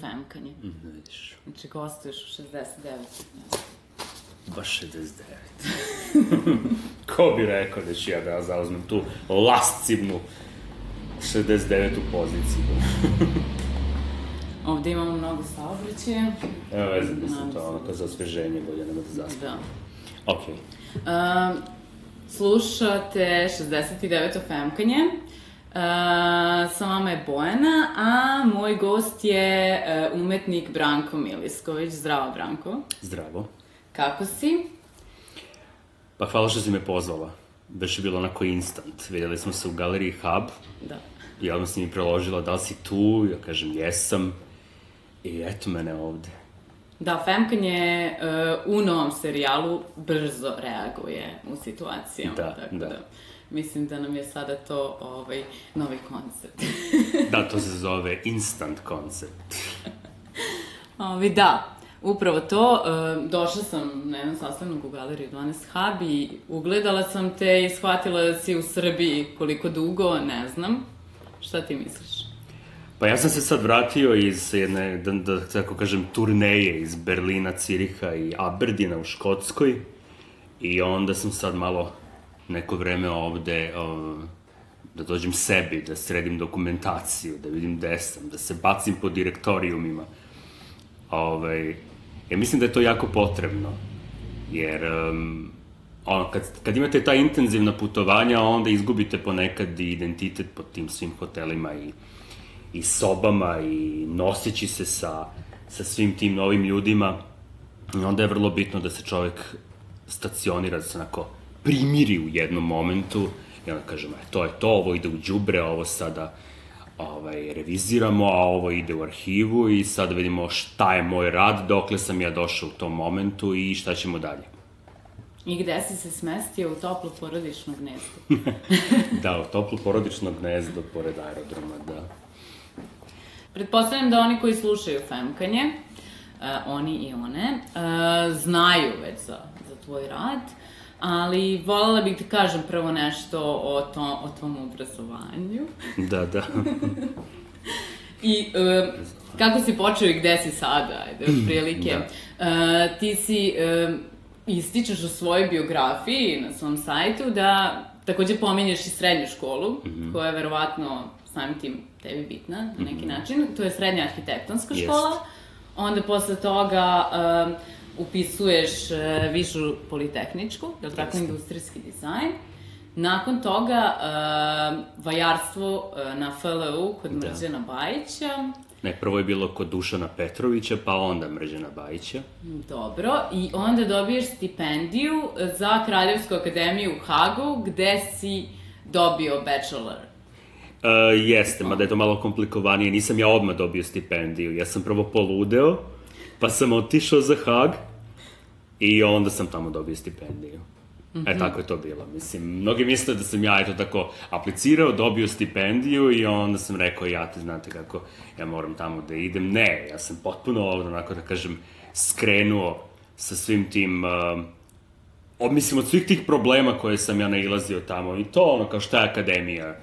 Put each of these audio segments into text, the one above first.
femkanje. Vidiš, Znači, gostuješ u 69. baš 69. Ko bi rekao da ću ja da zauzmem tu lascivnu 69. poziciju. Ovde imamo mnogo saobraćaja. Evo veze, mislim, to ono kao za osveženje, bolje nema da zaspam. Da. Okej. Um, slušate 69. femkanje. Uh, sa vama je Bojana, a moj gost je uh, umetnik Branko Milisković. Zdravo, Branko. Zdravo. Kako si? Pa hvala što si me pozvala. Baš je bilo onako instant. Vidjeli smo se u galeriji Hub Da. i odmah si mi preložila da li si tu, ja kažem jesam. I eto mene ovde. Da, Femkanje uh, u novom serijalu brzo reaguje u situacijama. Da, tako da. da. Mislim da nam je sada to ovaj, novi koncept. Da, to se zove instant koncept. Ovi, da, upravo to. E, došla sam na jedan sastanak u galeriju 12 Hub i ugledala sam te i shvatila da si u Srbiji koliko dugo, ne znam. Šta ti misliš? Pa ja sam se sad vratio iz jedne, da, da tako kažem, turneje iz Berlina, Ciriha i Aberdina u Škotskoj. I onda sam sad malo neko vreme ovde o, da dođem sebi, da sredim dokumentaciju, da vidim gde sam, da se bacim po direktorijumima. Ovaj, ja mislim da je to jako potrebno, jer um, ono, kad, kad imate ta intenzivna putovanja, onda izgubite ponekad identitet po tim svim hotelima i, i sobama i noseći se sa, sa svim tim novim ljudima. I onda je vrlo bitno da se čovek stacionira, da se onako primiri u jednom momentu i onda kažemo, e, to je to, ovo ide u džubre, ovo sada ovaj, reviziramo, a ovo ide u arhivu i sad vidimo šta je moj rad, dokle sam ja došao u tom momentu i šta ćemo dalje. I gde si se smestio u toplo porodično gnezdo? Da, u toplo porodično gnezdo pored aerodroma, da. Pretpostavljam da oni koji slušaju Femkanje, uh, oni i one, uh, znaju već za, za tvoj rad, ali voljela bih ti kažem prvo nešto o, to, o tvom obrazovanju. Da, da. I uh, kako si počeo i gde si sada, ajde, otprilike. Da. Uh, ti si, uh, ističeš u svojoj biografiji na svom sajtu da takođe pominješ i srednju školu, mm -hmm. koja je verovatno samim tim tebi bitna na neki mm -hmm. način. To je srednja arhitektonska Jest. škola. Onda posle toga uh, upisuješ uh, višu politehničku, je li tako, industrijski dizajn. Nakon toga uh, vajarstvo uh, na FLU kod Da. Mrđana Bajića. Ne, prvo je bilo kod Dušana Petrovića, pa onda Mrđana Bajića. Dobro, i onda dobiješ stipendiju za Kraljevsku akademiju u Hagu, gde si dobio bachelor. Uh, jeste, mada je to malo komplikovanije, nisam ja odmah dobio stipendiju. Ja sam prvo poludeo, pa sam otišao za Hag i onda sam tamo dobio stipendiju. Mm -hmm. E, tako je to bilo. Mislim, mnogi misle da sam ja, eto tako, aplicirao, dobio stipendiju i onda sam rekao, ja te znate kako, ja moram tamo da idem. Ne, ja sam potpuno ovdje, onako da kažem, skrenuo sa svim tim, uh, mislim, od svih tih problema koje sam ja nailazio tamo. I to, ono, kao šta je akademija,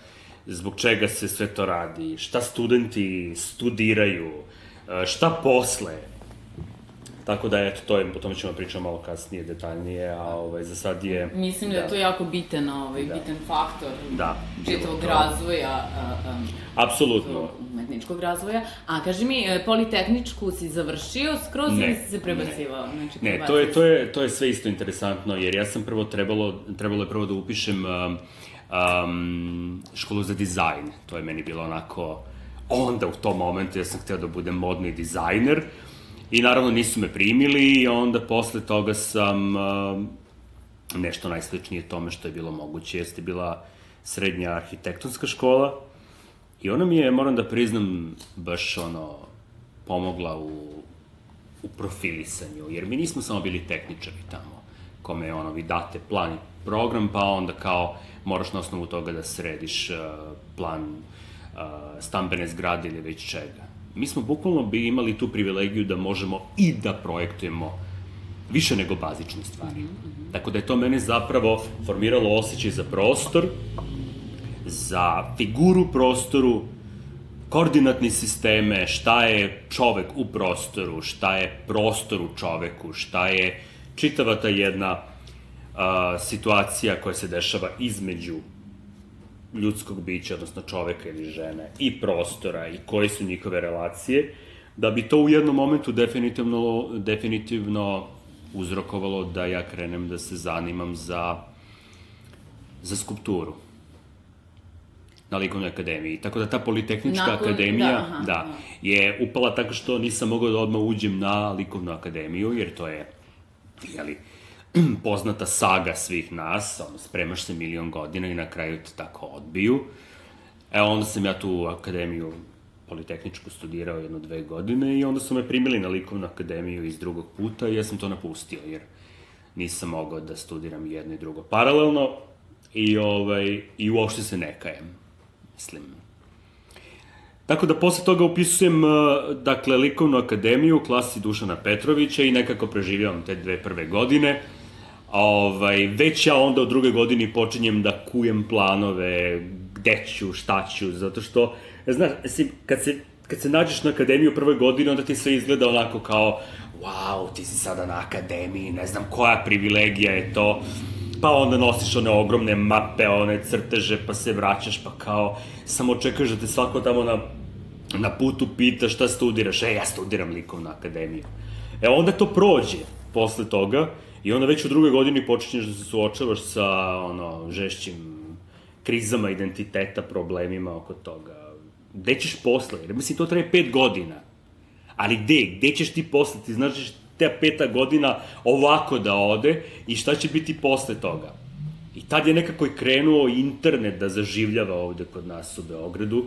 zbog čega se sve to radi, šta studenti studiraju, uh, šta posle. Tako da, eto, to je, o tome ćemo pričati malo kasnije, detaljnije, a ovaj, za sad je... Mislim da, je to jako bitan, ovaj, Da. bitan faktor Da, čitavog razvoja, um, Apsolutno. umetničkog razvoja. A kaži mi, e, politehničku si završio skroz Ne, si se prebacivao? Znači, Ne, to je, to je, to je sve isto interesantno, jer ja sam prvo trebalo, trebalo je prvo da upišem um, um, školu za dizajn. To je meni bilo onako onda u tom momentu ja sam hteo da budem modni dizajner i naravno nisu me primili i onda posle toga sam uh, nešto najsličnije tome što je bilo moguće, jeste bila srednja arhitektonska škola i ona mi je, moram da priznam, baš ono, pomogla u, u profilisanju, jer mi nismo samo bili tehničari tamo, kome ono, vi date plan i program, pa onda kao moraš na osnovu toga da središ uh, plan uh, stambene zgrade ili već čega. Mi smo bukvalno bi imali tu privilegiju da možemo i da projektujemo više nego bazične stvari. Mm -hmm. Tako da je to mene zapravo formiralo osjećaj za prostor, za figuru prostoru, koordinatni sisteme, šta je čovek u prostoru, šta je prostor u čoveku, šta je čitava ta jedna a, situacija koja se dešava između ljudskog bića, odnosno čoveka ili žene, i prostora, i koje su njihove relacije, da bi to u jednom momentu definitivno, definitivno uzrokovalo da ja krenem da se zanimam za, za skulpturu na likovnoj akademiji. Tako da ta Politehnička Nakon, akademija da, aha, da, je upala tako što nisam mogao da odmah uđem na likovnu akademiju, jer to je, jeli, poznata saga svih nas, ono, spremaš se milion godina i na kraju te tako odbiju. E, onda sam ja tu akademiju Politehničku studirao jedno dve godine i onda su me primili na likovnu akademiju iz drugog puta i ja sam to napustio, jer nisam mogao da studiram jedno i drugo paralelno i, ovaj, i uopšte se ne kajem, mislim. Tako da posle toga upisujem, uh, dakle, likovnu akademiju u klasi Dušana Petrovića i nekako preživljavam te dve prve godine. Ovaj, već ja onda u druge godini počinjem da kujem planove, gde ću, šta ću, zato što, znaš, kad se, kad se nađeš na akademiju u prvoj godini, onda ti sve izgleda onako kao, wow, ti si sada na akademiji, ne znam koja privilegija je to, pa onda nosiš one ogromne mape, one crteže, pa se vraćaš, pa kao, samo čekaš da te svako tamo na, na putu pita šta studiraš, e, ja studiram likovnu akademiju. E, onda to prođe posle toga, I onda već u drugoj godini počinješ da se suočavaš sa ono, žešćim krizama identiteta, problemima oko toga. Gde ćeš posle? Jer mislim, to traje pet godina. Ali gde? Gde ćeš ti posle? Ti znaš da te peta godina ovako da ode i šta će biti posle toga? I tad je nekako i krenuo internet da zaživljava ovde kod nas u Beogradu.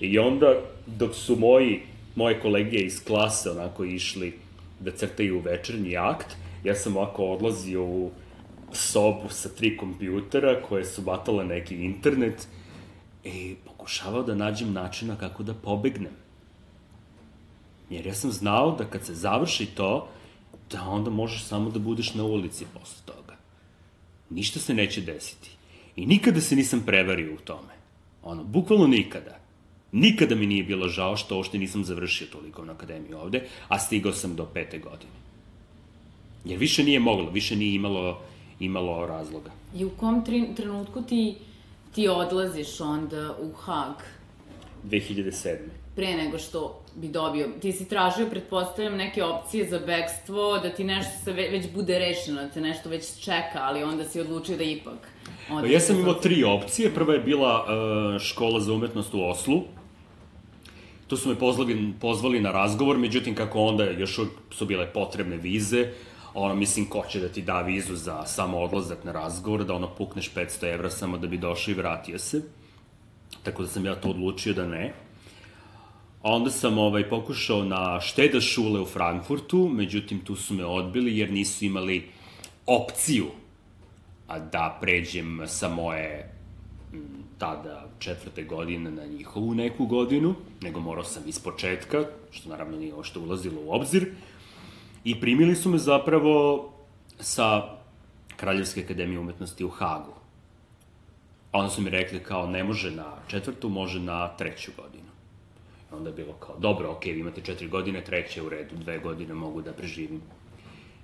I onda, dok su moji, moje kolege iz klase onako išli da crtaju večernji akt, ja sam ovako odlazio u sobu sa tri kompjutera koje su batale neki internet i pokušavao da nađem načina kako da pobegnem. Jer ja sam znao da kad se završi to, da onda možeš samo da budeš na ulici posle toga. Ništa se neće desiti. I nikada se nisam prevario u tome. Ono, bukvalno nikada. Nikada mi nije bilo žao što ošte nisam završio toliko na akademiju ovde, a stigao sam do pete godine. Jer više nije moglo, više nije imalo, imalo razloga. I u kom trenutku ti, ti odlaziš onda u Hag? 2007. Pre nego što bi dobio, ti si tražio, pretpostavljam, neke opcije za bekstvo, da ti nešto se već bude rešeno, da te nešto već čeka, ali onda si odlučio da ipak... Pa ja sam imao tri opcije. Prva je bila uh, škola za umetnost u Oslu. Tu su me pozvali, pozvali na razgovor, međutim, kako onda još su bile potrebne vize, ono, mislim, ko će da ti da vizu za samo odlazak na razgovor, da ono pukneš 500 evra samo da bi došao i vratio se. Tako da sam ja to odlučio da ne. A onda sam ovaj, pokušao na šteda šule u Frankfurtu, međutim tu su me odbili jer nisu imali opciju da pređem sa moje tada četvrte godine na njihovu neku godinu, nego morao sam iz početka, što naravno nije ovo što ulazilo u obzir. I primili su me zapravo sa Kraljevske akademije umetnosti u Hagu. A onda su mi rekli kao ne može na četvrtu, može na treću godinu. I onda je bilo kao, dobro, okej, vi imate četiri godine, treće u redu, dve godine mogu da preživim.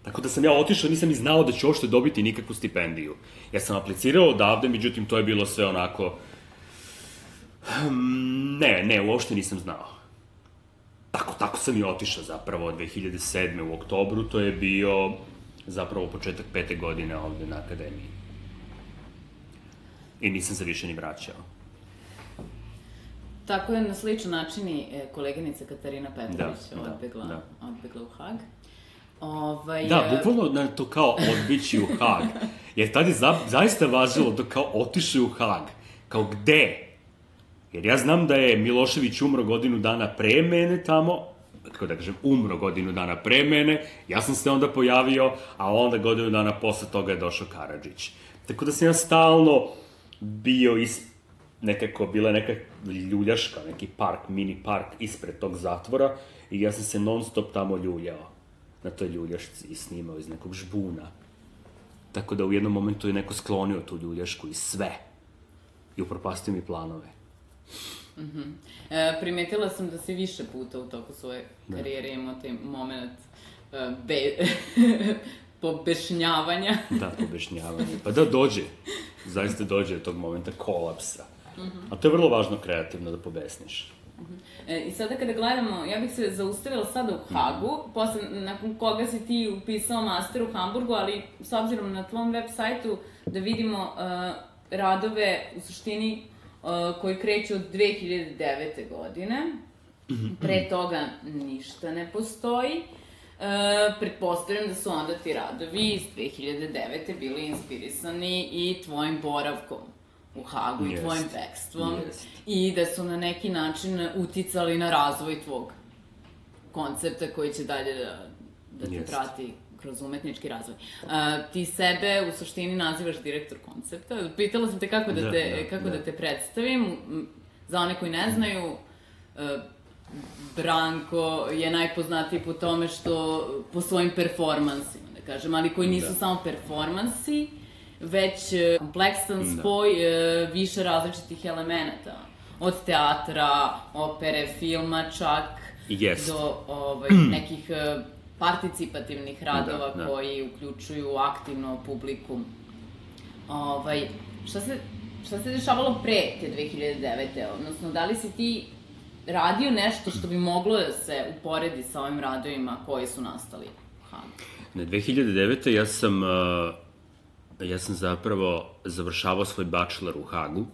Tako da sam ja otišao, nisam ni znao da ću uopšte dobiti nikakvu stipendiju. Ja sam aplicirao odavde, međutim, to je bilo sve onako... Hmm, ne, ne, uopšte nisam znao tako, tako sam i otišao zapravo 2007. u oktobru, to je bio zapravo početak pete godine ovde na akademiji. I nisam se više ni vraćao. Tako je na sličan način i e, koleginica Katarina Petrović Da, da, odbegla, da. odbegla u Hag. Ovaj, Da, e, bukvalno na to kao odbići u Hag. Jer tad je za, zaista važilo da kao otišli u Hag. Kao gde? Jer ja znam da je Milošević umro godinu dana pre mene tamo, kako da kažem, umro godinu dana pre mene, ja sam se onda pojavio, a onda godinu dana posle toga je došao Karadžić. Tako da sam ja stalno bio is, nekako, bila neka ljuljaška, neki park, mini park ispred tog zatvora i ja sam se non stop tamo ljuljao na toj ljuljašci i snimao iz nekog žbuna. Tako da u jednom momentu je neko sklonio tu ljuljašku i sve. I upropastio mi planove. E, primetila sam da si više puta u toku svoje karijere imao taj moment e, be, pobešnjavanja. Da, pobešnjavanje. Pa da dođe. Zaista dođe do tog momenta kolapsa. A to je vrlo važno kreativno da pobesniš. E, I sada kada gledamo, ja bih se zaustavila sada u Hagu, posle, nakon koga si ti upisao master u Hamburgu, ali s obzirom na tvom web sajtu da vidimo uh, radove u suštini koji kreću od 2009. godine. Pre toga ništa ne postoji. E, pretpostavljam da su onda ti radovi iz 2009. bili inspirisani i tvojim boravkom u Hagu i Jest. tvojim tekstvom Jest. i da su na neki način uticali na razvoj tvog koncepta koji će dalje da, da te Jest. prati kroz umetnički razvoj. A, ti sebe u suštini nazivaš direktor koncepta. Pitala sam te kako da, Da, te, da, kako da. da. te predstavim. Za one koji ne znaju, e, Branko je najpoznatiji po tome što po svojim performansima, da kažem, ali koji nisu Da. samo performansi, već e, kompleksan Da. spoj e, više različitih elemenata. Od teatra, opere, filma čak, Jest. do ovaj, nekih participativnih radova Da, da. koji uključuju aktivno publiku. Ovaj, šta se, šta se dešavalo pre te 2009. Odnosno, da li si ti radio nešto što bi moglo da se uporedi sa ovim radovima koji su nastali Hagu? Na 2009. ja sam, uh, ja sam zapravo završavao svoj bachelor u Hagu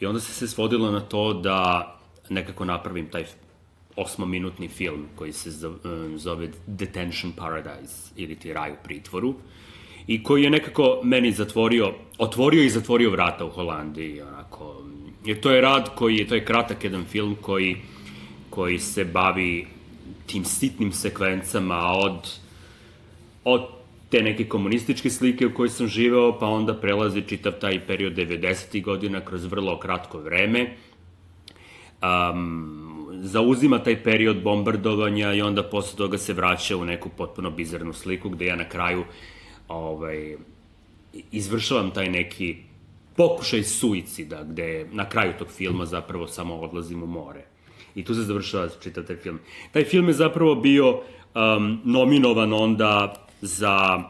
i onda se se svodilo na to da nekako napravim taj osmominutni film koji se um, zove Detention Paradise ili ti raj u pritvoru i koji je nekako meni zatvorio, otvorio i zatvorio vrata u Holandiji, onako. Jer to je rad koji je, to je kratak jedan film koji, koji se bavi tim sitnim sekvencama od od te neke komunističke slike u kojoj sam živeo, pa onda prelazi čitav taj period 90. godina kroz vrlo kratko vreme. Um, zauzima taj period bombardovanja i onda posle toga se vraća u neku potpuno bizarnu sliku gde ja na kraju ovaj, izvršavam taj neki pokušaj suicida, gde na kraju tog filma zapravo samo odlazim u more. I tu se završava čitav taj film. Taj film je zapravo bio um, nominovan onda za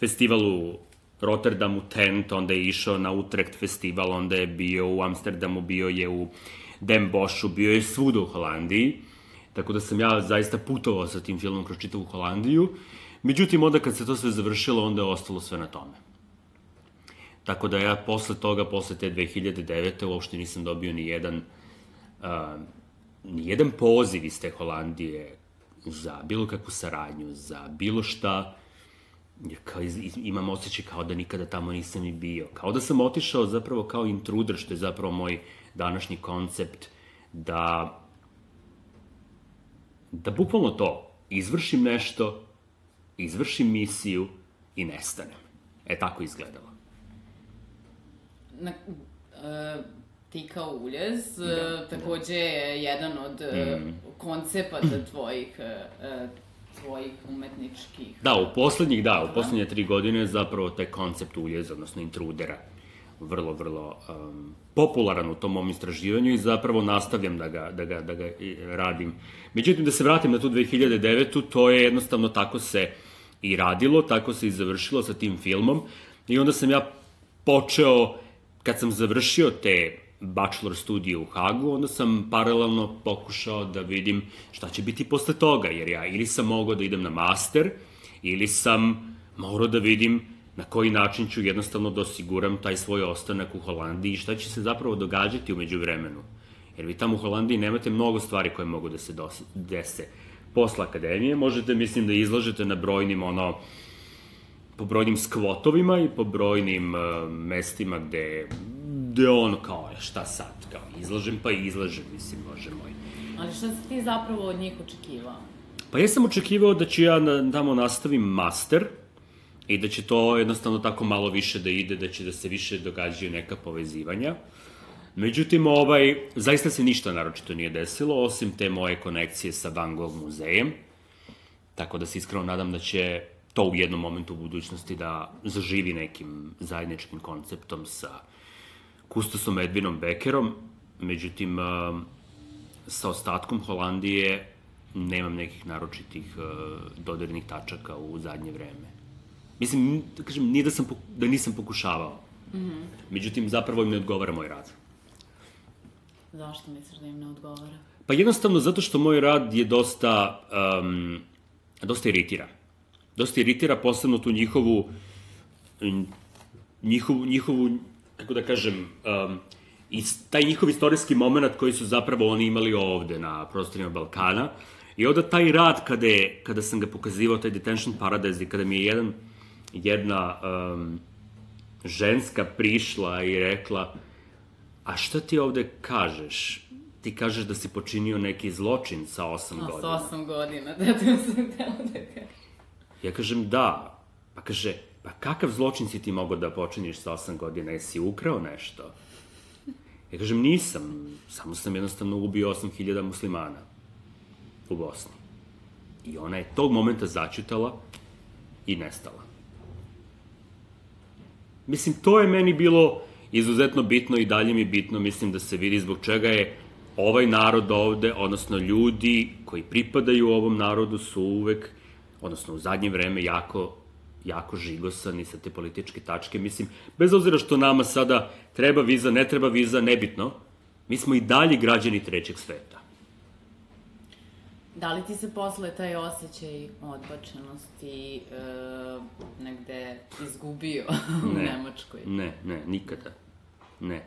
festival u Rotterdamu Tent, onda je išao na Utrecht festival, onda je bio u Amsterdamu, bio je u Den Boschu, bio je svuda u Holandiji. Tako da sam ja zaista putovao sa tim filmom kroz čitavu Holandiju. Međutim, onda kad se to sve završilo, onda je ostalo sve na tome. Tako da ja posle toga, posle te 2009. uopšte nisam dobio ni jedan, uh, ni jedan poziv iz te Holandije za bilo kakvu saradnju, za bilo šta. Jer kao, imam osjećaj kao da nikada tamo nisam ni bio. Kao da sam otišao zapravo kao intruder, što je zapravo moj današnji koncept, da da bukvalno to, izvršim nešto, izvršim misiju i nestanem. E, tako izgledalo. Na, e, ti kao uljez, Da, da, takođe je jedan od e, Mm. koncepata tvojih, e, e, tvojih umetničkih Da, u poslednjih, da, u poslednje tri godine zapravo taj koncept uljeza, odnosno intrudera, vrlo, vrlo um, popularan u tom mom istraživanju i zapravo nastavljam da ga, da ga, da ga radim. Međutim, da se vratim na tu 2009. to je jednostavno tako se i radilo, tako se i završilo sa tim filmom i onda sam ja počeo, kad sam završio te bachelor studije u Hagu, onda sam paralelno pokušao da vidim šta će biti posle toga, jer ja ili sam mogao da idem na master, ili sam morao da vidim na koji način ću jednostavno da osiguram taj svoj ostanak u Holandiji i šta će se zapravo događati umeđu vremenu. Jer vi tamo u Holandiji nemate mnogo stvari koje mogu da se dese. Posle akademije možete, mislim, da izlažete na brojnim, ono, po brojnim skvotovima i po brojnim uh, mestima gde, gde ono kao, e, šta sad, kao, izlažem pa izlažem, mislim, može moj. Ali šta si ti zapravo od njih očekivao? Pa ja sam očekivao da ću ja na, tamo nastavim master i da će to jednostavno tako malo više da ide, da će da se više događaju neka povezivanja. Međutim, ovaj, zaista se ništa naročito nije desilo, osim te moje konekcije sa Van Gogh muzejem. Tako da se iskreno nadam da će to u jednom momentu u budućnosti da zaživi nekim zajedničkim konceptom sa Kustosom Edvinom Beckerom. Međutim, sa ostatkom Holandije nemam nekih naročitih dodirnih tačaka u zadnje vreme. Mislim, da kažem, nije da, sam, da nisam pokušavao. Mm -hmm. Međutim, zapravo im ne odgovara moj rad. Zašto misliš da im ne odgovara? Pa jednostavno zato što moj rad je dosta, um, dosta iritira. Dosta iritira posebno tu njihovu, njihovu, njihovu kako da kažem, um, i taj njihov istorijski moment koji su zapravo oni imali ovde na prostorima Balkana. I onda taj rad kada, je, kada sam ga pokazivao, taj Detention Paradise, i kada mi je jedan, jedna um, ženska prišla i rekla, a šta ti ovde kažeš? Ti kažeš da si počinio neki zločin sa 8 no, godina. Sa 8 godina, da to sam htela da kažem. Ja kažem da. Pa kaže, pa kakav zločin si ti mogao da počiniš sa 8 godina? Jesi ukrao nešto? Ja kažem, nisam. Samo sam jednostavno ubio 8000 muslimana u Bosni. I ona je tog momenta začutala i nestala. Mislim, to je meni bilo izuzetno bitno i dalje mi bitno, mislim da se vidi zbog čega je ovaj narod ovde, odnosno ljudi koji pripadaju ovom narodu su uvek, odnosno u zadnje vreme, jako jako žigosani sa te političke tačke. Mislim, bez obzira što nama sada treba viza, ne treba viza, nebitno, mi smo i dalje građani trećeg sveta. Da li ti se posle taj osjećaj odbačenosti e, negde izgubio u ne, Nemačkoj? Ne, ne, nikada. Ne.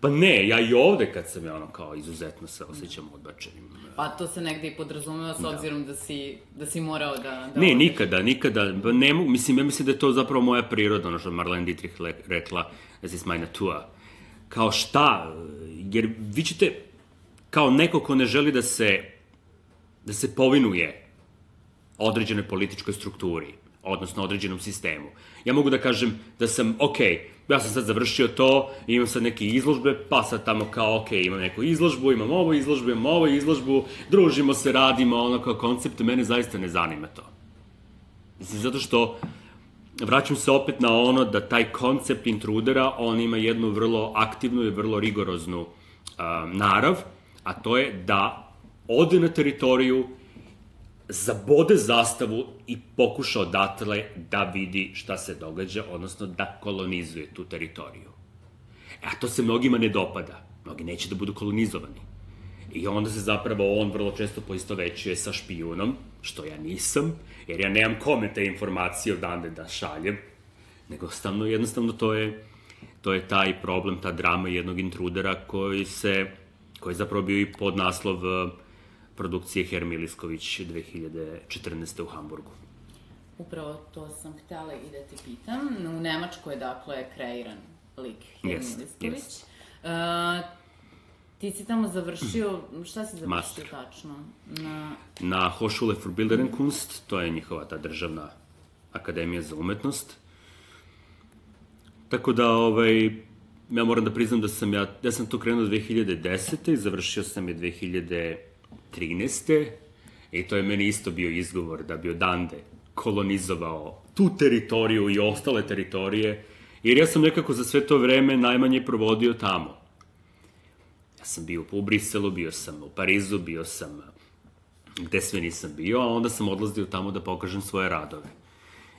Pa ne, ja i ovde kad sam ja ono kao izuzetno se osjećam odbačenim. Pa to se negde i podrazumeva s da. obzirom da si, da si morao da... da ne, odeš. nikada, nikada. Ne mogu, mislim, ja mislim da je to zapravo moja priroda, ono što Marlene Dietrich rekla, da si smajna tua. Kao šta? Jer vi ćete, kao neko ko ne želi da se, da se povinuje određenoj političkoj strukturi, odnosno određenom sistemu. Ja mogu da kažem da sam, okay, ja sam sad završio to, imam sad neke izložbe, pa sad tamo kao, ok, imam neku izložbu, imam ovo izložbu, imam ovo izložbu, družimo se, radimo, ono kao koncept, mene zaista ne zanima to. Mislim, zato što vraćam se opet na ono da taj koncept intrudera, on ima jednu vrlo aktivnu i vrlo rigoroznu narav, a to je da ode na teritoriju zabode zastavu i pokuša odatle da vidi šta se događa, odnosno da kolonizuje tu teritoriju. E, a to se mnogima ne dopada. Mnogi neće da budu kolonizovani. I onda se zapravo on vrlo često poistovećuje sa špijunom, što ja nisam, jer ja nemam kome te informacije odande da šaljem, nego stavno, jednostavno to je, to je taj problem, ta drama jednog intrudera koji se, koji je zapravo bio i pod naslov uh, produkcije Hermi Lisković 2014. u Hamburgu. Upravo to sam htela i da te pitam. U Nemačkoj je dakle kreiran lik Hermi yes, Lisković. Yes. Uh, ti si tamo završio, šta si završio Master. tačno? Na... Na Hochschule für Bilderen Kunst, to je njihova ta državna akademija za umetnost. Tako da, ovaj, ja moram da priznam da sam ja, ja sam tu krenuo 2010. i završio sam je 2000 13. I to je meni isto bio izgovor da bi odande kolonizovao tu teritoriju i ostale teritorije, jer ja sam nekako za sve to vreme najmanje provodio tamo. Ja sam bio u Briselu, bio sam u Parizu, bio sam gde sve nisam bio, a onda sam odlazio tamo da pokažem svoje radove.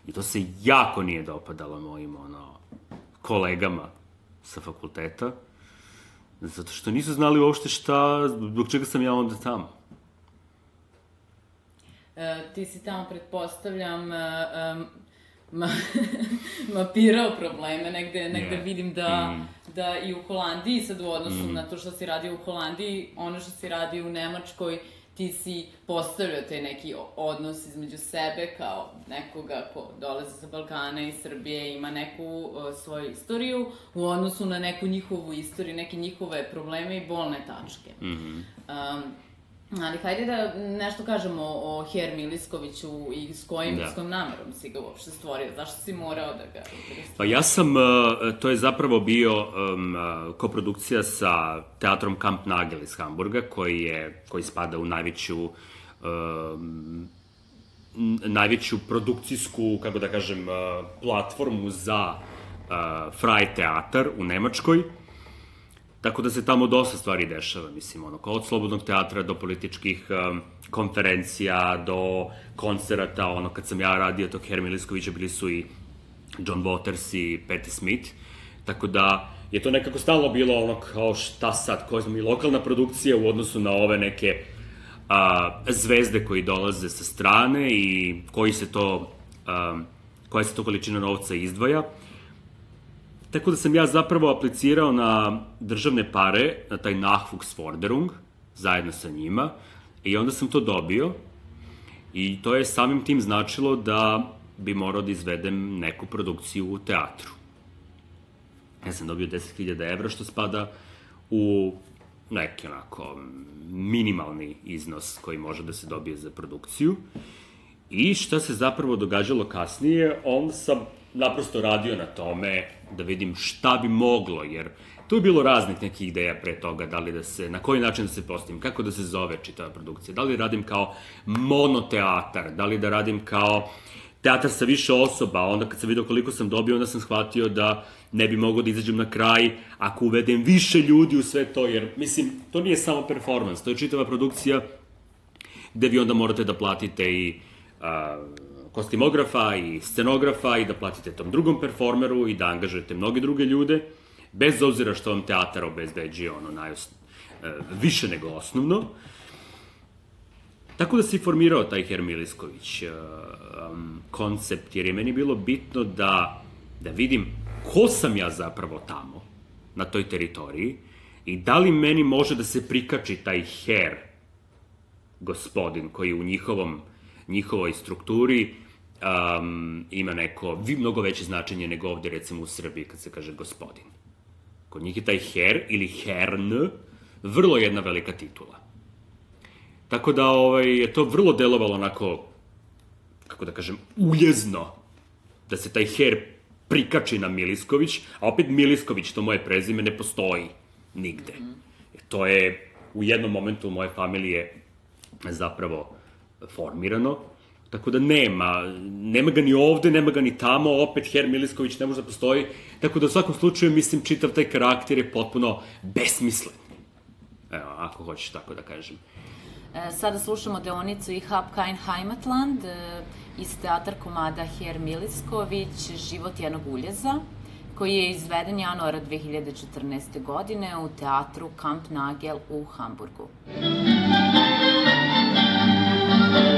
I to se jako nije dopadalo mojim ono, kolegama sa fakulteta, zato što nisu znali uopšte šta, zbog čega sam ja onda tamo. E, ti si tamo, pretpostavljam, e, ma, mapirao probleme, negde, negde yeah. vidim da, mm. da i u Holandiji, sad u odnosu mm. na to što si radio u Holandiji, ono što si radio u Nemačkoj, ti si postavljao taj neki odnos između sebe kao nekoga ko dolazi sa Balkana i Srbije, ima neku uh, svoju istoriju u odnosu na neku njihovu istoriju, neke njihove probleme i bolne tačke. Mm -hmm. um, Ali hajde da nešto kažemo o Her Miliskoviću i s kojim, da. s kojim namerom si ga uopšte stvorio, zašto si morao da ga... Pa ja sam, uh, to je zapravo bio um, uh, koprodukcija sa teatrom Kamp Nagel iz Hamburga, koji, je, koji spada u najveću um, najveću produkcijsku, kako da kažem, uh, platformu za uh, Fraj teatar u Nemačkoj. Tako da se tamo dosta stvari dešava, mislim, ono, od slobodnog teatra do političkih um, konferencija, do koncerata, ono, kad sam ja radio tog Hermi Liskovića, bili su i John Waters i Patti Smith, tako da je to nekako stalno bilo ono kao šta sad, koja smo i lokalna produkcija u odnosu na ove neke a, zvezde koji dolaze sa strane i koji se to, a, koja se to količina novca izdvaja. Tako da sam ja zapravo aplicirao na državne pare, na taj Nachwuchsforderung, zajedno sa njima, i onda sam to dobio. I to je samim tim značilo da bi morao da izvedem neku produkciju u teatru. Ja sam dobio 10.000 evra, što spada u neki onako minimalni iznos koji može da se dobije za produkciju. I šta se zapravo događalo kasnije, on sam naprosto radio na tome da vidim šta bi moglo, jer tu je bilo raznih nekih ideja pre toga, da li da se, na koji način da se postavim, kako da se zove čitava produkcija, da li radim kao monoteatar, da li da radim kao teatar sa više osoba, onda kad sam vidio koliko sam dobio, onda sam shvatio da ne bi mogao da izađem na kraj ako uvedem više ljudi u sve to, jer, mislim, to nije samo performans, to je čitava produkcija gde vi onda morate da platite i a, kostimografa i scenografa i da platite tom drugom performeru i da angažujete mnoge druge ljude, bez obzira što vam teatar obezbeđuje ono najos, e, više nego osnovno. Tako da se formirao taj Hermilisković um, koncept, jer je meni bilo bitno da, da vidim ko sam ja zapravo tamo, na toj teritoriji, i da li meni može da se prikači taj her, gospodin, koji u njihovom, njihovoj strukturi um, ima neko vi, mnogo veće značenje nego ovde recimo u Srbiji kad se kaže gospodin. Kod njih je taj her ili hern vrlo jedna velika titula. Tako da ovaj, je to vrlo delovalo onako, kako da kažem, uljezno da se taj her prikači na Milisković, a opet Milisković, to moje prezime, ne postoji nigde. Mm. To je u jednom momentu moje familije zapravo formirano, Tako da nema, nema ga ni ovde, nema ga ni tamo, opet Her Milisković ne može da postoji, tako da u svakom slučaju, mislim, čitav taj karakter je potpuno besmislen. Evo, ako hoćeš tako da kažem. E, sada slušamo deonicu i Hab Kein Heimatland e, iz teatar komada Her Milisković, Život jednog uljeza, koji je izveden januara 2014. godine u teatru Kamp Nagel u Hamburgu. Muzika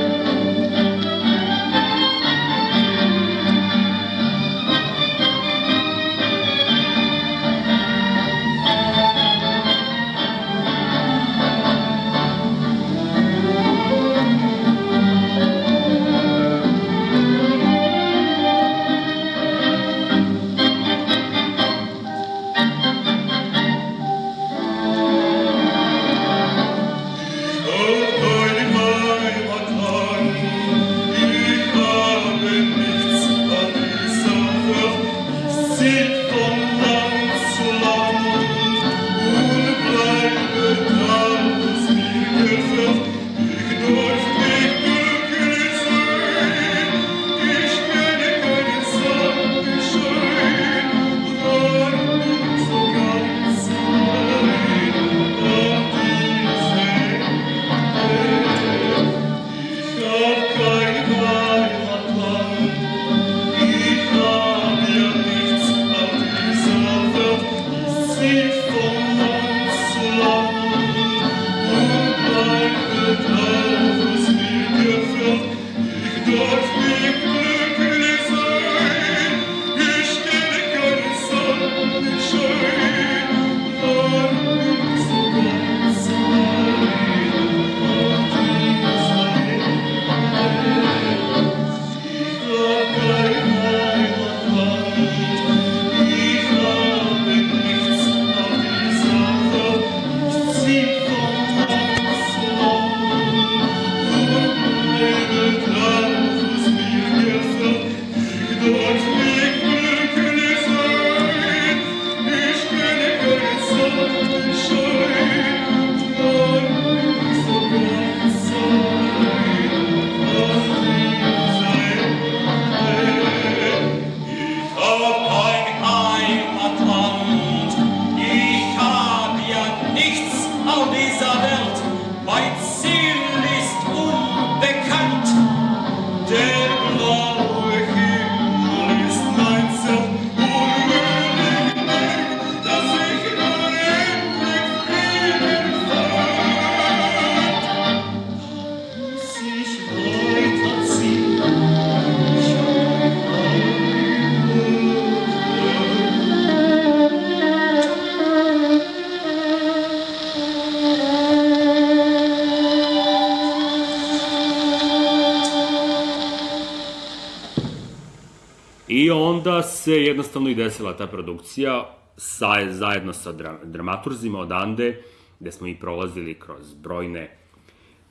onda se jednostavno i desila ta produkcija sa, zajedno sa dra, dramaturzima odande, gde smo i prolazili kroz brojne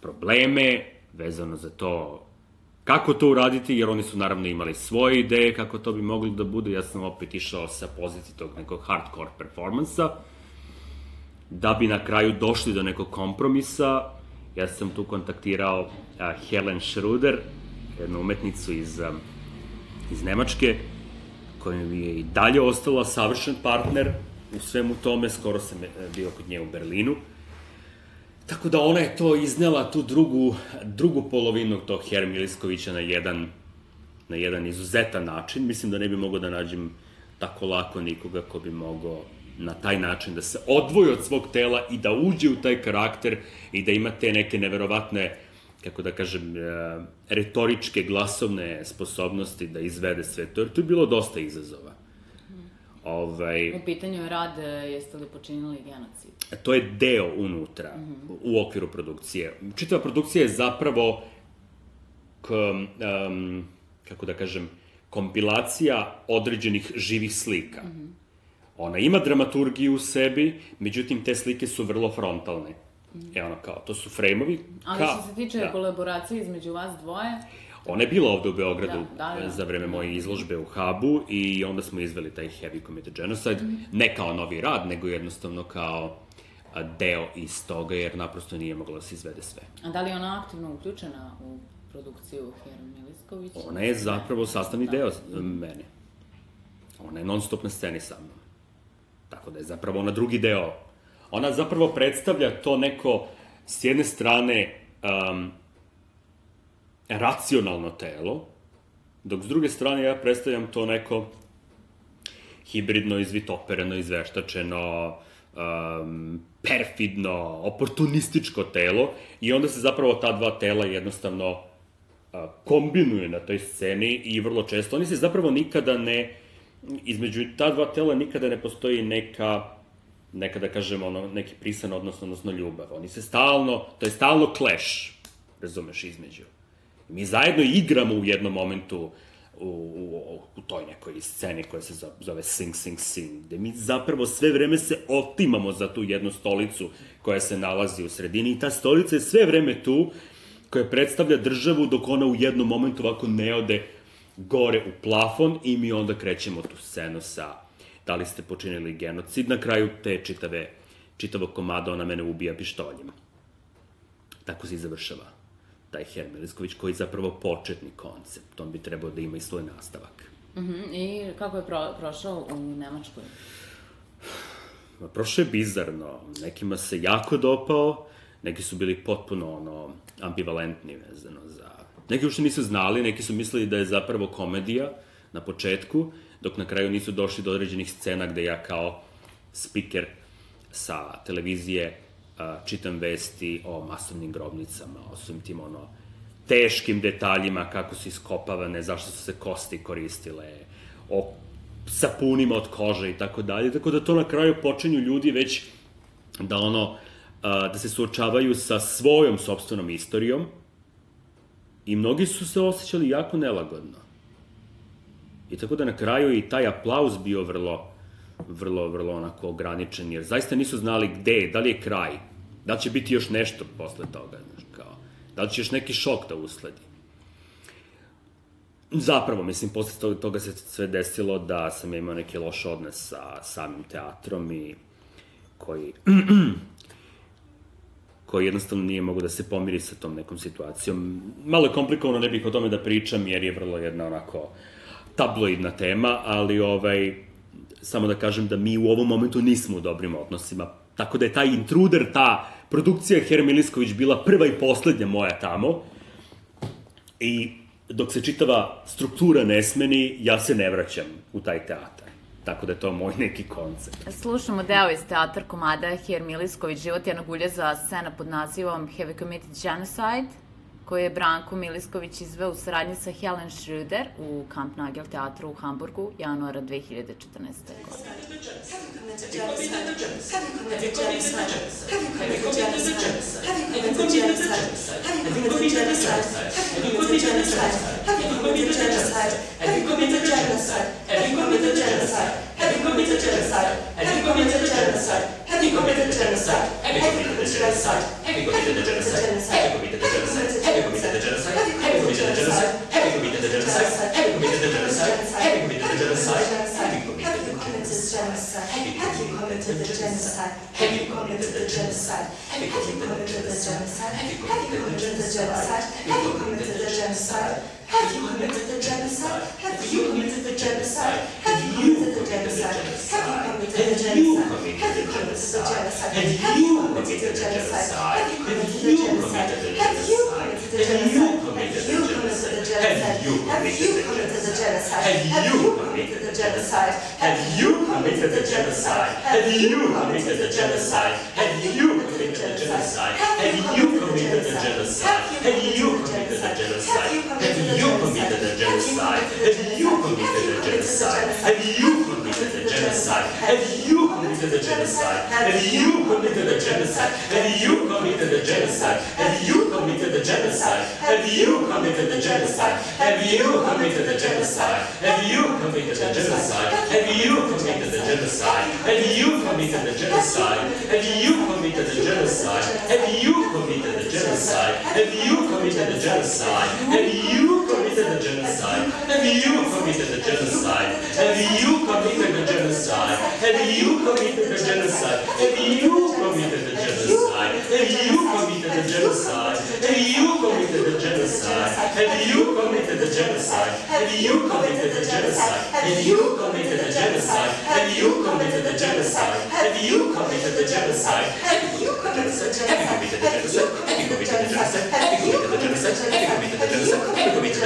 probleme vezano za to kako to uraditi, jer oni su naravno imali svoje ideje kako to bi moglo da bude. Ja sam opet išao sa pozicije tog nekog hardcore performansa, da bi na kraju došli do nekog kompromisa. Ja sam tu kontaktirao a, Helen Schruder, jednu umetnicu iz, a, iz Nemačke, koja mi je i dalje ostala savršen partner u svemu tome, skoro sam bio kod nje u Berlinu. Tako da ona je to iznela, tu drugu, drugu polovinu tog Hermi Liskovića na jedan, na jedan izuzetan način. Mislim da ne bi mogao da nađem tako lako nikoga ko bi mogao na taj način da se odvoji od svog tela i da uđe u taj karakter i da ima te neke neverovatne kako da kažem, e, retoričke, glasovne sposobnosti da izvede sve to, jer tu je bilo dosta izazova. Ovaj, u pitanju je rad, e, jeste li počinili genocid? To je deo unutra, mm -hmm. u okviru produkcije. Čitava produkcija je zapravo, k, um, kako da kažem, kompilacija određenih živih slika. Mm -hmm. Ona ima dramaturgiju u sebi, međutim te slike su vrlo frontalne. Mm. E ono kao, to su frejmovi. Ali ka, što se tiče da. kolaboracije između vas dvoje, Ona je bila ovde u Beogradu da, da, da. za vreme moje izložbe u Hubu i onda smo izveli taj Heavy Committed Genocide, mm -hmm. ne kao novi rad, nego jednostavno kao deo iz toga, jer naprosto nije mogla da se izvede sve. A da li je ona aktivno uključena u produkciju Heron Milisković? Ona je zapravo sastavni da. deo mene. Ona je non stop na sceni sa mnom. Tako da je zapravo ona drugi deo. Ona zapravo predstavlja to neko, s jedne strane, um, racionalno telo, dok s druge strane ja predstavljam to neko hibridno, izvitopereno, izveštačeno, um, perfidno, oportunističko telo i onda se zapravo ta dva tela jednostavno uh, kombinuje na toj sceni i vrlo često. Oni se zapravo nikada ne između ta dva tela nikada ne postoji neka neka da kažemo ono, neki prisan odnos, odnosno ljubav. Oni se stalno, to je stalno clash, razumeš, između. Mi zajedno igramo u jednom momentu u, u, u toj nekoj sceni koja se zove Sing, Sing, Sing, gde mi zapravo sve vreme se otimamo za tu jednu stolicu koja se nalazi u sredini i ta stolica je sve vreme tu koja predstavlja državu dok ona u jednom momentu ovako ne ode gore u plafon i mi onda krećemo tu scenu sa da li ste počinili genocid, na kraju te čitave, čitavog komada ona mene ubija pištoljem. Tako se i završava taj Hermel Isković, koji je zapravo početni koncept. On bi trebao da ima i svoj nastavak. Mm -hmm. I kako je pro, prošao u Nemačkoj? Prošao je bizarno. Nekima se jako dopao, neki su bili potpuno ono, ambivalentni vezano za... Neki uopšte nisu znali, neki su mislili da je zapravo komedija na početku, dok na kraju nisu došli do određenih scena gde ja kao speaker sa televizije čitam vesti o masovnim grobnicama, o svim tim ono, teškim detaljima, kako su iskopavane, zašto su se kosti koristile, o sapunima od kože i tako dalje, tako da to na kraju počinju ljudi već da ono, da se suočavaju sa svojom sobstvenom istorijom i mnogi su se osjećali jako nelagodno. I tako da na kraju i taj aplauz bio vrlo, vrlo, vrlo onako ograničen, jer zaista nisu znali gde da li je kraj, da li će biti još nešto posle toga, znaš, kao, da li će još neki šok da usledi. Zapravo, mislim, posle toga, toga se sve desilo da sam imao neki loš odnos sa samim teatrom i koji koji jednostavno nije mogo da se pomiri sa tom nekom situacijom. Malo je komplikovano, ne bih o tome da pričam, jer je vrlo jedna onako tabloidna tema, ali ovaj, samo da kažem da mi u ovom momentu nismo u dobrim odnosima. Tako da je taj intruder, ta produkcija Hermi Lisković bila prva i poslednja moja tamo. I dok se čitava struktura ne smeni, ja se ne vraćam u taj teatar. Tako da je to moj neki koncept. Slušamo deo iz teatar komada Hermi Lisković, život jednog uljeza scena pod nazivom Have you committed genocide? koje je Branko Milisković izveo u saradnji sa Helen Schröder u Kamp Nagel teatru u Hamburgu januara 2014. godine. having committed the genocide, having committed the genocide, having committed the genocide, having committed the genocide, having committed the genocide, having committed the genocide, having committed the genocide, having committed the genocide, having committed the genocide, having committed the genocide, having committed the genocide, have you committed the genocide? Have you committed the genocide? Have you committed the genocide? Have you committed the genocide? Have you committed the genocide? Have you committed the genocide? Have you committed the genocide? Have you committed a genocide? Have you committed a genocide? Have you committed a genocide? Have you committed a genocide? Have you committed a genocide? Have you committed a genocide? Have you committed a genocide? Have you committed a genocide? Have you committed a genocide? Have you committed a genocide? Have you committed a genocide? Have you committed a genocide? Have you committed a genocide? Have you committed a genocide? Have you committed a genocide? Have you committed a genocide? Have you committed a genocide? Have you committed a genocide? Have you committed a genocide? Have you committed a genocide? Have you committed a genocide? Have you committed a genocide? Have you committed a genocide? Have you committed a genocide? Have you committed a genocide? Have you committed a genocide? Have you committed a genocide? Have you committed a genocide? Have you committed a genocide? Have you committed a genocide? Have you committed a genocide? Have you committed a genocide? Have you committed a genocide? Have you committed a genocide? Have you committed a genocide? Have you committed a genocide? Have you committed a genocide? Have you committed a genocide? You committed a genocide? You committed a genocide? You committed a genocide? Have you committed a genocide?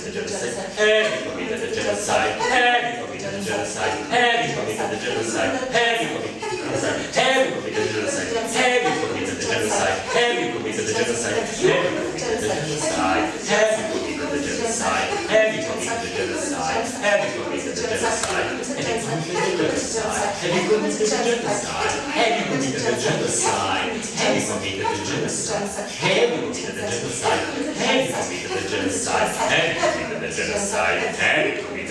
Committed genocide? Have you committed a genocide? Have you committed a genocide? Have you committed a genocide? Have you committed a genocide? Have you committed a genocide? Have you committed a genocide? Have you committed a genocide? Have you committed a genocide? Have you committed genocide? Genocide? Have you committed a genocide? Have you committed a genocide? Have you committed a genocide? Have you committed a genocide? Have you committed a genocide? Have you committed a genocide? Have you committed a genocide? Have you committed a genocide? Have you committed a genocide? Have you committed a genocide?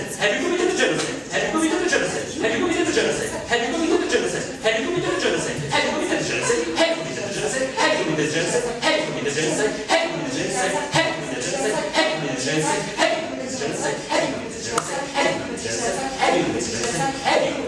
genocide? Have you committed a genocide? Have you committed a genocide? Have you committed a genocide? Have you committed a genocide? Have you committed a genocide? Have you committed a genocide? Have you committed a genocide? Have you committed a genocide? Have you committed genocide? Have you committed genocide? Have you committed genocide? Have you committed genocide? Have you committed genocide? Have you committed genocide? Have you committed genocide? Have you committed genocide? Have you committed genocide? Have you committed genocide? Have you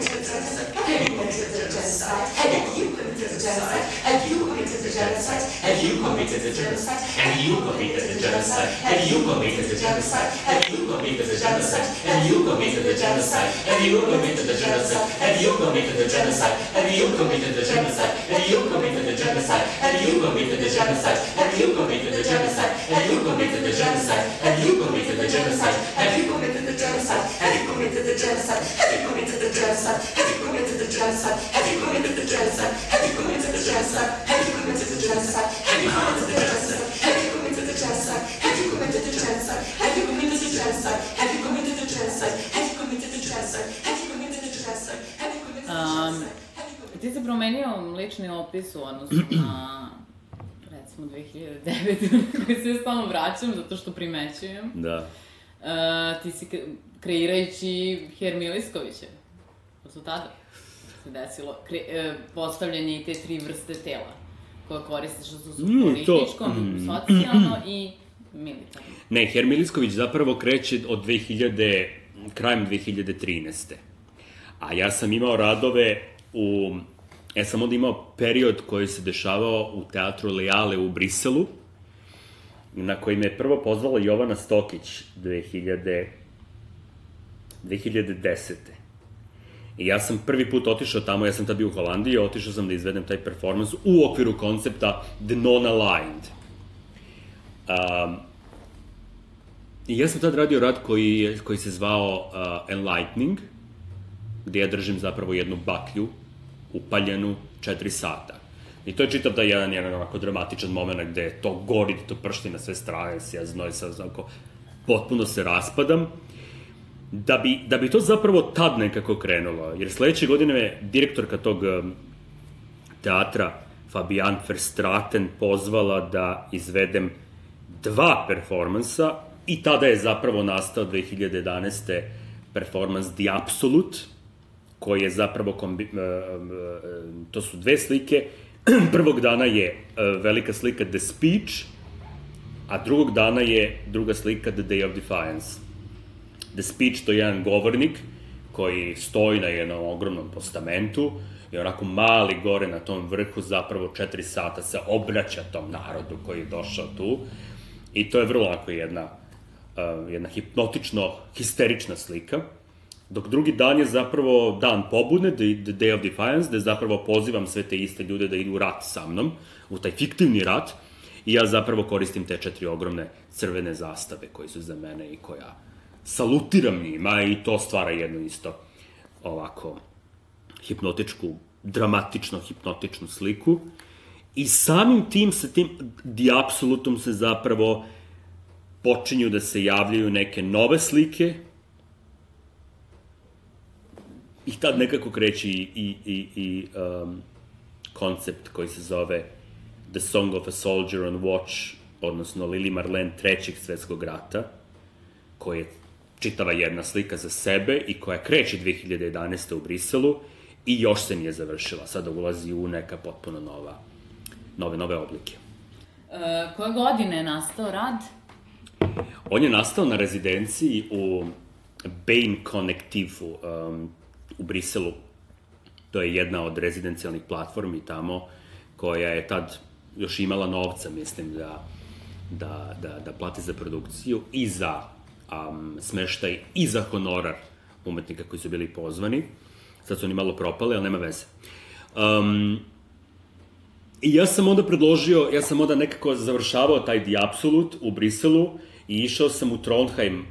committed genocide? Have you committed genocide? Have you committed a genocide? Have you committed a genocide? Have you committed a genocide? Have you committed a genocide? Have you committed a genocide? Have you committed a genocide? Have you committed a genocide? Have you committed a genocide? Have you committed a genocide? Have you committed a genocide? Have you committed a genocide? Have you committed a genocide? Have you committed a genocide? Have you committed a genocide? Have you committed a genocide? Have you committed a genocide? Have you committed a genocide? Have you committed a genocide? Have you committed a genocide? Have you committed a genocide? Have you committed a genocide? Have you committed a genocide? Have you committed a genocide? Have you committed a genocide? Have you committed a genocide? Have you committed a genocide? Have you committed a genocide? Have you committed a genocide? Have you committed a genocide? Have you committed a genocide? Um, Ti si promenio lični opis u odnosu na recimo 2009. koji se stalno vraćam zato što primećujem. Da. Uh, ti si kreirajući Hermiliskovića. To su tada se desilo. Kre, uh, postavljanje i te tri vrste tela koje koristiš što su Mm, političko, mm. socijalno i militarno. Ne, Hermi Lisković zapravo kreće od 2000, krajem 2013. A ja sam imao radove u... Ja sam onda imao period koji se dešavao u teatru Leale u Briselu, na koji me je prvo pozvala Jovana Stokić 2000, 2010. I ja sam prvi put otišao tamo, ja sam tad bio u Holandiji, otišao sam da izvedem taj performans u okviru koncepta The Non-Aligned. Um, I ja sam tad radio rad koji, koji se zvao uh, Enlightening, gde ja držim zapravo jednu baklju upaljenu 4 sata. I to je čitav da jedan, jedan onako dramatičan moment gde to gori, to pršti na sve strane, se ja znoj sad onako, potpuno se raspadam. Da bi, da bi to zapravo tad nekako krenulo, jer sledeće godine je direktorka tog teatra Fabian Verstraten pozvala da izvedem dva performansa i tada je zapravo nastao 2011. performans The Absolute, koji je zapravo, kombi, to su dve slike, prvog dana je uh, velika slika The Speech, a drugog dana je druga slika The Day of Defiance. The Speech to je jedan govornik koji stoji na jednom ogromnom postamentu i onako mali gore na tom vrhu zapravo četiri sata se obraća tom narodu koji je došao tu. I to je vrlo onako jedna, uh, jedna hipnotično histerična slika. Dok drugi dan je zapravo dan pobune, the, the Day of Defiance, gde zapravo pozivam sve te iste ljude da idu u rat sa mnom, u taj fiktivni rat, i ja zapravo koristim te četiri ogromne crvene zastave koje su za mene i koja salutiram njima i to stvara jednu isto ovako hipnotičku, dramatično hipnotičnu sliku. I samim tim, sa tim diapsolutom se zapravo počinju da se javljaju neke nove slike, i tad nekako kreće i, i, i, i um, koncept koji se zove The Song of a Soldier on Watch, odnosno Lili Marlene trećeg svetskog rata, koji je čitava jedna slika za sebe i koja kreće 2011. u Briselu i još se nije završila. Sada ulazi u neka potpuno nova, nove, nove oblike. E, koje godine je nastao rad? On je nastao na rezidenciji u Bain Connective, um, u Briselu. To je jedna od rezidencijalnih platformi tamo koja je tad još imala novca, mislim, da, da, da, da plati za produkciju i za um, smeštaj i za honorar umetnika koji su bili pozvani. Sad su oni malo propali, ali nema veze. Um, I ja sam onda predložio, ja sam onda nekako završavao taj Diapsolut u Briselu i išao sam u Trondheim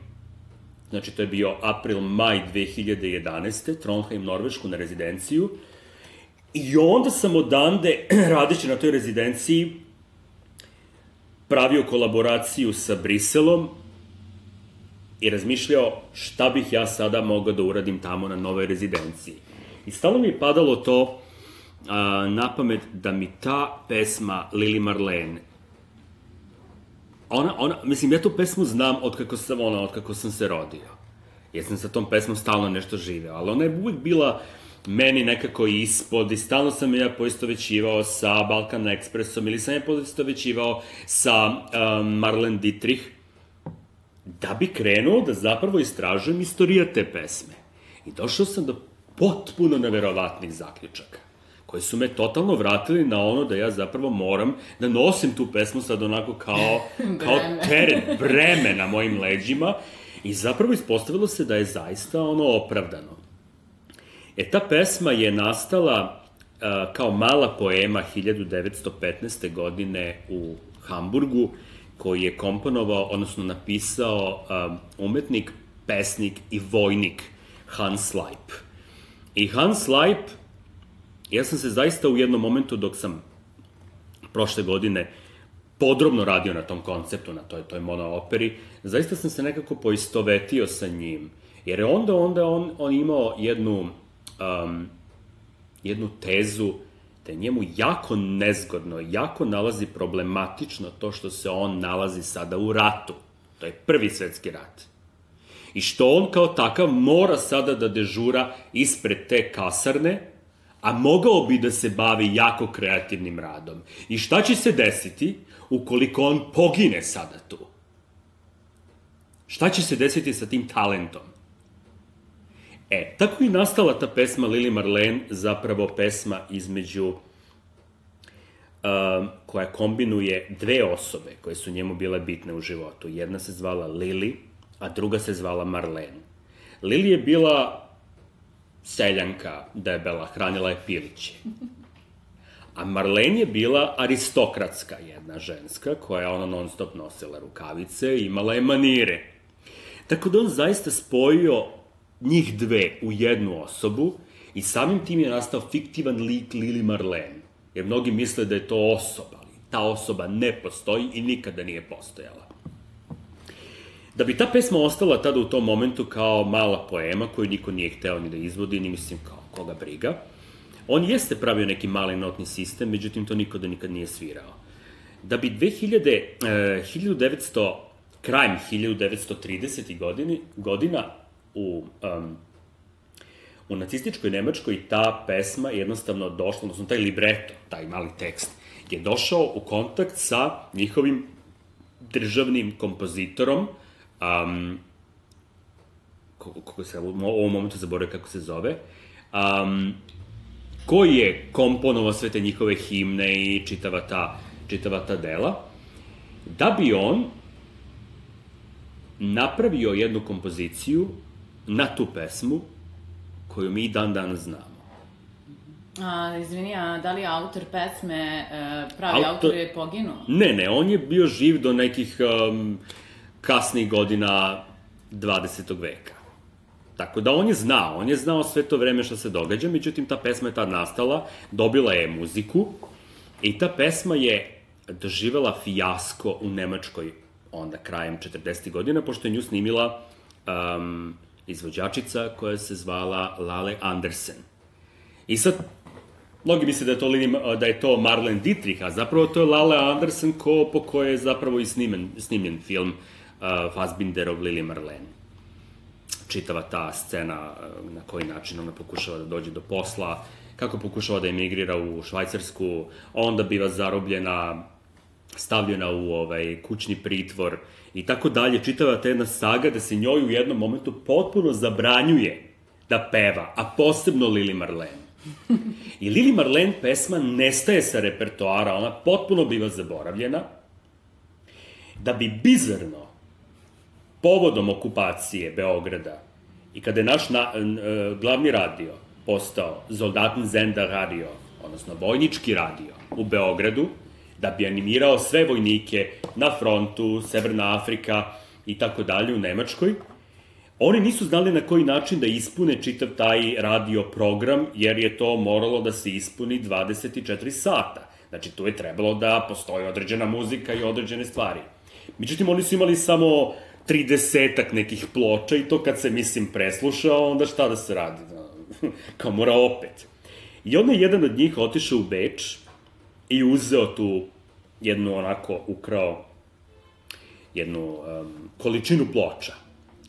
Znači, to je bio april-maj 2011. Trondheim, Norvešku, na rezidenciju. I onda sam odande, radići na toj rezidenciji, pravio kolaboraciju sa Briselom i razmišljao šta bih ja sada mogao da uradim tamo na novoj rezidenciji. I stalo mi je padalo to a, na pamet da mi ta pesma Lili Marlene ona, ona, mislim, ja tu pesmu znam od kako sam, ona, od kako sam se rodio. Ja sam sa tom pesmom stalno nešto živeo, ali ona je uvijek bila meni nekako ispod i stalno sam ja poistovećivao sa Balkan Expressom ili sam ja poistovećivao sa um, Marlene Dietrich da bi krenuo da zapravo istražujem istorija te pesme. I došao sam do potpuno neverovatnih zaključaka koji su me totalno vratili na ono da ja zapravo moram da nosim tu pesmu sad onako kao, kao teret, breme na mojim leđima i zapravo ispostavilo se da je zaista ono opravdano. E, ta pesma je nastala uh, kao mala poema 1915. godine u Hamburgu, koji je komponovao, odnosno napisao uh, umetnik, pesnik i vojnik Hans Leip. I Hans Leip Ja sam se zaista u jednom momentu dok sam prošle godine podrobno radio na tom konceptu, na toj, toj monooperi, zaista sam se nekako poistovetio sa njim. Jer je onda, onda on, on imao jednu, um, jednu tezu da je njemu jako nezgodno, jako nalazi problematično to što se on nalazi sada u ratu. To je prvi svetski rat. I što on kao takav mora sada da dežura ispred te kasarne, a mogao bi da se bavi jako kreativnim radom. I šta će se desiti ukoliko on pogine sada tu? Šta će se desiti sa tim talentom? E, tako i nastala ta pesma Lili Marlene, zapravo pesma između uh, koja kombinuje dve osobe koje su njemu bile bitne u životu. Jedna se zvala Lili, a druga se zvala Marlene. Lili je bila seljanka debela, hranila je piliće. A Marlene je bila aristokratska jedna ženska, koja je ona non stop nosila rukavice i imala je manire. Tako da on zaista spojio njih dve u jednu osobu i samim tim je nastao fiktivan lik Lili Marlene. Jer mnogi misle da je to osoba, ali ta osoba ne postoji i nikada nije postojala. Da bi ta pesma ostala tada u tom momentu kao mala poema koju niko nije hteo ni da izvodi, ni mislim kao koga briga, on jeste pravio neki mali notni sistem, međutim to niko da nikad nije svirao. Da bi 2000, eh, 1900, krajem 1930. godini, godina u, um, u nacističkoj Nemačkoj ta pesma jednostavno došla, odnosno taj libreto, taj mali tekst, je došao u kontakt sa njihovim državnim kompozitorom, um, kako se u ovom momentu zaboravio kako se zove, um, koji je komponovao sve te njihove himne i čitava ta, čitava ta dela, da bi on napravio jednu kompoziciju na tu pesmu koju mi dan danas znamo. A, izvini, a da li autor pesme, e, pravi autor, autor je poginuo? Ne, ne, on je bio živ do nekih um, kasnih godina 20. veka. Tako da on je znao, on je znao sve to vreme što se događa, međutim ta pesma je tad nastala, dobila je muziku i ta pesma je doživela fijasko u Nemačkoj onda krajem 40. godina, pošto je nju snimila um, izvođačica koja se zvala Lale Andersen. I sad, mnogi misle da je to, da je to Marlene Dietrich, a zapravo to je Lale Andersen ko, po kojoj je zapravo i snimen, snimljen film uh, Fassbinderov Lili Marlene čitava ta scena uh, na koji način ona pokušava da dođe do posla, kako pokušava da emigrira u Švajcarsku, onda biva zarobljena, stavljena u ovaj kućni pritvor i tako dalje, čitava ta jedna saga da se njoj u jednom momentu potpuno zabranjuje da peva, a posebno Lili Marlene. I Lili Marlene pesma nestaje sa repertoara, ona potpuno biva zaboravljena, da bi bizarno, povodom okupacije Beograda, i kada je naš na, n, n, glavni radio postao Zoldaten Zender radio, odnosno vojnički radio u Beogradu, da bi animirao sve vojnike na frontu, Severna Afrika i tako dalje u Nemačkoj. Oni nisu znali na koji način da ispune čitav taj radio program, jer je to moralo da se ispuni 24 sata. Znači, tu je trebalo da postoji određena muzika i određene stvari. Međutim, oni su imali samo 30 nekih ploča i to kad se, mislim, preslušao, onda šta da se radi? Kao mora opet. I onda je jedan od njih otišao u Beč i uzeo tu jednu onako ukrao jednu um, količinu ploča.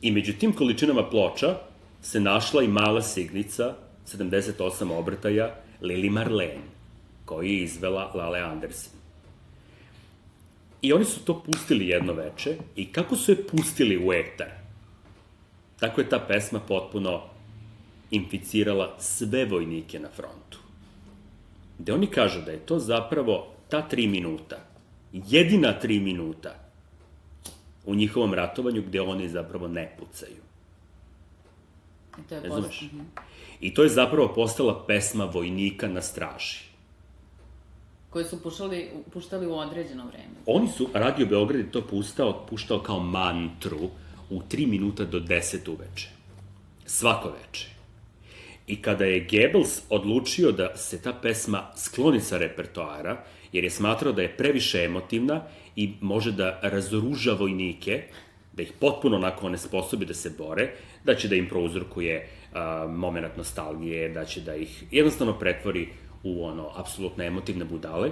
I među tim količinama ploča se našla i mala signica 78 obrtaja Lili Marlene, koju je izvela Lale Andersen. I oni su to pustili jedno veče i kako su je pustili u etar, tako je ta pesma potpuno inficirala sve vojnike na frontu. Gde oni kažu da je to zapravo ta tri minuta, jedina tri minuta u njihovom ratovanju gde oni zapravo ne pucaju. I to je Razumeš? post... Mhm. I to je zapravo postala pesma vojnika na straži. Koje su puštali, puštali u određeno vreme. Oni su, Radio Beograd je to pustao, puštao kao mantru u 3 minuta do 10 uveče. Svako veče. I kada je Goebbels odlučio da se ta pesma skloni sa repertoara, jer je smatrao da je previše emotivna i može da razoruža vojnike, da ih potpuno onako ne sposobi da se bore, da će da im prouzrokuje moment nostalgije, da će da ih jednostavno pretvori u ono, apsolutno emotivne budale,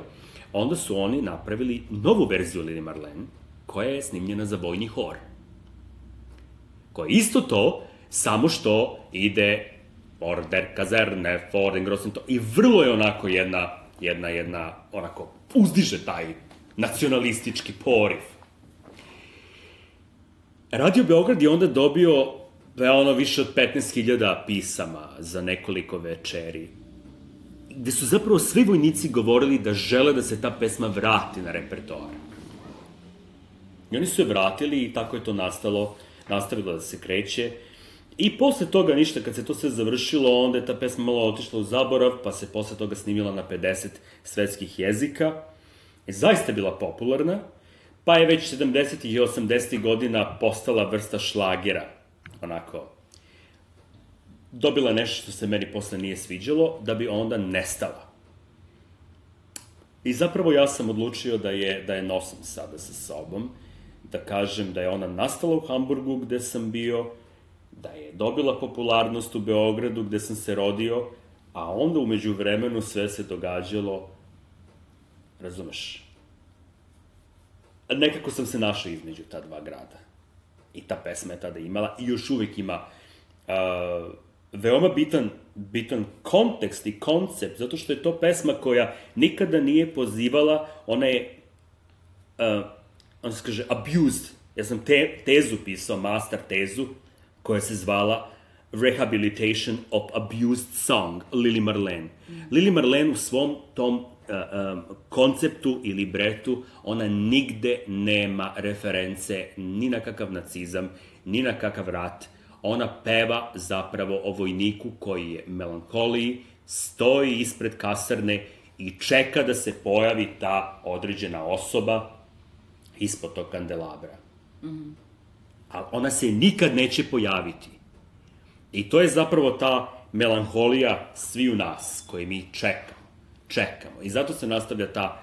onda su oni napravili novu verziju Lili Marlene, koja je snimljena za vojni hor. Koja je isto to, samo što ide order, kazerne, Forden, Grossen, to, i vrlo je onako jedna, jedna, jedna, onako, uzdiže taj nacionalistički poriv. Radio Beograd je onda dobio da ono više od 15.000 pisama za nekoliko večeri, gde su zapravo svi vojnici govorili da žele da se ta pesma vrati na repertoar. I oni su je vratili i tako je to nastalo, nastavilo da se kreće. I posle toga ništa, kad se to sve završilo, onda je ta pesma malo otišla u zaborav, pa se posle toga snimila na 50 svetskih jezika. I zaista je bila popularna, pa je već 70. i 80. godina postala vrsta šlagera. Onako, dobila nešto što se meni posle nije sviđalo, da bi onda nestala. I zapravo ja sam odlučio da je, da je nosim sada sa sobom, da kažem da je ona nastala u Hamburgu gde sam bio, da je dobila popularnost u Beogradu gde sam se rodio, a onda umeđu vremenu sve se događalo, razumeš, nekako sam se našao između ta dva grada. I ta pesma je tada imala i još uvek ima uh, veoma bitan, bitan kontekst i koncept, zato što je to pesma koja nikada nije pozivala, ona je, uh, on se kaže, abused. Ja sam te, tezu pisao, master tezu, koja se zvala Rehabilitation of Abused Song, Lili Marlene. Mm. Lili Marlene u svom tom uh, um, konceptu ili bretu, ona nigde nema reference ni na kakav nacizam, ni na kakav rat, ona peva zapravo o vojniku koji je melankoliji, stoji ispred kasarne i čeka da se pojavi ta određena osoba ispod tog kandelabra. Mm -hmm. Ali ona se nikad neće pojaviti. I to je zapravo ta melanholija svi u nas, koje mi čekamo. Čekamo. I zato se nastavlja ta,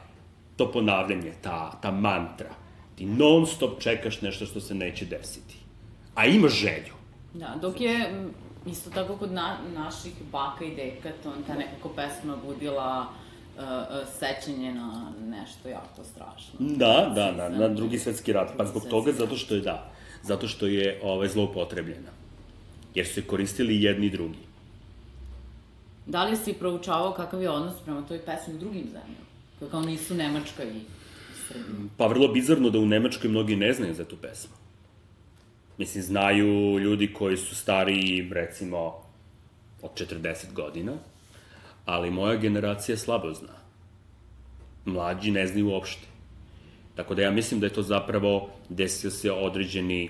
to ponavljanje, ta, ta mantra. Ti non stop čekaš nešto što se neće desiti. A imaš želju. Da, dok je isto tako kod na, naših baka i deka, to ta nekako pesma budila uh, uh, sećanje na nešto jako strašno. Da, da, na, na drugi svetski rat. Pa zbog toga, zato što je da, zato što je ovaj, zloupotrebljena. Jer su se koristili jedni i drugi. Da li si proučavao kakav je odnos prema toj pesmi u drugim zemljama? Kao nisu Nemačka i Srbija. Pa vrlo bizarno da u Nemačkoj mnogi ne znaju za tu pesmu. Mislim, znaju ljudi koji su stariji, recimo, od 40 godina, ali moja generacija slabo zna. Mlađi ne znaju uopšte. Tako da ja mislim da je to zapravo desio se određeni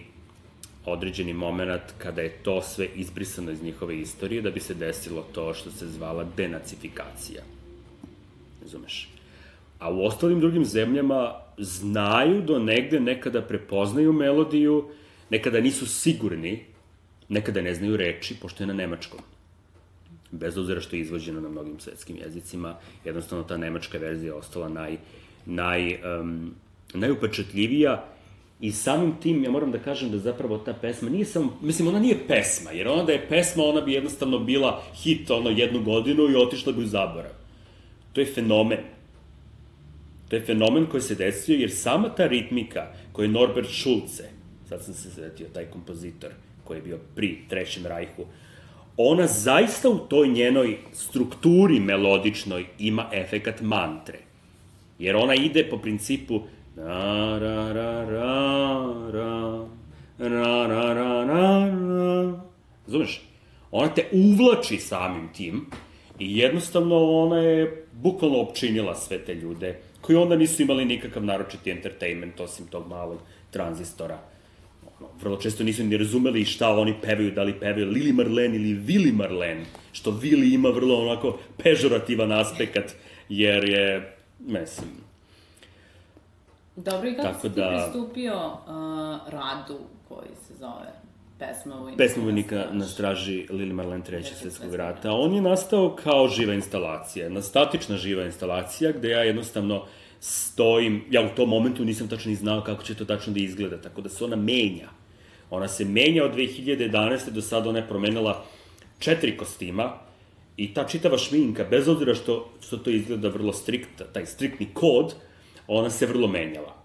određeni moment kada je to sve izbrisano iz njihove istorije da bi se desilo to što se zvala denacifikacija. Razumeš? A u ostalim drugim zemljama znaju do negde nekada prepoznaju melodiju, nekada nisu sigurni, nekada ne znaju reči, pošto je na nemačkom. Bez obzira što je izvođeno na mnogim svetskim jezicima, jednostavno ta nemačka verzija je ostala naj, naj, um, najupečatljivija i samim tim ja moram da kažem da zapravo ta pesma nije samo, mislim ona nije pesma, jer ona da je pesma ona bi jednostavno bila hit ono jednu godinu i otišla bi u zaborav. To je fenomen. To je fenomen koji se desio jer sama ta ritmika koju je Norbert Schulze sad sam se svetio, taj kompozitor koji je bio pri Trećem rajhu, ona zaista u toj njenoj strukturi melodičnoj ima efekat mantre. Jer ona ide po principu ra ra ra ra ra. Ra ra ra ra ra. Zumeš? Ona te uvlači samim tim i jednostavno ona je bukvalno opčinila sve te ljude koji onda nisu imali nikakav naročiti entertainment osim tog malog tranzistora. Ono, vrlo često nisu ni razumeli šta oni pevaju, da li pevaju Lili Marlen ili Vili Marlen, što Vili ima vrlo onako pežorativan aspekt, jer je, mislim... Dobro, i kako Tako si ti da... pristupio uh, radu koji se zove Pesma vojnika, Pesma vojnika na straži Lili Marlen Trećeg svetskog rata. On je nastao kao živa instalacija, jedna statična živa instalacija, gde ja jednostavno stojim, ja u tom momentu nisam tačno ni znao kako će to tačno da izgleda, tako da se ona menja. Ona se menja od 2011. do sada ona je promenila četiri kostima i ta čitava šminka, bez obzira što, što to izgleda vrlo strikt, taj striktni kod, ona se vrlo menjala.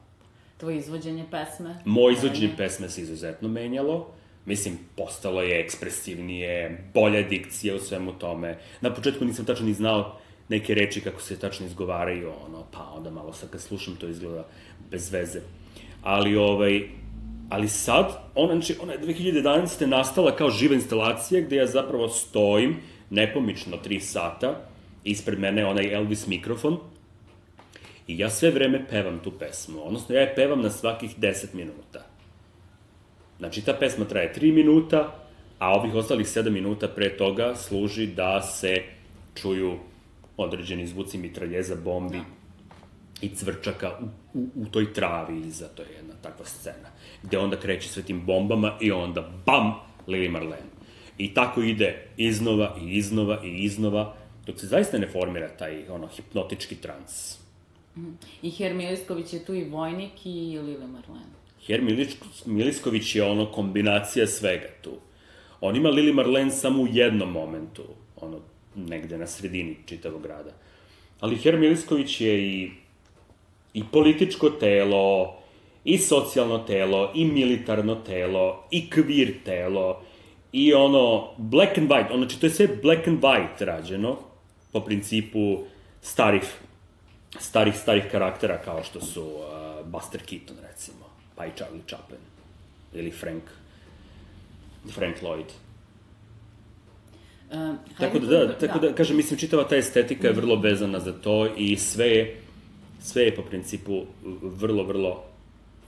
Tvoje izvođenje pesme? Moje izvođenje pesme se izuzetno menjalo. Mislim, postalo je ekspresivnije, bolja dikcija u svemu tome. Na početku nisam tačno ni znao neke reči kako se tačno izgovaraju, ono, pa onda malo sad kad slušam to izgleda bez veze. Ali, ovaj, ali sad, ona, znači, ona je 2011. nastala kao živa instalacija gde ja zapravo stojim nepomično 3 sata, ispred mene je onaj Elvis mikrofon, i ja sve vreme pevam tu pesmu, odnosno ja je pevam na svakih 10 minuta. Znači, ta pesma traje 3 minuta, a ovih ostalih 7 minuta pre toga služi da se čuju određeni zvuci mitraljeza, bombi. Da. i cvrčaka u, u, u toj travi iza, to je jedna takva scena, gde onda kreće sve tim bombama i onda bam, Lili Marlene. I tako ide iznova i iznova i iznova, dok se zaista ne formira taj ono hipnotički trans. I Her Milisković je tu i vojnik i Lile Marlene. Her Milisković je ono kombinacija svega tu. On ima Lili Marlene samo u jednom momentu, ono, negde na sredini čitavog grada. Ali Her Milisković je i, i političko telo, i socijalno telo, i militarno telo, i kvir telo, i ono, black and white, ono, znači to je sve black and white rađeno, po principu starih, starih, starih karaktera kao što su uh, Buster Keaton, recimo, pa i Charlie Chaplin, ili Frank, Frank Lloyd. Uh, Tako da, da, tako da, kažem, mislim, čitava ta estetika je vrlo vezana za to i sve je, sve je po principu vrlo, vrlo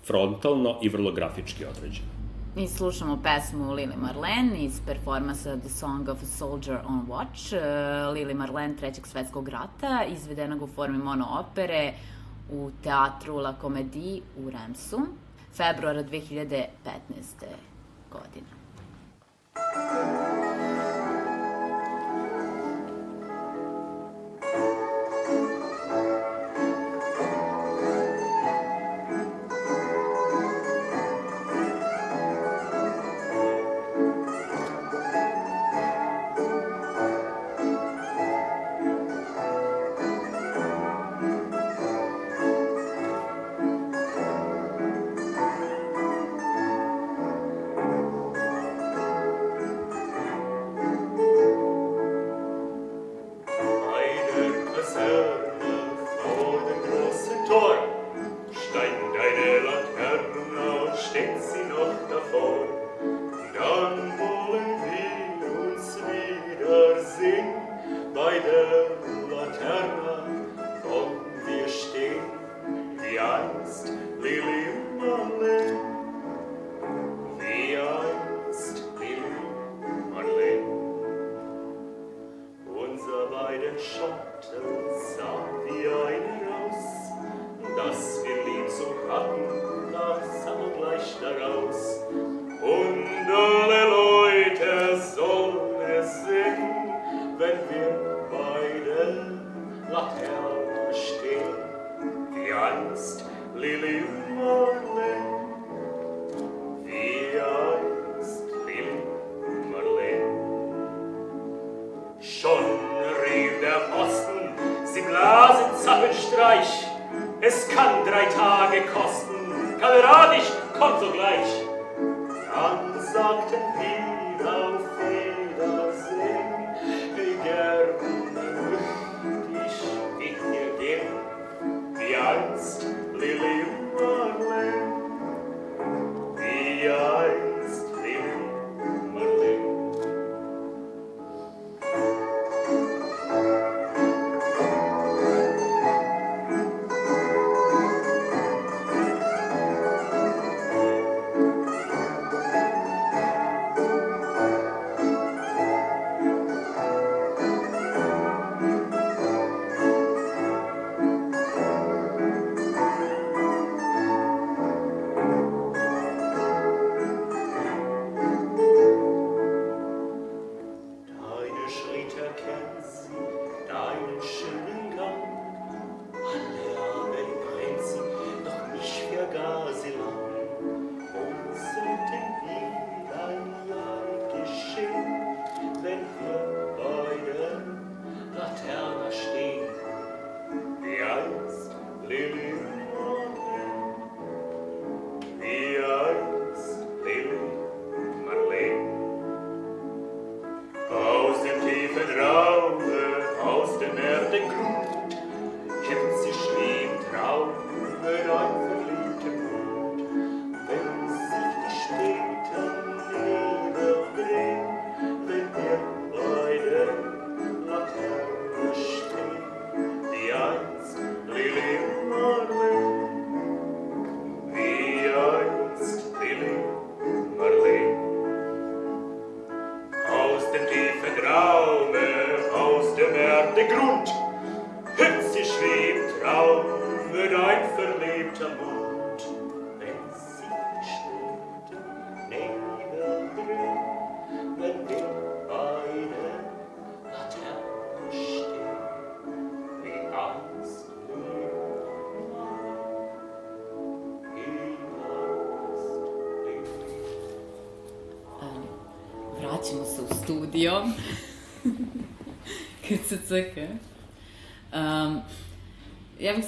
frontalno i vrlo grafički određeno. Mi slušamo pesmu Lili Marlene iz performansa The Song of a Soldier on Watch. Uh, Lili Marlene Trećeg svetskog rata, izvedenog u formi mono opere u teatru La Comédie u Remsu, februara 2015. godine. Bei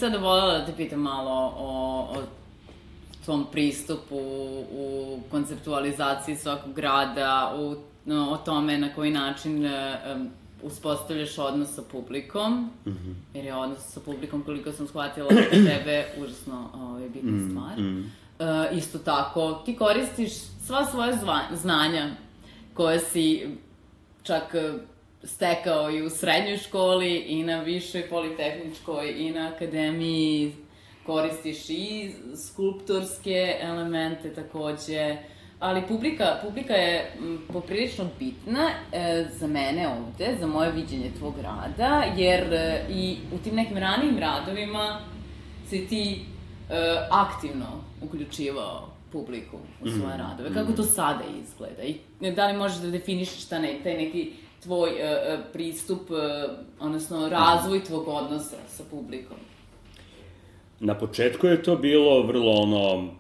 sada voljela da te pitam malo o, o tvom pristupu u konceptualizaciji svakog grada, u, no, o tome na koji način um, uspostavljaš odnos sa publikom, mm -hmm. jer je odnos sa publikom, koliko sam shvatila, za tebe užasno ovaj, bitna mm -hmm. stvar. Mm -hmm. uh, isto tako, ti koristiš sva svoja zva, znanja koje si čak stekao i u srednjoj školi i na višoj politehničkoj i na akademiji koristiš i skulptorske elemente takođe, ali publika, publika je poprilično bitna e, za mene ovde, za moje viđenje tvog rada, jer e, i u tim nekim ranijim radovima si ti e, aktivno uključivao publiku u svoje mm. radove. Kako to sada izgleda? I da li možeš da definišeš šta ne, taj neki tvoj uh, pristup, uh, odnosno razvoj tvog odnosa sa publikom? Na početku je to bilo vrlo ono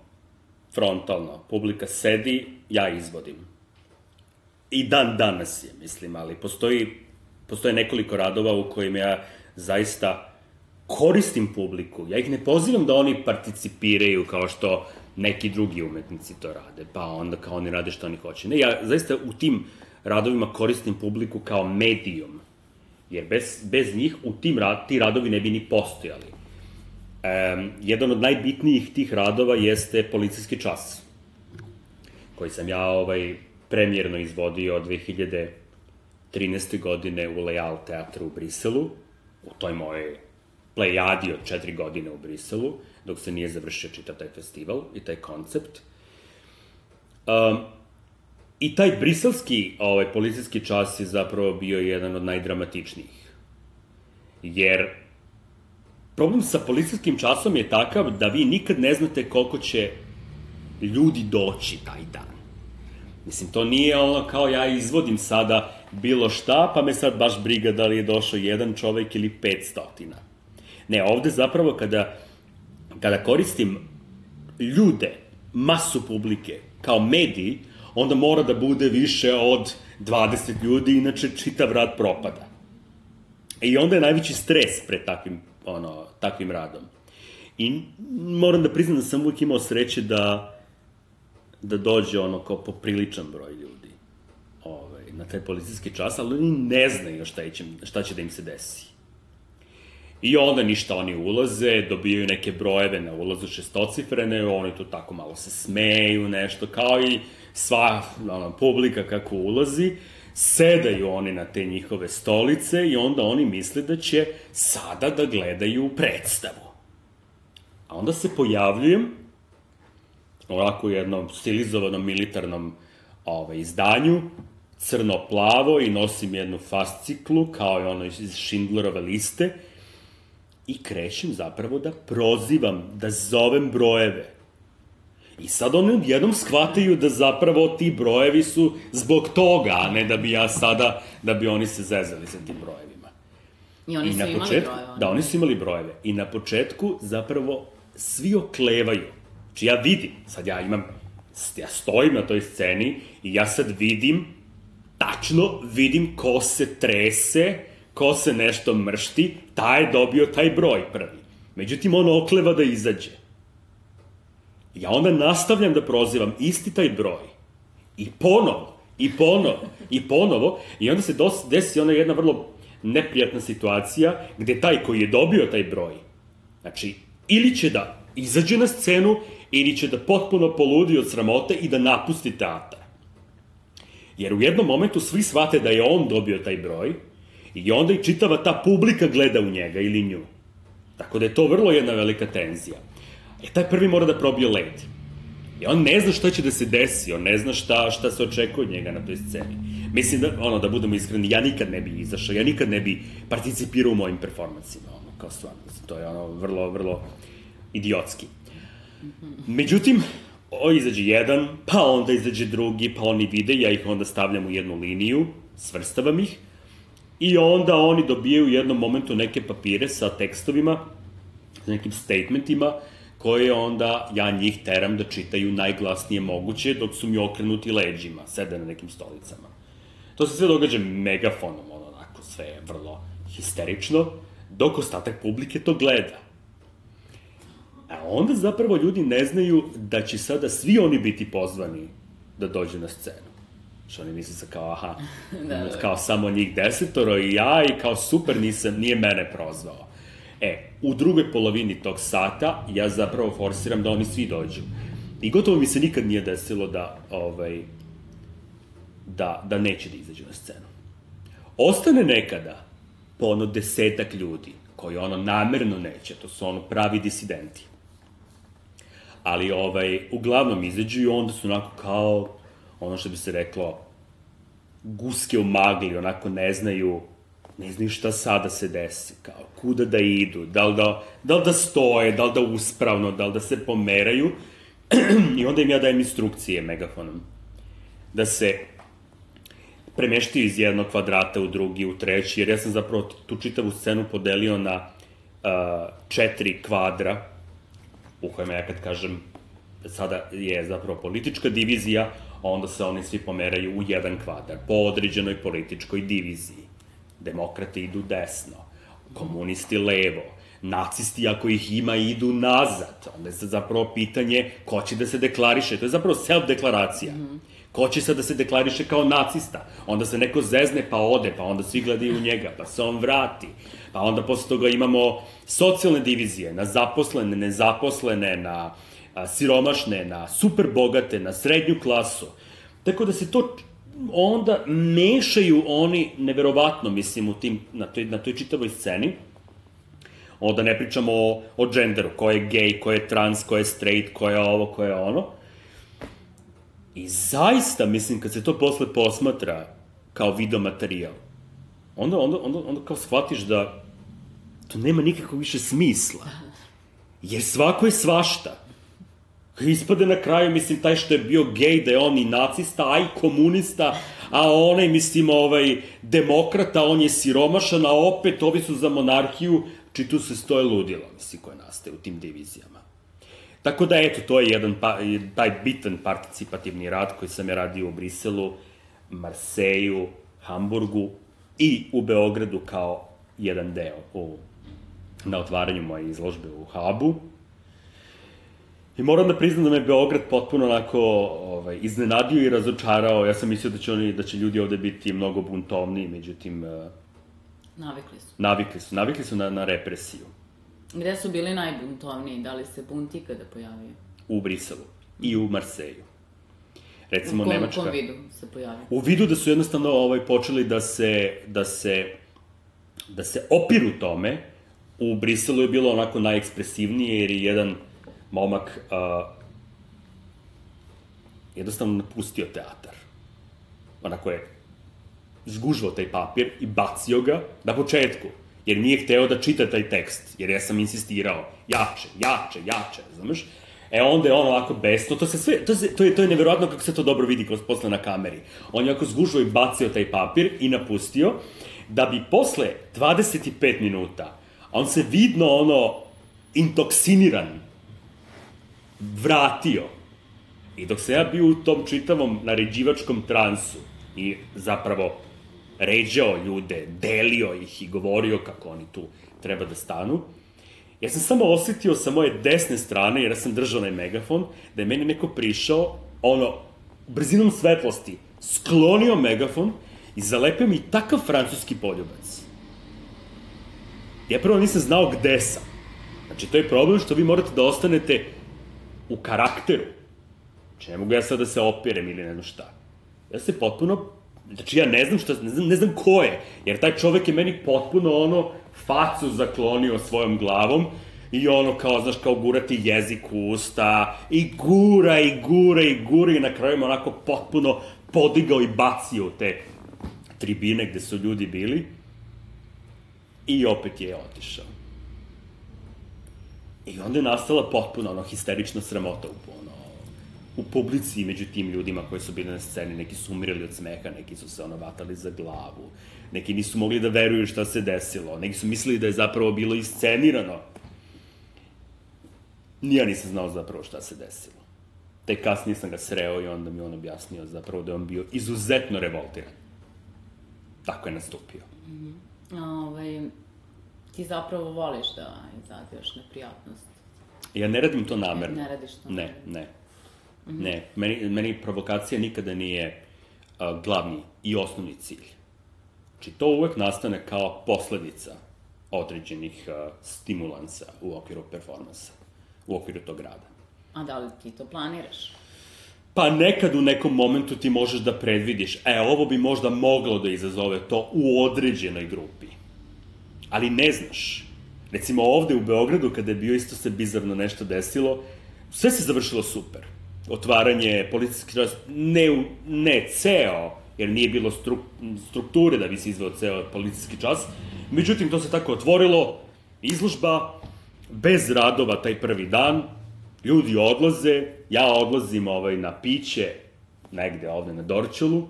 frontalno. Publika sedi, ja izvodim. I dan danas je, mislim, ali postoji, postoje nekoliko radova u kojima ja zaista koristim publiku. Ja ih ne pozivam da oni participiraju kao što neki drugi umetnici to rade, pa onda kao oni rade što oni hoće. Ne, ja zaista u tim radovima koristim publiku kao medijum, jer bez, bez njih u tim rad, ti radovi ne bi ni postojali. Um, jedan od najbitnijih tih radova jeste policijski čas, koji sam ja ovaj, premjerno izvodio 2013. godine u Lejal teatru u Briselu, u toj mojej plejadi od četiri godine u Briselu, dok se nije završio čitav taj festival i taj koncept. Um, I taj briselski ovaj, policijski čas je zapravo bio jedan od najdramatičnijih. Jer problem sa policijskim časom je takav da vi nikad ne znate koliko će ljudi doći taj dan. Mislim, to nije ono kao ja izvodim sada bilo šta, pa me sad baš briga da li je došao jedan čovek ili 500. Ne, ovde zapravo kada, kada koristim ljude, masu publike, kao mediji, onda mora da bude više od 20 ljudi, inače čitav rad propada. I onda je najveći stres pred takvim, ono, takvim radom. I moram da priznam da sam uvijek imao sreće da, da dođe ono kao popriličan broj ljudi ovaj, na taj policijski čas, ali oni ne znaju šta će, šta će da im se desi. I onda ništa oni ulaze, dobijaju neke brojeve na ulazu šestocifrene, oni tu tako malo se smeju, nešto, kao i sva ono, publika kako ulazi, sedaju oni na te njihove stolice i onda oni misle da će sada da gledaju predstavu. A onda se pojavljujem ovako u jednom stilizovanom militarnom ovaj, izdanju, crno-plavo i nosim jednu fasciklu kao i ono iz Schindlerove liste i krećem zapravo da prozivam, da zovem brojeve. I sad oni jednom shvataju da zapravo ti brojevi su zbog toga, a ne da bi ja sada, da bi oni se zezali sa tim brojevima. I oni I su na imali početku, brojeve. Da, oni su imali brojeve. I na početku zapravo svi oklevaju. Znači ja vidim, sad ja imam, ja stojim na toj sceni i ja sad vidim, tačno vidim ko se trese, ko se nešto mršti, taj je dobio taj broj prvi. Međutim, on okleva da izađe. Ja onda nastavljam da prozivam isti taj broj. I ponovo, i ponovo, i ponovo, i onda se dos, desi ona jedna vrlo neprijatna situacija gde taj koji je dobio taj broj, znači, ili će da izađe na scenu, ili će da potpuno poludi od sramote i da napusti teatar. Jer u jednom momentu svi shvate da je on dobio taj broj i onda i čitava ta publika gleda u njega ili nju. Tako da je to vrlo jedna velika tenzija. E, taj prvi mora da probije led. I on ne zna šta će da se desi, on ne zna šta, šta se očekuje od njega na toj sceni. Mislim da, ono, da budemo iskreni, ja nikad ne bi izašao, ja nikad ne bi participirao u mojim performansima, ono, kao stvarno, to je ono, vrlo, vrlo idiotski. Međutim, o, izađe jedan, pa onda izađe drugi, pa oni vide, ja ih onda stavljam u jednu liniju, svrstavam ih, i onda oni dobijaju u jednom momentu neke papire sa tekstovima, sa nekim statementima, koje onda ja njih teram da čitaju najglasnije moguće dok su mi okrenuti leđima, sede na nekim stolicama. To se sve događa megafonom, ono, onako, sve je vrlo histerično, dok ostatak publike to gleda. A onda zapravo ljudi ne znaju da će sada svi oni biti pozvani da dođu na scenu. Što oni misle sa kao, aha, da, da. kao samo njih desetoro i ja i kao super nisam, nije mene prozvao. E, u drugoj polovini tog sata ja zapravo forsiram da oni svi dođu. I gotovo mi se nikad nije desilo da, ovaj, da, da neće da izađu na scenu. Ostane nekada po ono desetak ljudi, koji ono namerno neće, to su ono pravi disidenti. Ali ovaj, uglavnom izađu i onda su onako kao, ono što bi se reklo, guske u magli, onako ne znaju, ne znaju šta sada se desi, kao kuda da idu, da li da, da, li da stoje, da li da uspravno, da li da se pomeraju. I onda im ja dajem instrukcije megafonom. Da se premeštio iz jednog kvadrata u drugi, u treći, jer ja sam zapravo tu čitavu scenu podelio na uh, četiri kvadra, u kojima ja kad kažem sada je zapravo politička divizija, onda se oni svi pomeraju u jedan kvadar, po određenoj političkoj diviziji. Demokrate idu desno, komunisti levo, nacisti ako ih ima idu nazad. Onda je zapravo pitanje ko će da se deklariše. To je zapravo self-deklaracija. Mm -hmm Ko će sad da se deklariše kao nacista? Onda se neko zezne pa ode, pa onda svi gledaju u njega, pa se on vrati. Pa onda posle toga imamo socijalne divizije, na zaposlene, nezaposlene, na a, siromašne, na super bogate, na srednju klasu. Tako da se to onda mešaju oni neverovatno, mislim, u tim, na toj, na toj čitavoj sceni. Onda ne pričamo o, o dženderu, ko je gej, ko je trans, ko je straight, ko je ovo, ko je ono I zaista, mislim, kad se to posle posmatra kao video materijal, onda, onda, onda, onda kao shvatiš da to nema nikakvog više smisla. Jer svako je svašta. Ispade na kraju, mislim, taj što je bio gej, da je on i nacista, a i komunista, a onaj, mislim, ovaj, demokrata, on je siromašan, a opet ovi su za monarhiju, či tu se stoje ludilo, mislim, koje nastaje u tim divizijama. Tako da, eto, to je jedan pa, taj bitan participativni rad koji sam ja radio u Briselu, Marseju, Hamburgu i u Beogradu kao jedan deo u, na otvaranju moje izložbe u Habu. I moram da priznam da me Beograd potpuno onako ovaj, iznenadio i razočarao. Ja sam mislio da će, oni, da će ljudi ovde biti mnogo buntovniji, međutim... Uh, navikli su. Navikli su. Navikli su na, na represiju. Gde su bili najbuntovniji? Da li se bunt ikada pojavio? U Briselu i u Marseju. Recimo, u kom, Nemačka... U kom vidu se pojavio? U vidu da su jednostavno ovaj, počeli da se, da se, da se opiru tome. U Briselu je bilo onako najekspresivnije, jer je jedan momak uh, jednostavno napustio teatar. Onako je zgužvao taj papir i bacio ga na početku jer nije hteo da čita taj tekst, jer ja sam insistirao, jače, jače, jače, razumeš? E onda je on ovako besno, to se sve, to, se, to, je, to je neverovatno kako se to dobro vidi kroz posle na kameri. On je ovako zgužao i bacio taj papir i napustio, da bi posle 25 minuta, on se vidno ono intoksiniran, vratio. I dok se ja bio u tom čitavom naređivačkom transu i zapravo ređao ljude, delio ih i govorio kako oni tu treba da stanu. Ja sam samo osetio sa moje desne strane, jer ja sam držao onaj megafon, da je meni neko prišao, ono, brzinom svetlosti, sklonio megafon i zalepio mi takav francuski poljubac. Ja prvo nisam znao gde sam. Znači, to je problem što vi morate da ostanete u karakteru. Znači, ne mogu ja sad da se opirem ili ne znam šta. Ja se potpuno Znači, ja ne znam šta, ne znam, ne znam ko je, jer taj čovek je meni potpuno ono, facu zaklonio svojom glavom, i ono kao, znaš, kao gurati jezik u usta, i gura, i gura, i gura, i na kraju onako potpuno podigao i bacio te tribine gde su ljudi bili, i opet je otišao. I onda je nastala potpuno ono histerična sramota u u publici među tim ljudima koji su bili na sceni, neki su umirali od smeha, neki su se ono vatali za glavu, neki nisu mogli da veruju šta se desilo, neki su mislili da je zapravo bilo iscenirano. Nija nisam znao zapravo šta se desilo. Tek kasnije sam ga sreo i onda mi on objasnio zapravo da je on bio izuzetno revoltiran. tako je nastupio. Ovaj, ti zapravo voliš da izazivaš neprijatnost. Ja ne radim to namerno. Ne radiš to Ne, ne. Ne, meni, meni provokacija nikada nije uh, glavni i osnovni cilj. Znači, to uvek nastane kao posledica određenih uh, stimulansa u okviru performansa, u okviru tog rada. A da li ti to planiraš? Pa nekad u nekom momentu ti možeš da predvidiš, e, ovo bi možda moglo da izazove to u određenoj grupi. Ali ne znaš. Recimo ovde u Beogradu, kada je bio isto se bizarno nešto desilo, sve se završilo super. Otvaranje policijski čas, ne, ne ceo, jer nije bilo struk, strukture da bi se izveo ceo policijski čas. Međutim, to se tako otvorilo, izložba, bez radova taj prvi dan, ljudi odlaze, ja odlazim ovaj, na piće, negde ovde na Dorčelu,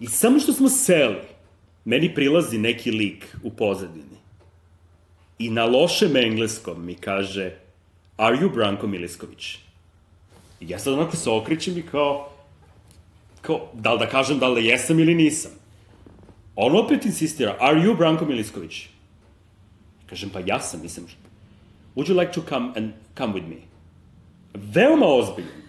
i samo što smo seli, meni prilazi neki lik u pozadini. I na lošem engleskom mi kaže, are you Branko Milisković? I ja sad onako se okrećem i kao, kao, da li da kažem da li jesam ili nisam. On opet insistira, are you Branko Milisković? Kažem, pa ja sam, nisam. Would you like to come and come with me? Veoma ozbiljan.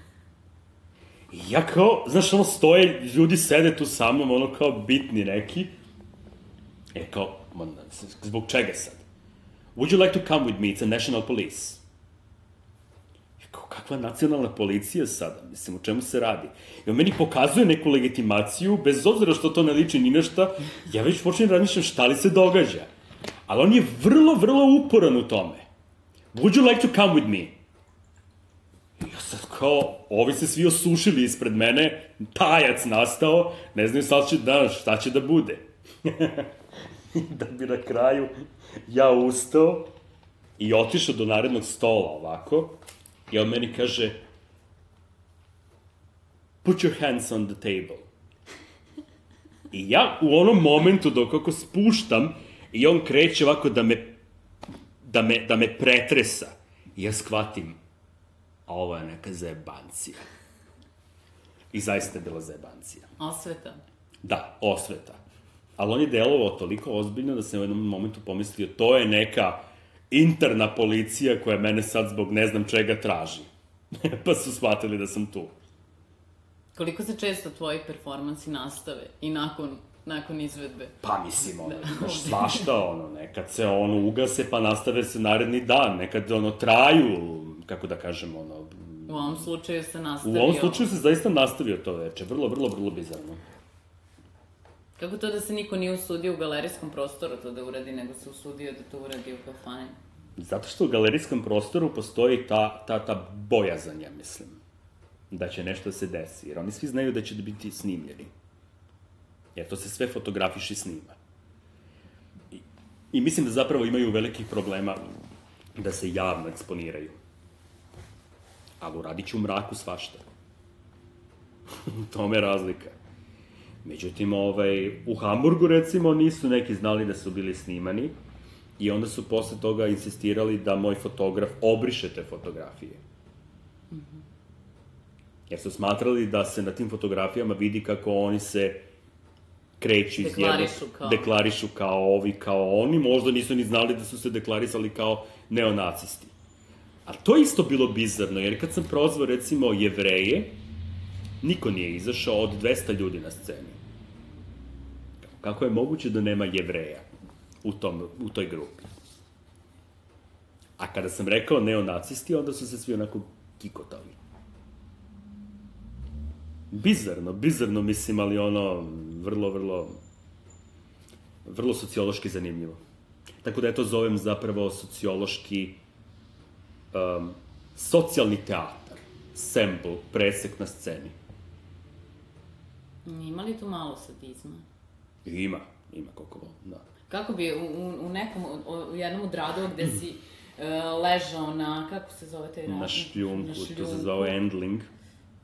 I ja kao, znaš, ono stoje, ljudi sede tu sa mnom, ono kao bitni neki. E, kao, zbog čega sad? Would you like to come with me? It's a national police. Ja kao, kakva nacionalna policija sada? Mislim, o čemu se radi? I on meni pokazuje neku legitimaciju, bez obzira što to ne liči ni na šta, ja već počnem razmišljam šta li se događa. Ali on je vrlo, vrlo uporan u tome. Would you like to come with me? I ja sad kao, ovi se svi osušili ispred mene, tajac nastao, ne znaju sad će da, šta će da bude. da bi na kraju ja ustao i otišao do narednog stola ovako, i on meni kaže, put your hands on the table. I ja u onom momentu dok ako spuštam i on kreće ovako da me, da me, da me pretresa, i ja shvatim, a ovo je neka zebancija. I zaista je bila zebancija. Osveta. Da, osveta. Ali on je delovao toliko ozbiljno da sam u jednom momentu pomislio to je neka interna policija koja mene sad zbog ne znam čega traži. pa su shvatili da sam tu. Koliko se često tvoji performansi nastave i nakon, nakon izvedbe? Pa mislim, ono, Da. znaš, svašta, ono, nekad se ono ugase pa nastave se naredni dan, nekad ono traju, kako da kažem, ono, U ovom slučaju se u nastavio... ovom slučaju se zaista nastavio to veče, vrlo, vrlo, vrlo bizarno. Kako to da se niko nije usudio u galerijskom prostoru to da uradi, nego se usudio da to uradi u kafani? Zato što u galerijskom prostoru postoji ta, ta, ta bojazan, ja mislim, da će nešto se desi, jer oni svi znaju da će biti snimljeni. Jer to se sve fotografiši snima. I, I mislim da zapravo imaju velikih problema da se javno eksponiraju. Ali uradit ću u mraku svašta. U tome je razlika. Međutim, ovaj, u Hamburgu, recimo, nisu neki znali da su bili snimani i onda su posle toga insistirali da moj fotograf obriše te fotografije. Jer su smatrali da se na tim fotografijama vidi kako oni se kreću iz Deklarišu kao. deklarišu kao ovi, kao oni, možda nisu ni znali da su se deklarisali kao neonacisti. A to je isto bilo bizarno, jer kad sam prozvao, recimo, jevreje, niko nije izašao od 200 ljudi na sceni. Kako je moguće da nema jevreja u, tom, u toj grupi? A kada sam rekao neonacisti, onda su se svi onako kikotali. Bizarno, bizarno mislim, ali ono, vrlo, vrlo, vrlo sociološki zanimljivo. Tako da ja to zovem zapravo sociološki um, socijalni teatar, sample, presek na sceni. Ima li tu malo sadizma? Ima, ima koliko vol, da. Kako bi u, u, nekom, u, jednom od radova gde si uh, ležao na, kako se zove taj rad? Na šljunku, Na to se zove endling.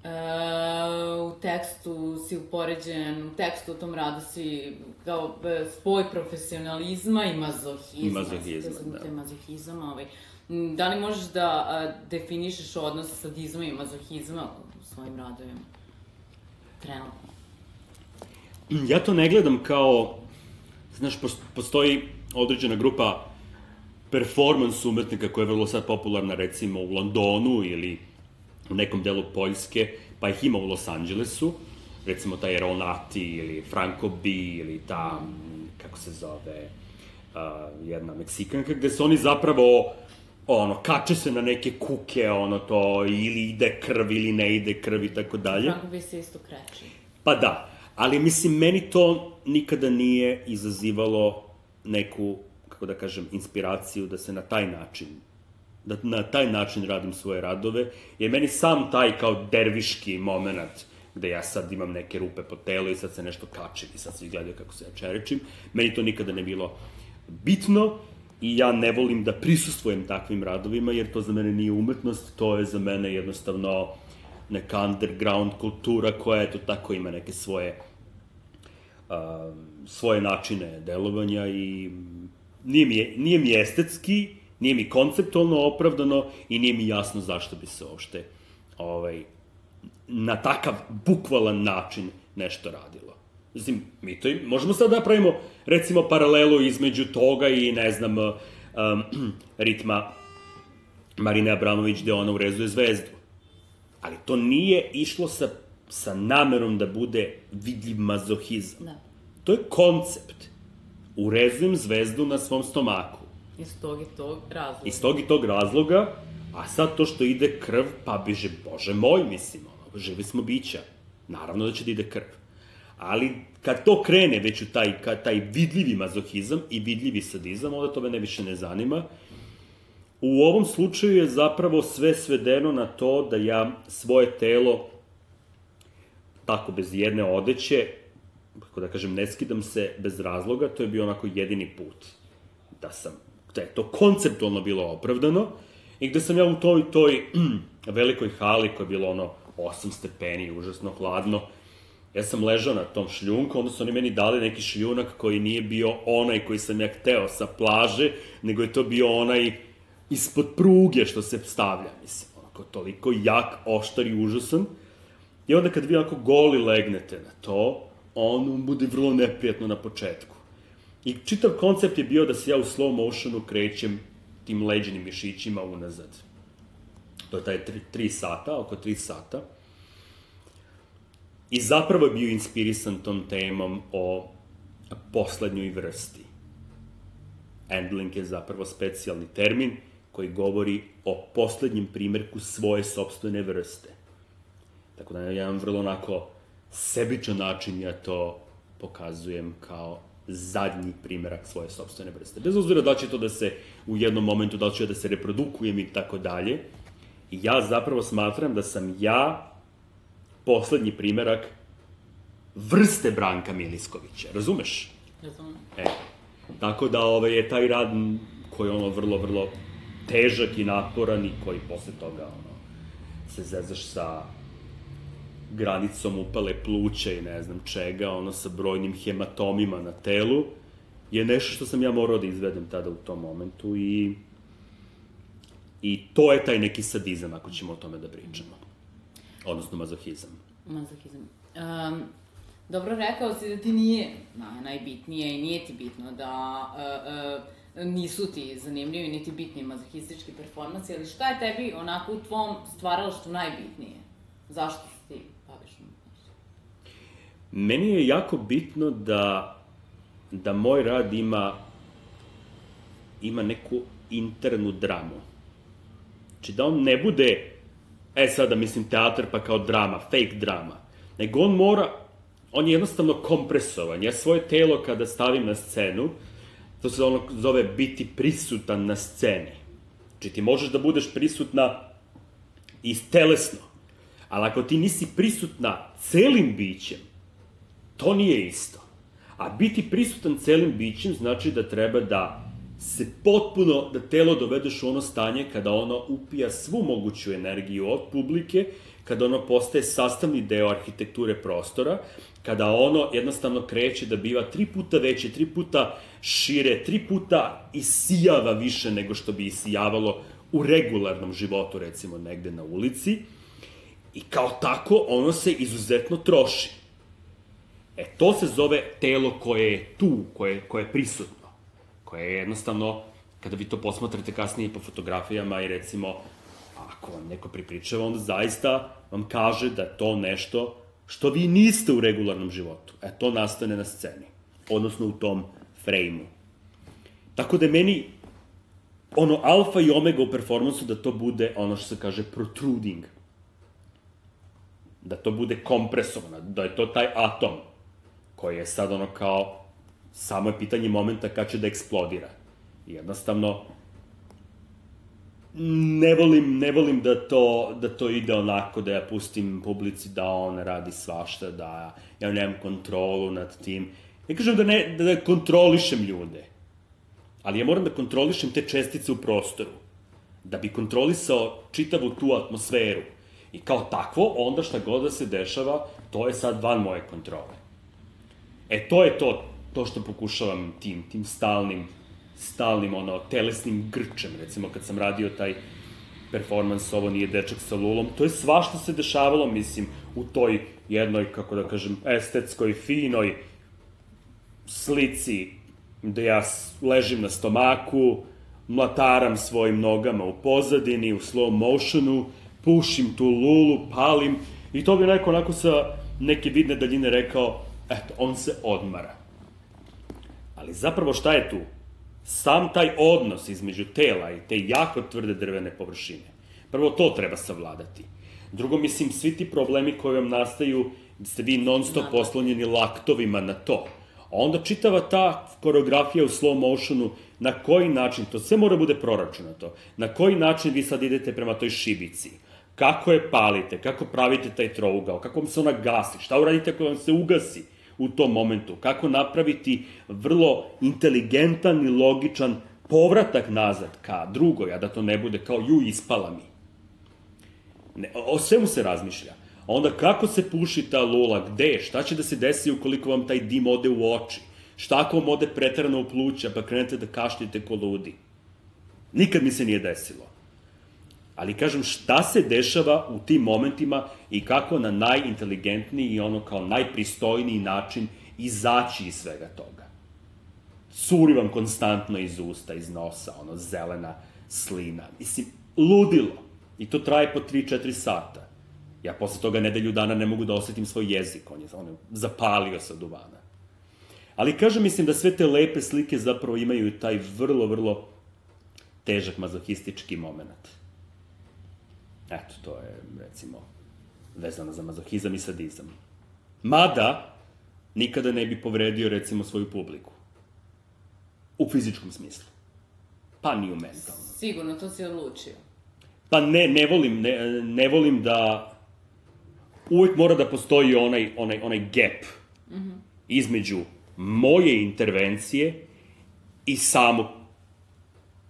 E, u tekstu si upoređen, u tekstu u tom radu si kao e, spoj profesionalizma i mazohizma. Mazohizma, da. mazohizam, ovaj. M, Da li možeš da a, definišeš odnos sadizma i mazohizma u svojim radovima? Trenutno. Ja to ne gledam kao znaš, pos- postoji određena grupa performans umetnika koja je vrlo sad popularna recimo u Londonu ili u nekom delu Poljske, pa ih ima u Los Angelesu, recimo taj Ronati ili Franco B ili ta, kako se zove, uh, jedna Meksikanka, gde se oni zapravo ono, kače se na neke kuke, ono to, ili ide krv ili ne ide krv i tako dalje. Kako bi se isto kreći. Pa da, ali mislim, meni to nikada nije izazivalo neku, kako da kažem, inspiraciju da se na taj način da na taj način radim svoje radove, jer meni sam taj kao derviški moment, gde ja sad imam neke rupe po telu i sad se nešto kačim i sad svi gledaju kako se ja čerečim, meni to nikada ne bilo bitno i ja ne volim da prisustvujem takvim radovima, jer to za mene nije umetnost, to je za mene jednostavno neka underground kultura koja, eto, tako ima neke svoje a, svoje načine delovanja i nije mi, je, nije mi estetski, nije mi konceptualno opravdano i nije mi jasno zašto bi se uopšte ovaj, na takav bukvalan način nešto radilo. Mislim, mi to i, možemo sad da pravimo, recimo, paralelu između toga i, ne znam, um, ritma Marine Abramović gde ona urezuje zvezdu. Ali to nije išlo sa, sa namerom da bude vidljiv mazohizam. Da. To je koncept. Urezujem zvezdu na svom stomaku. Iz tog i tog razloga. Iz tog i tog razloga, a sad to što ide krv, pa biže, bože moj, mislim, ono, živi smo bića. Naravno da će da ide krv. Ali kad to krene već u taj, ka, taj vidljivi mazohizam i vidljivi sadizam, onda to me ne više ne zanima. U ovom slučaju je zapravo sve svedeno na to da ja svoje telo tako bez jedne odeće, kako da kažem, ne skidam se bez razloga, to je bio onako jedini put da sam, da je to konceptualno bilo opravdano i gde sam ja u toj, toj velikoj hali koja je bilo ono 8 stepeni, užasno hladno, ja sam ležao na tom šljunku, onda su oni meni dali neki šljunak koji nije bio onaj koji sam ja hteo sa plaže, nego je to bio onaj ispod pruge što se stavlja, mislim, onako toliko jak, oštar i užasan. I onda kad vi onako goli legnete na to, ono bude vrlo neprijatno na početku. I čitav koncept je bio da se ja u slow motionu krećem tim leđenim mišićima unazad. To je taj tri, tri sata, oko tri sata. I zapravo je bio inspirisan tom temom o poslednjoj vrsti. Handling je zapravo specijalni termin koji govori o poslednjem primerku svoje sobstvene vrste. Tako da na jedan vrlo onako sebičan način ja to pokazujem kao zadnji primerak svoje sobstvene vrste. Bez obzira da će to da se u jednom momentu, da će ja da se reprodukujem i tako dalje. Ja zapravo smatram da sam ja poslednji primerak vrste Branka Miliskovića. Razumeš? Razumem. E, tako da ovaj, je taj rad koji je ono vrlo, vrlo težak i naporan i koji posle toga ono, se zezaš sa granicom upale pluće i ne znam čega, ono sa brojnim hematomima na telu, je nešto što sam ja morao da izvedem tada u tom momentu i i to je taj neki sadizam ako ćemo o tome da pričamo. Odnosno mazohizam. Mazohizam. Um, dobro, rekao si da ti nije na, najbitnije i nije ti bitno da uh, uh, nisu ti zanimljivi niti bitni mazohistički performansi, ali šta je tebi onako u tvom stvaralaštvu najbitnije? Zašto se ti baviš? Meni je jako bitno da, da moj rad ima, ima neku internu dramu. Znači da on ne bude, e sada mislim teatr pa kao drama, fake drama, nego on mora, on je jednostavno kompresovan. Ja svoje telo kada stavim na scenu, to se ono zove biti prisutan na sceni. Znači ti možeš da budeš prisutna i telesno, ali ako ti nisi prisutna celim bićem, to nije isto. A biti prisutan celim bićem znači da treba da se potpuno, da telo dovedeš u ono stanje kada ono upija svu moguću energiju od publike, kada ono postaje sastavni deo arhitekture prostora, kada ono jednostavno kreće da biva tri puta veće, tri puta šire, tri puta isijava više nego što bi isijavalo u regularnom životu, recimo negde na ulici, i kao tako ono se izuzetno troši. E, to se zove telo koje je tu, koje, koje je prisutno. Koje je jednostavno, kada vi to posmatrate kasnije po fotografijama i recimo, ako vam neko pripričava, onda zaista vam kaže da je to nešto što vi niste u regularnom životu. E, to nastane na sceni. Odnosno u tom frejmu. Tako da meni ono alfa i omega u performansu da to bude ono što se kaže protruding. Da to bude kompresovano, da je to taj atom koji je sad ono kao samo je pitanje momenta kad će da eksplodira. Jednostavno, ne volim, ne volim da to, da to ide onako, da ja pustim publici da on radi svašta, da ja nemam kontrolu nad tim. Ne kažem da ne, da kontrolišem ljude, ali ja moram da kontrolišem te čestice u prostoru, da bi kontrolisao čitavu tu atmosferu. I kao takvo, onda šta god da se dešava, to je sad van moje kontrole. E, to je to, to što pokušavam tim, tim stalnim, stalnim, ono, telesnim grčem, recimo, kad sam radio taj performans, ovo nije dečak sa lulom, to je svašta se dešavalo, mislim, u toj jednoj, kako da kažem, estetskoj, finoj slici, gde ja ležim na stomaku, mlataram svojim nogama u pozadini, u slow motionu, pušim tu lulu, palim, i to bi neko onako sa neke vidne daljine rekao, eto, on se odmara. Ali zapravo šta je tu? Sam taj odnos između tela i te jako tvrde drvene površine. Prvo to treba savladati. Drugo, mislim, svi ti problemi koji vam nastaju, ste vi non stop poslonjeni laktovima na to. A onda čitava ta koreografija u slow motionu, na koji način, to sve mora bude proračunato, na koji način vi sad idete prema toj šibici, kako je palite, kako pravite taj trougao, kako vam se ona gasi, šta uradite ako vam se ugasi, u tom momentu, kako napraviti vrlo inteligentan i logičan povratak nazad ka drugoj, a da to ne bude kao ju ispala mi. Ne, o svemu se razmišlja. A onda kako se puši ta lula, gde, šta će da se desi ukoliko vam taj dim ode u oči, šta ako vam ode pretarano u pluća pa krenete da kašljite ko ludi. Nikad mi se nije desilo. Ali kažem, šta se dešava u tim momentima i kako na najinteligentniji i ono kao najpristojniji način izaći iz svega toga. Curi vam konstantno iz usta, iz nosa, ono, zelena slina. Mislim, ludilo. I to traje po 3-4 sata. Ja posle toga nedelju dana ne mogu da osetim svoj jezik, on je on zapalio sa duvana. Ali kažem, mislim da sve te lepe slike zapravo imaju taj vrlo, vrlo težak mazohistički moment. Eto, to je, recimo, vezano za mazohizam i sadizam. Mada, nikada ne bi povredio, recimo, svoju publiku. U fizičkom smislu. Pa ni u mentalnom. Sigurno, to si odlučio. Pa ne, ne volim, ne, ne volim da... Uvek mora da postoji onaj, onaj, onaj gap mm -hmm. između moje intervencije i samog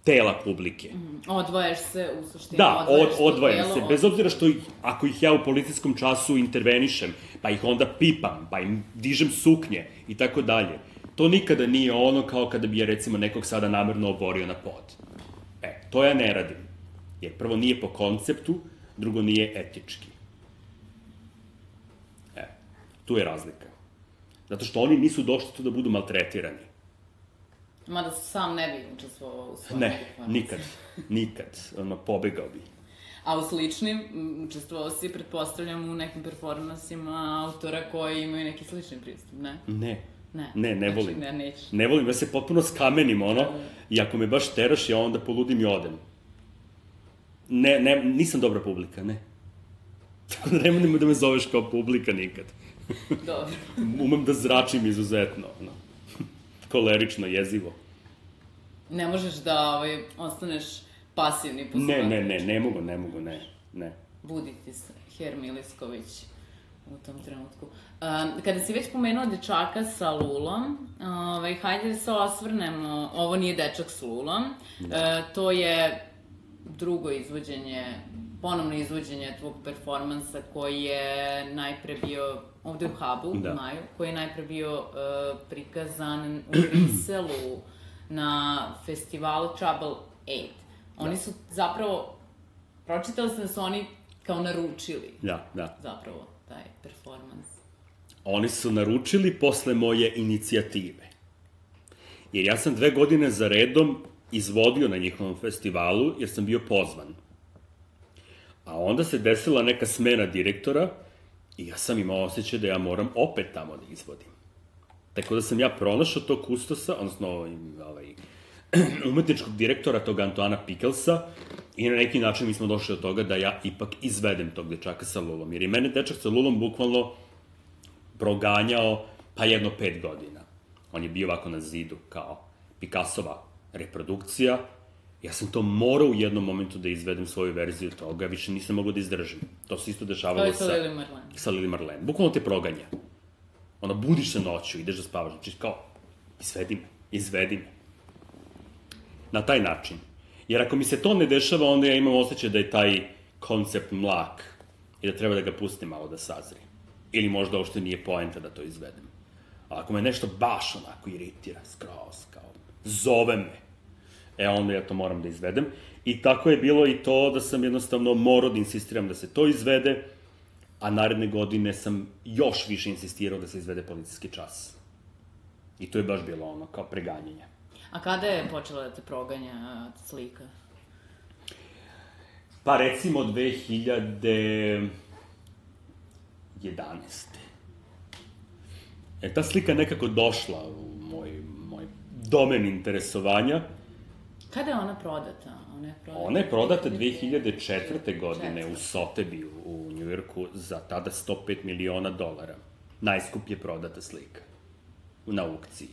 tela publike. Mm, odvajaš se u suštini. Da, od, odvajam se. Bez obzira što ih, ako ih ja u policijskom času intervenišem, pa ih onda pipam, pa im dižem suknje i tako dalje. To nikada nije ono kao kada bi je recimo nekog sada namerno oborio na pod. E, to ja ne radim. Jer prvo nije po konceptu, drugo nije etički. E, tu je razlika. Zato što oni nisu došli tu da budu maltretirani. Mada sam ne bi učestvovao u svojom Ne, nikad, nikad, ono, pobegao bi. A u sličnim, učestvovao si, pretpostavljam, u nekim performansima autora koji imaju neki slični pristup, ne? Ne. Ne, ne, ne znači, volim. Ne. Ne volim, ja se potpuno skamenim, ono, Da, da. i ako me baš teraš, ja onda poludim i odem. Ne, ne, nisam dobra publika, ne. Tako da nemoj da me zoveš kao publika nikad. Dobro. Umem da zračim izuzetno, ono. Kolerično, jezivo. Ne možeš da ovaj, ostaneš pasivni Ne, posmatrač. ne, ne, ne mogu, ne mogu, ne, ne. Budi ti se, Her Milisković u tom trenutku. Um, kada si već pomenuo dečaka sa lulom, ovaj, hajde da se osvrnemo, ovo nije dečak s lulom, da. to je drugo izvođenje, ponovno izvođenje tvog performansa koji je najpre bio ovde u Hubu, Da. u maju, koji je najpre bio uh, prikazan u Briselu na festivalu Trouble 8. Oni Da. su zapravo, pročitala sam da su oni kao naručili Da, da. zapravo taj performans. oni su naručili posle moje inicijative. Jer ja sam dve godine za redom izvodio na njihovom festivalu, jer sam bio pozvan. A onda se desila neka smena direktora i ja sam imao osjećaj da ja moram opet tamo da izvodim. Tako da sam ja pronašao tog kustosa, odnosno ovaj, umetničkog direktora, tog Antoana Pikelsa, i na neki način mi smo došli do toga da ja ipak izvedem tog dečaka sa lulom. Jer i mene dečak sa lulom bukvalno proganjao pa jedno pet godina. On je bio ovako na zidu, kao Picassova reprodukcija. Ja sam to morao u jednom momentu da izvedem svoju verziju toga, više nisam mogao da izdržim. To se isto dešavalo sa... sa Lili Marlene. Sa Lili Marlene. Bukvalno te proganja. Ono, budiš se noću, ideš da spavaš, znači kao, izvedi me, izvedi me. Na taj način. Jer ako mi se to ne dešava, onda ja imam osjećaj da je taj koncept mlak i da treba da ga pustim malo da sazri. Ili možda uopšte nije poenta da to izvedem. A ako me nešto baš onako iritira, skroz, kao, zove me, e onda ja to moram da izvedem. I tako je bilo i to da sam jednostavno morao da insistiram da se to izvede, a naredne godine sam još više insistirao da se izvede policijski čas. I to je baš bilo ono, kao preganjenje. A kada je počela da te proganja slika? Pa recimo 2011. E, ta slika nekako došla u moj, moj domen interesovanja. Kada je ona prodata? Ona je prodata, Ona je prodata 2004. godine u Sotebiju u Njujorku za tada 105 miliona dolara. Najskuplje prodata slika na aukciji.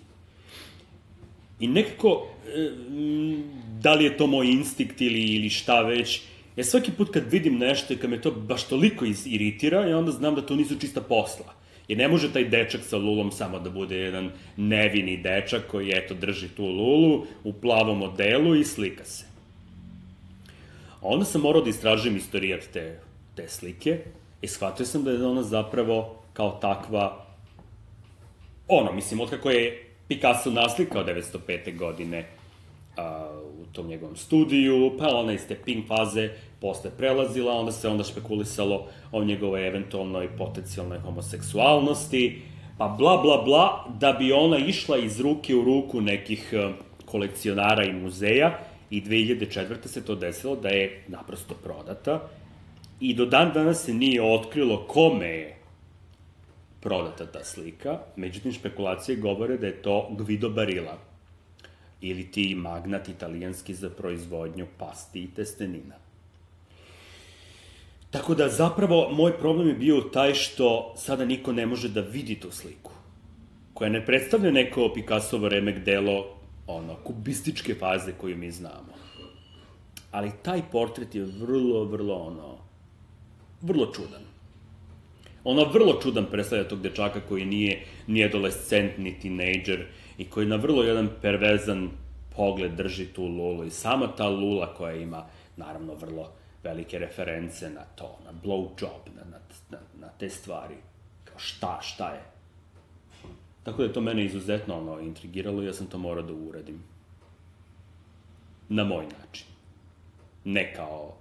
I nekako, e, da li je to moj instinkt ili, ili šta već, ja svaki put kad vidim nešto i kad me to baš toliko iritira, ja onda znam da to nisu čista posla. Jer ne može taj dečak sa lulom samo da bude jedan nevini dečak koji, eto, drži tu lulu u plavom odelu i slika se. A onda sam morao da istražujem istorijat te, te slike i shvatio sam da je ona zapravo kao takva ono, mislim, otkako je Picasso naslikao 905. godine a, u tom njegovom studiju, pa ona iz te pink faze posle prelazila, onda se onda špekulisalo o njegovoj eventualnoj potencijalnoj homoseksualnosti, pa bla bla bla, da bi ona išla iz ruke u ruku nekih eh, kolekcionara i muzeja i 2004. se to desilo da je naprosto prodata i do dan danas se nije otkrilo kome je prodata ta slika, međutim špekulacije govore da je to Guido Barilla, ili ti magnat italijanski za proizvodnju pasti i testenina. Tako da zapravo moj problem je bio taj što sada niko ne može da vidi tu sliku, koja ne predstavlja neko Picassovo remek delo, ono, kubističke faze koju mi znamo. Ali taj portret je vrlo, vrlo, ono, vrlo čudan. Ono vrlo čudan predstavlja tog dečaka koji nije ni adolescent, ni tinejdžer i koji na vrlo jedan perverzan pogled drži tu lulu i sama ta lula koja ima naravno vrlo velike reference na to, na blowjob, na, na, na, na te stvari. Kao šta, šta je? Tako da je to mene izuzetno ono, intrigiralo i ja sam to morao da uradim. Na moj način. Ne kao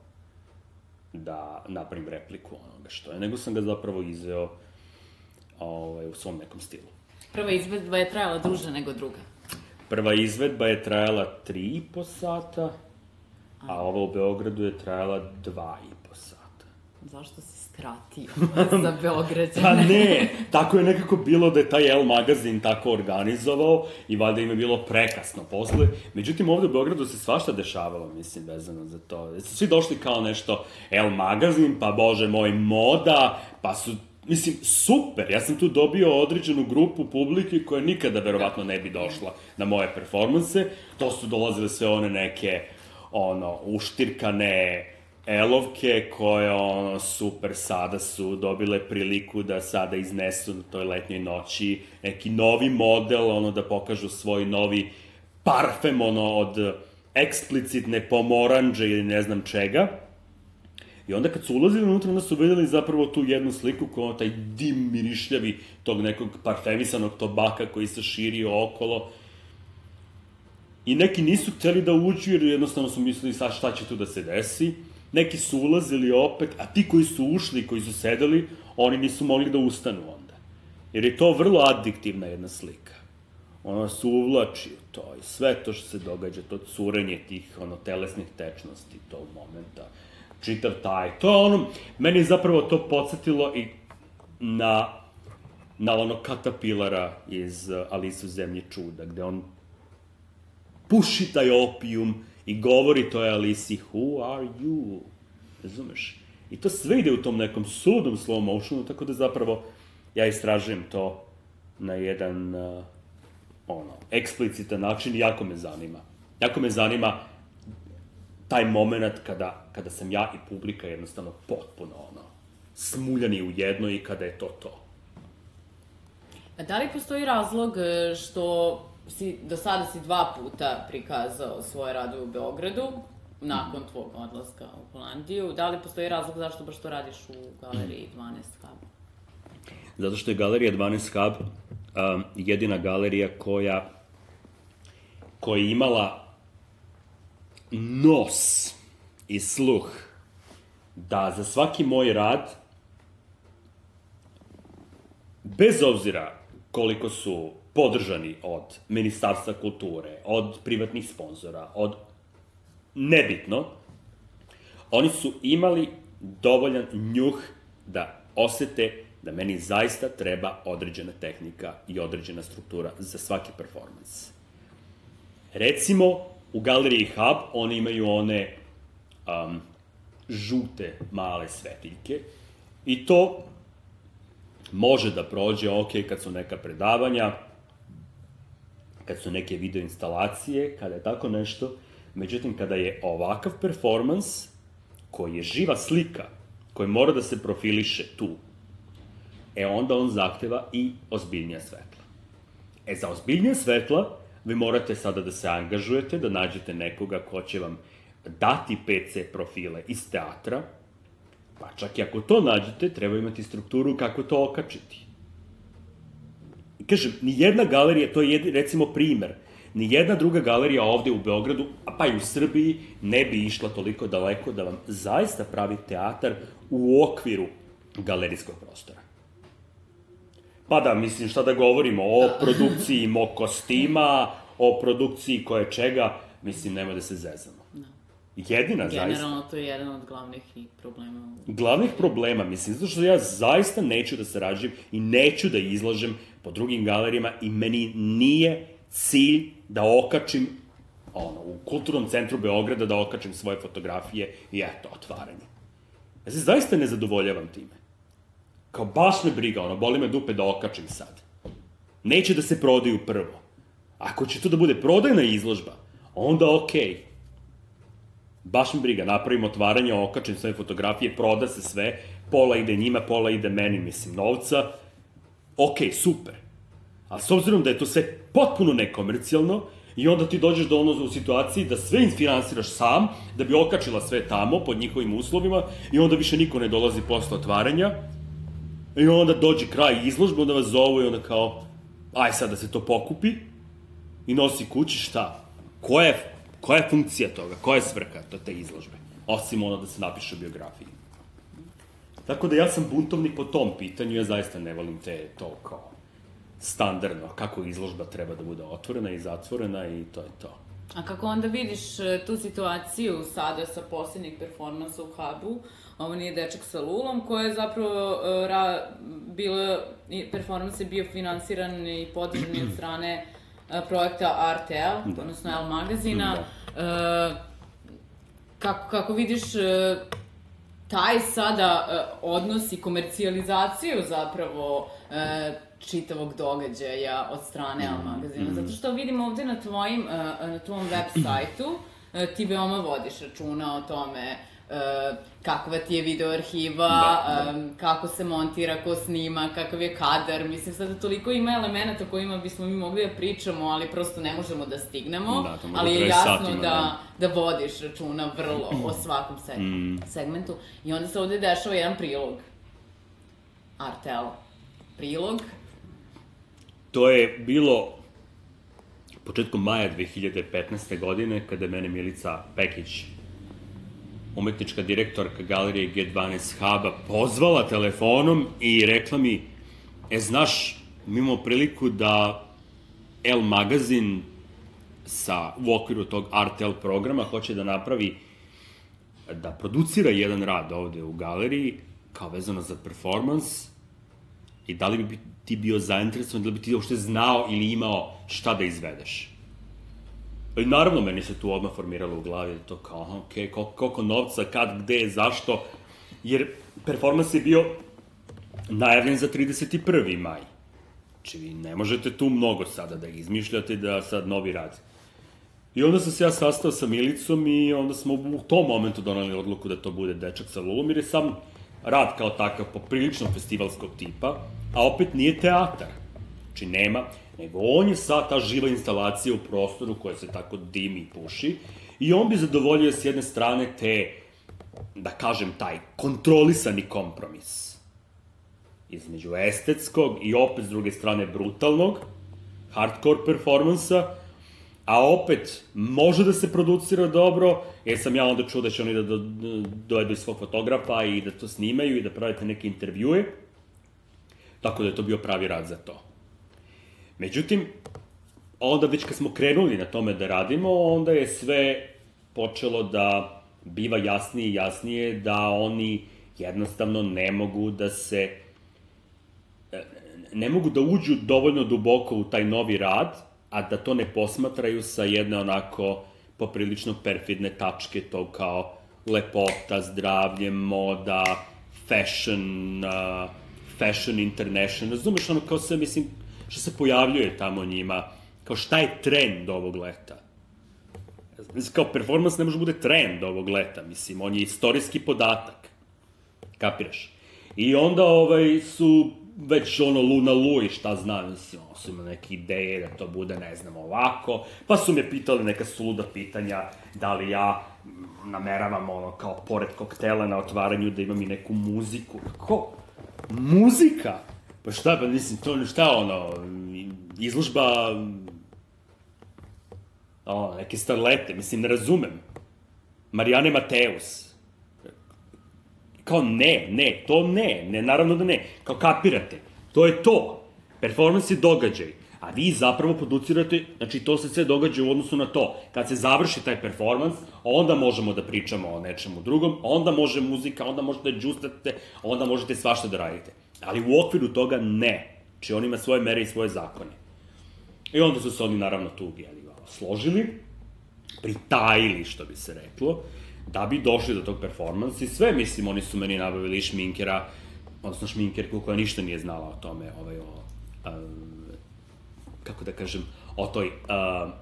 da napravim repliku onoga što je, nego sam ga zapravo izveo ovaj, u svom nekom stilu. Prva izvedba je trajala duže nego druga. Prva izvedba je trajala tri i po sata, a ova u Beogradu je trajala dva i po sata. Zašto si skratio za Beograđane? Pa ne, tako je nekako bilo da je taj El magazin tako organizovao i valjda im je bilo prekasno posle. Međutim, ovde u Beogradu se svašta dešavalo, mislim, vezano za to. Su svi došli kao nešto El magazin, pa bože moj, moda, pa su Mislim, super, ja sam tu dobio određenu grupu publike koja nikada verovatno ne bi došla na moje performanse. To su dolazile sve one neke, ono, uštirkane elovke koje, ono, super, sada su dobile priliku da sada iznesu na toj letnjoj noći neki novi model, ono, da pokažu svoj novi parfem, ono, od eksplicitne pomoranđe ili ne znam čega. I onda kad su ulazili unutra, onda su videli zapravo tu jednu sliku kao taj dim mirišljavi tog nekog parfemisanog tobaka koji se širio okolo. I neki nisu hteli da uđu jer jednostavno su mislili sad šta će tu da se desi. Neki su ulazili opet, a ti koji su ušli, koji su sedeli, oni nisu mogli da ustanu onda. Jer je to vrlo adiktivna jedna slika. Ona se uvlači to i sve to što se događa, to curenje tih ono, telesnih tečnosti tog momenta, čitav taj, to je ono, meni je zapravo to podsjetilo i na, na ono katapilara iz uh, Alice u zemlji čuda, gde on puši taj opijum i govori toj Alisi, who are you? Razumeš? I to sve ide u tom nekom sudom slow motionu, tako da zapravo ja istražujem to na jedan uh, ono, eksplicitan način i jako me zanima. Jako me zanima taj moment kada, kada sam ja i publika jednostavno potpuno ono, smuljani u jedno i kada je to to. A da li postoji razlog e, što si, do sada si dva puta prikazao svoje radove u Beogradu, nakon tvog odlaska u Holandiju, da li postoji razlog zašto baš to radiš u galeriji 12 Hub? Zato što je Galerija 12 Hub um, jedina galerija koja koja je imala nos i sluh da za svaki moj rad bez obzira koliko su podržani od Ministarstva kulture, od privatnih sponzora, od nebitno, oni su imali dovoljan njuh da osete da meni zaista treba određena tehnika i određena struktura za svaki performans. Recimo, u galeriji Hub oni imaju one um, žute male svetiljke i to može da prođe ok kad su neka predavanja, kad su neke video instalacije, kada je tako nešto, međutim kada je ovakav performans koji je živa slika, koji mora da se profiliše tu, e onda on zahteva i ozbiljnija svetla. E za ozbiljnija svetla vi morate sada da se angažujete, da nađete nekoga ko će vam dati PC profile iz teatra, pa čak i ako to nađete, treba imati strukturu kako to okačiti. I kažem, ni jedna galerija, to je jedi, recimo primer, ni jedna druga galerija ovde u Beogradu, a pa i u Srbiji, ne bi išla toliko daleko da vam zaista pravi teatar u okviru galerijskog prostora. Pa da, mislim, šta da govorimo, o produkciji mog kostima, o produkciji koje čega, mislim, nema da se zezamo. Jedina, zaista. Generalno, to je jedan od glavnih i problema. Glavnih problema, mislim, zato što ja zaista neću da sarađujem i neću da izlažem po drugim galerijama i meni nije cilj da okačim ono, u kulturnom centru Beograda da okačim svoje fotografije i eto, otvaranje. Ja se zaista ne zadovoljavam time. Kao baš me briga, ono, boli me dupe da okačim sad. Neće da se prodaju prvo. Ako će to da bude prodajna izložba, onda okej. Okay. Baš me briga, napravim otvaranje, okačim sve fotografije, proda se sve, pola ide njima, pola ide meni, mislim, novca. Okay, super. A s obzirom da je to sve potpuno nekomercijalno, I onda ti dođeš do ono u situaciji da sve insfinansiraš sam, da bi okačila sve tamo pod njihovim uslovima i onda više niko ne dolazi posle otvaranja I onda dođe kraj izložbe, onda vas zovu i onda kao, aj sad da se to pokupi i nosi kući, šta? Koja je, koja je funkcija toga? Koja je svrha to te izložbe? Osim ono da se napiše biografiji. Tako da ja sam buntovnik po tom pitanju, ja zaista ne volim te to kao standardno, kako izložba treba da bude otvorena i zatvorena i to je to. A kako onda vidiš e, tu situaciju sada sa posljednjih performansa u Hubu, ovo nije dečak sa Lulom, koja je zapravo uh, ra, bila, performans je bio finansiran i podržan od strane projekta RTL, da. odnosno L magazina. Da. Uh, kako, kako vidiš uh, taj sada odnos i komercijalizaciju zapravo čitavog događaja od strane L magazina. Mm. Zato što vidimo ovde na tvojim, na tvom web sajtu, ti veoma vodiš računa o tome kakva ti je video arhiva, da, da. Um, kako se montira, ko snima, kakav je kadar. Mislim, sada toliko ima elemenata kojima bismo mi mogli da pričamo, ali prosto ne možemo da stignemo. Da, ali je jasno satima, da, da, da vodiš računa vrlo o svakom seg mm. segmentu. I onda se ovde dešava jedan prilog. Artel. Prilog. To je bilo početkom maja 2015. godine, kada mene Milica Pekić umetnička direktorka galerije G12 Huba pozvala telefonom i rekla mi, e, znaš, mi imamo priliku da El magazin sa, u okviru tog RTL programa hoće da napravi, da producira jedan rad ovde u galeriji, kao vezano za performans, i da li bi ti bio zainteresovan, da li bi ti uopšte znao ili imao šta da izvedeš. I naravno, meni se tu odmah formiralo u glavi to kao, aha, okej, okay, koliko, koliko novca, kad, gde, zašto, jer performans je bio najavljen za 31. maj. Znači, vi ne možete tu mnogo sada da izmišljate da sad novi rad. I onda sam se ja sastao sa Milicom i onda smo u tom momentu donali odluku da to bude Dečak sa Lulom, jer je sam rad kao takav poprilično festivalskog tipa, a opet nije teatar. Znači nema, nego on je sad ta živa instalacija u prostoru koja se tako dimi i puši i on bi zadovoljio s jedne strane te, da kažem, taj kontrolisani kompromis između estetskog i opet s druge strane brutalnog, hardcore performansa, a opet može da se producira dobro, jer sam ja onda čuo da će oni da do, dovedu svog fotografa i da to snimaju i da pravite neke intervjue, tako da je to bio pravi rad za to. Međutim, onda već kad smo krenuli na tome da radimo, onda je sve počelo da biva jasnije i jasnije da oni jednostavno ne mogu da se ne mogu da uđu dovoljno duboko u taj novi rad, a da to ne posmatraju sa jedne onako poprilično perfidne tačke, to kao lepota, zdravlje, moda, fashion, uh, fashion international, razumeš ono kao sve, mislim, što se pojavljuje tamo njima, kao šta je trend ovog leta. Mislim, kao performans ne može bude trend ovog leta, mislim, on je istorijski podatak. Kapiraš? I onda ovaj, su već ono lu na lu i šta znam, mislim, ono su imali neke ideje da to bude, ne znam, ovako, pa su me pitali neka suluda pitanja, da li ja nameravam ono, kao pored koktela na otvaranju da imam i neku muziku. Kako? Muzika? Pa šta, pa mislim, to šta ono, izložba, ono, neke starlete, mislim, ne razumem. Marijane Mateus, Kao ne, ne, to ne, ne, naravno da ne. Kao kapirate, to je to. Performance je događaj. A vi zapravo producirate, znači to se sve događa u odnosu na to. Kad se završi taj performans, onda možemo da pričamo o nečemu drugom, onda može muzika, onda možete da džustate, onda možete svašta da radite. Ali u okviru toga ne. Znači on ima svoje mere i svoje zakone. I onda su se oni naravno tu jeli, složili, pritajili, što bi se reklo, da bi došli do tog performansa i sve, mislim, oni su meni nabavili šminkera, odnosno šminkerku koja ništa nije znala o tome, ovaj, o, um, kako da kažem, o toj uh,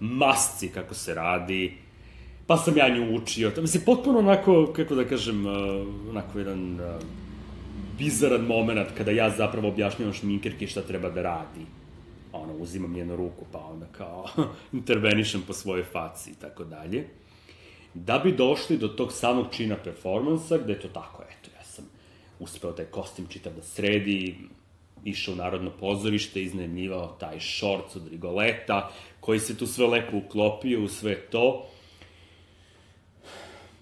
masci kako se radi, pa sam ja nju učio, mislim, potpuno onako, kako da kažem, uh, onako jedan uh, bizaran moment kada ja zapravo objašnjavam šminkerki šta treba da radi. Ono, uzimam njenu ruku, pa onda kao intervenišem po svojoj faci i tako dalje da bi došli do tog samog čina performansa, gde je to tako, eto, ja sam uspeo taj kostim čitav da sredi, išao u Narodno pozorište, iznajmljivao taj šorc od Rigoleta, koji se tu sve lepo uklopio u sve to.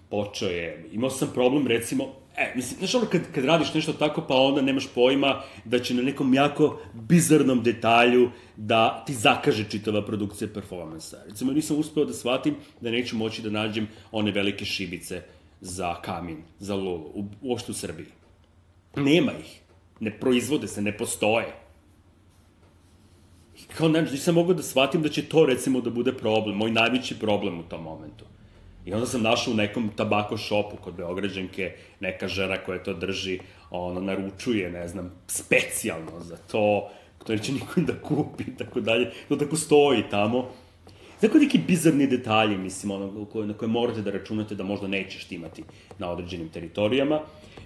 Počeo je, imao sam problem, recimo, E, mislim, znaš ono, kad, kad radiš nešto tako, pa onda nemaš pojma da će na nekom jako bizarnom detalju da ti zakaže čitava produkcija performansa. Recimo, nisam uspeo da shvatim da neću moći da nađem one velike šibice za kamin, za lulu, u, uopšte u Srbiji. Nema ih. Ne proizvode se, ne postoje. I kao, ne, nisam mogao da shvatim da će to, recimo, da bude problem, moj najveći problem u tom momentu. I onda sam našao u nekom tabako šopu kod Beograđanke neka žena koja to drži, ono, naručuje, ne znam, specijalno za to, to neće niko da kupi, tako dalje. To tako stoji tamo. Tako neki bizarni detalji, mislim, ono, koje, na koje morate da računate da možda nećeš imati na određenim teritorijama,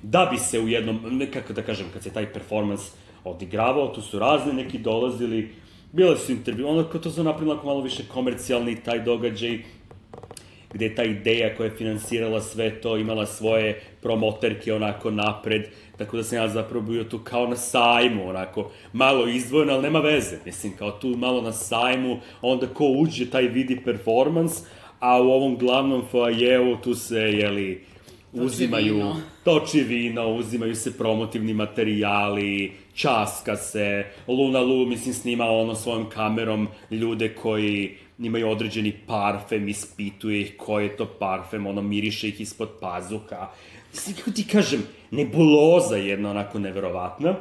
da bi se u jednom, kako da kažem, kad se taj performans odigravao, tu su razne neki dolazili, bile su intervju, ono, to su napravili malo više komercijalni taj događaj, gde je ta ideja koja je finansirala sve to imala svoje promoterke onako napred, tako da sam ja zapravo bio tu kao na sajmu, onako, malo izdvojeno, ali nema veze, mislim, kao tu malo na sajmu, onda ko uđe, taj vidi performans, a u ovom glavnom foajevu tu se, jeli, uzimaju, vino. toči vino, uzimaju se promotivni materijali, časka se, Luna Lu, mislim, snima ono svojom kamerom ljude koji imaju određeni parfem, ispituje ih koji je to parfem, ono, miriše ih ispod pazuha. Mislim, kako ti kažem, nebuloza jedna onako neverovatna.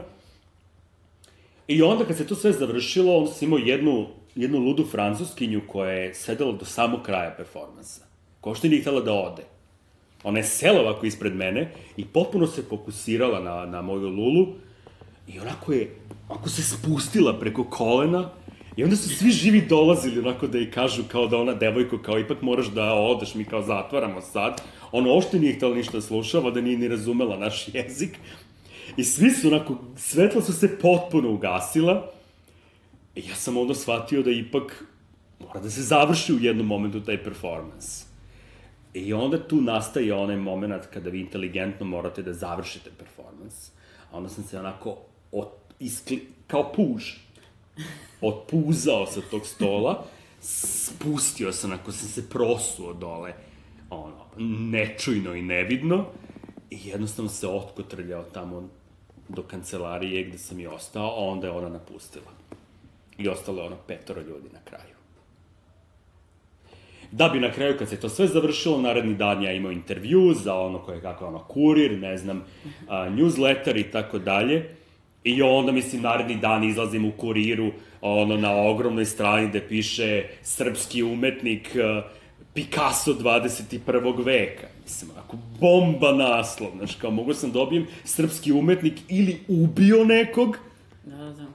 I onda kad se to sve završilo, onda sam imao jednu, jednu ludu francuskinju koja je sedela do samog kraja performansa. Ko što nije htela da ode. Ona je sela ovako ispred mene i potpuno se fokusirala na, na moju lulu i onako je, onako se spustila preko kolena i onda su svi živi dolazili onako da jej kažu kao da ona devojko, kao ipak moraš da odeš, mi kao zatvaramo sad. Ona ošte nije htela ništa da slušava, da nije ni razumela naš jezik. I svi su onako, svetla su se potpuno ugasila. I ja sam onda shvatio da ipak mora da se završi u jednom momentu taj performans. I onda tu nastaje onaj moment kada vi inteligentno morate da završite performans. A onda sam se onako od, iskli, kao puž, otpuzao sa tog stola, spustio sam, ako sam se prosuo dole, ono, nečujno i nevidno, i jednostavno se otkotrljao tamo do kancelarije gde sam i ostao, a onda je ona napustila. I ostalo je ono petoro ljudi na kraju. Da bi na kraju, kad se to sve završilo, naredni dan ja imao intervju za ono koje kako ono kurir, ne znam, a, newsletter i tako dalje. I onda, mislim, naredni dan izlazim u kuriru, ono, na ogromnoj strani gde piše srpski umetnik uh, Picasso 21. veka. Mislim, onako, bomba naslov, znaš, kao mogu sam da dobijem srpski umetnik ili ubio nekog,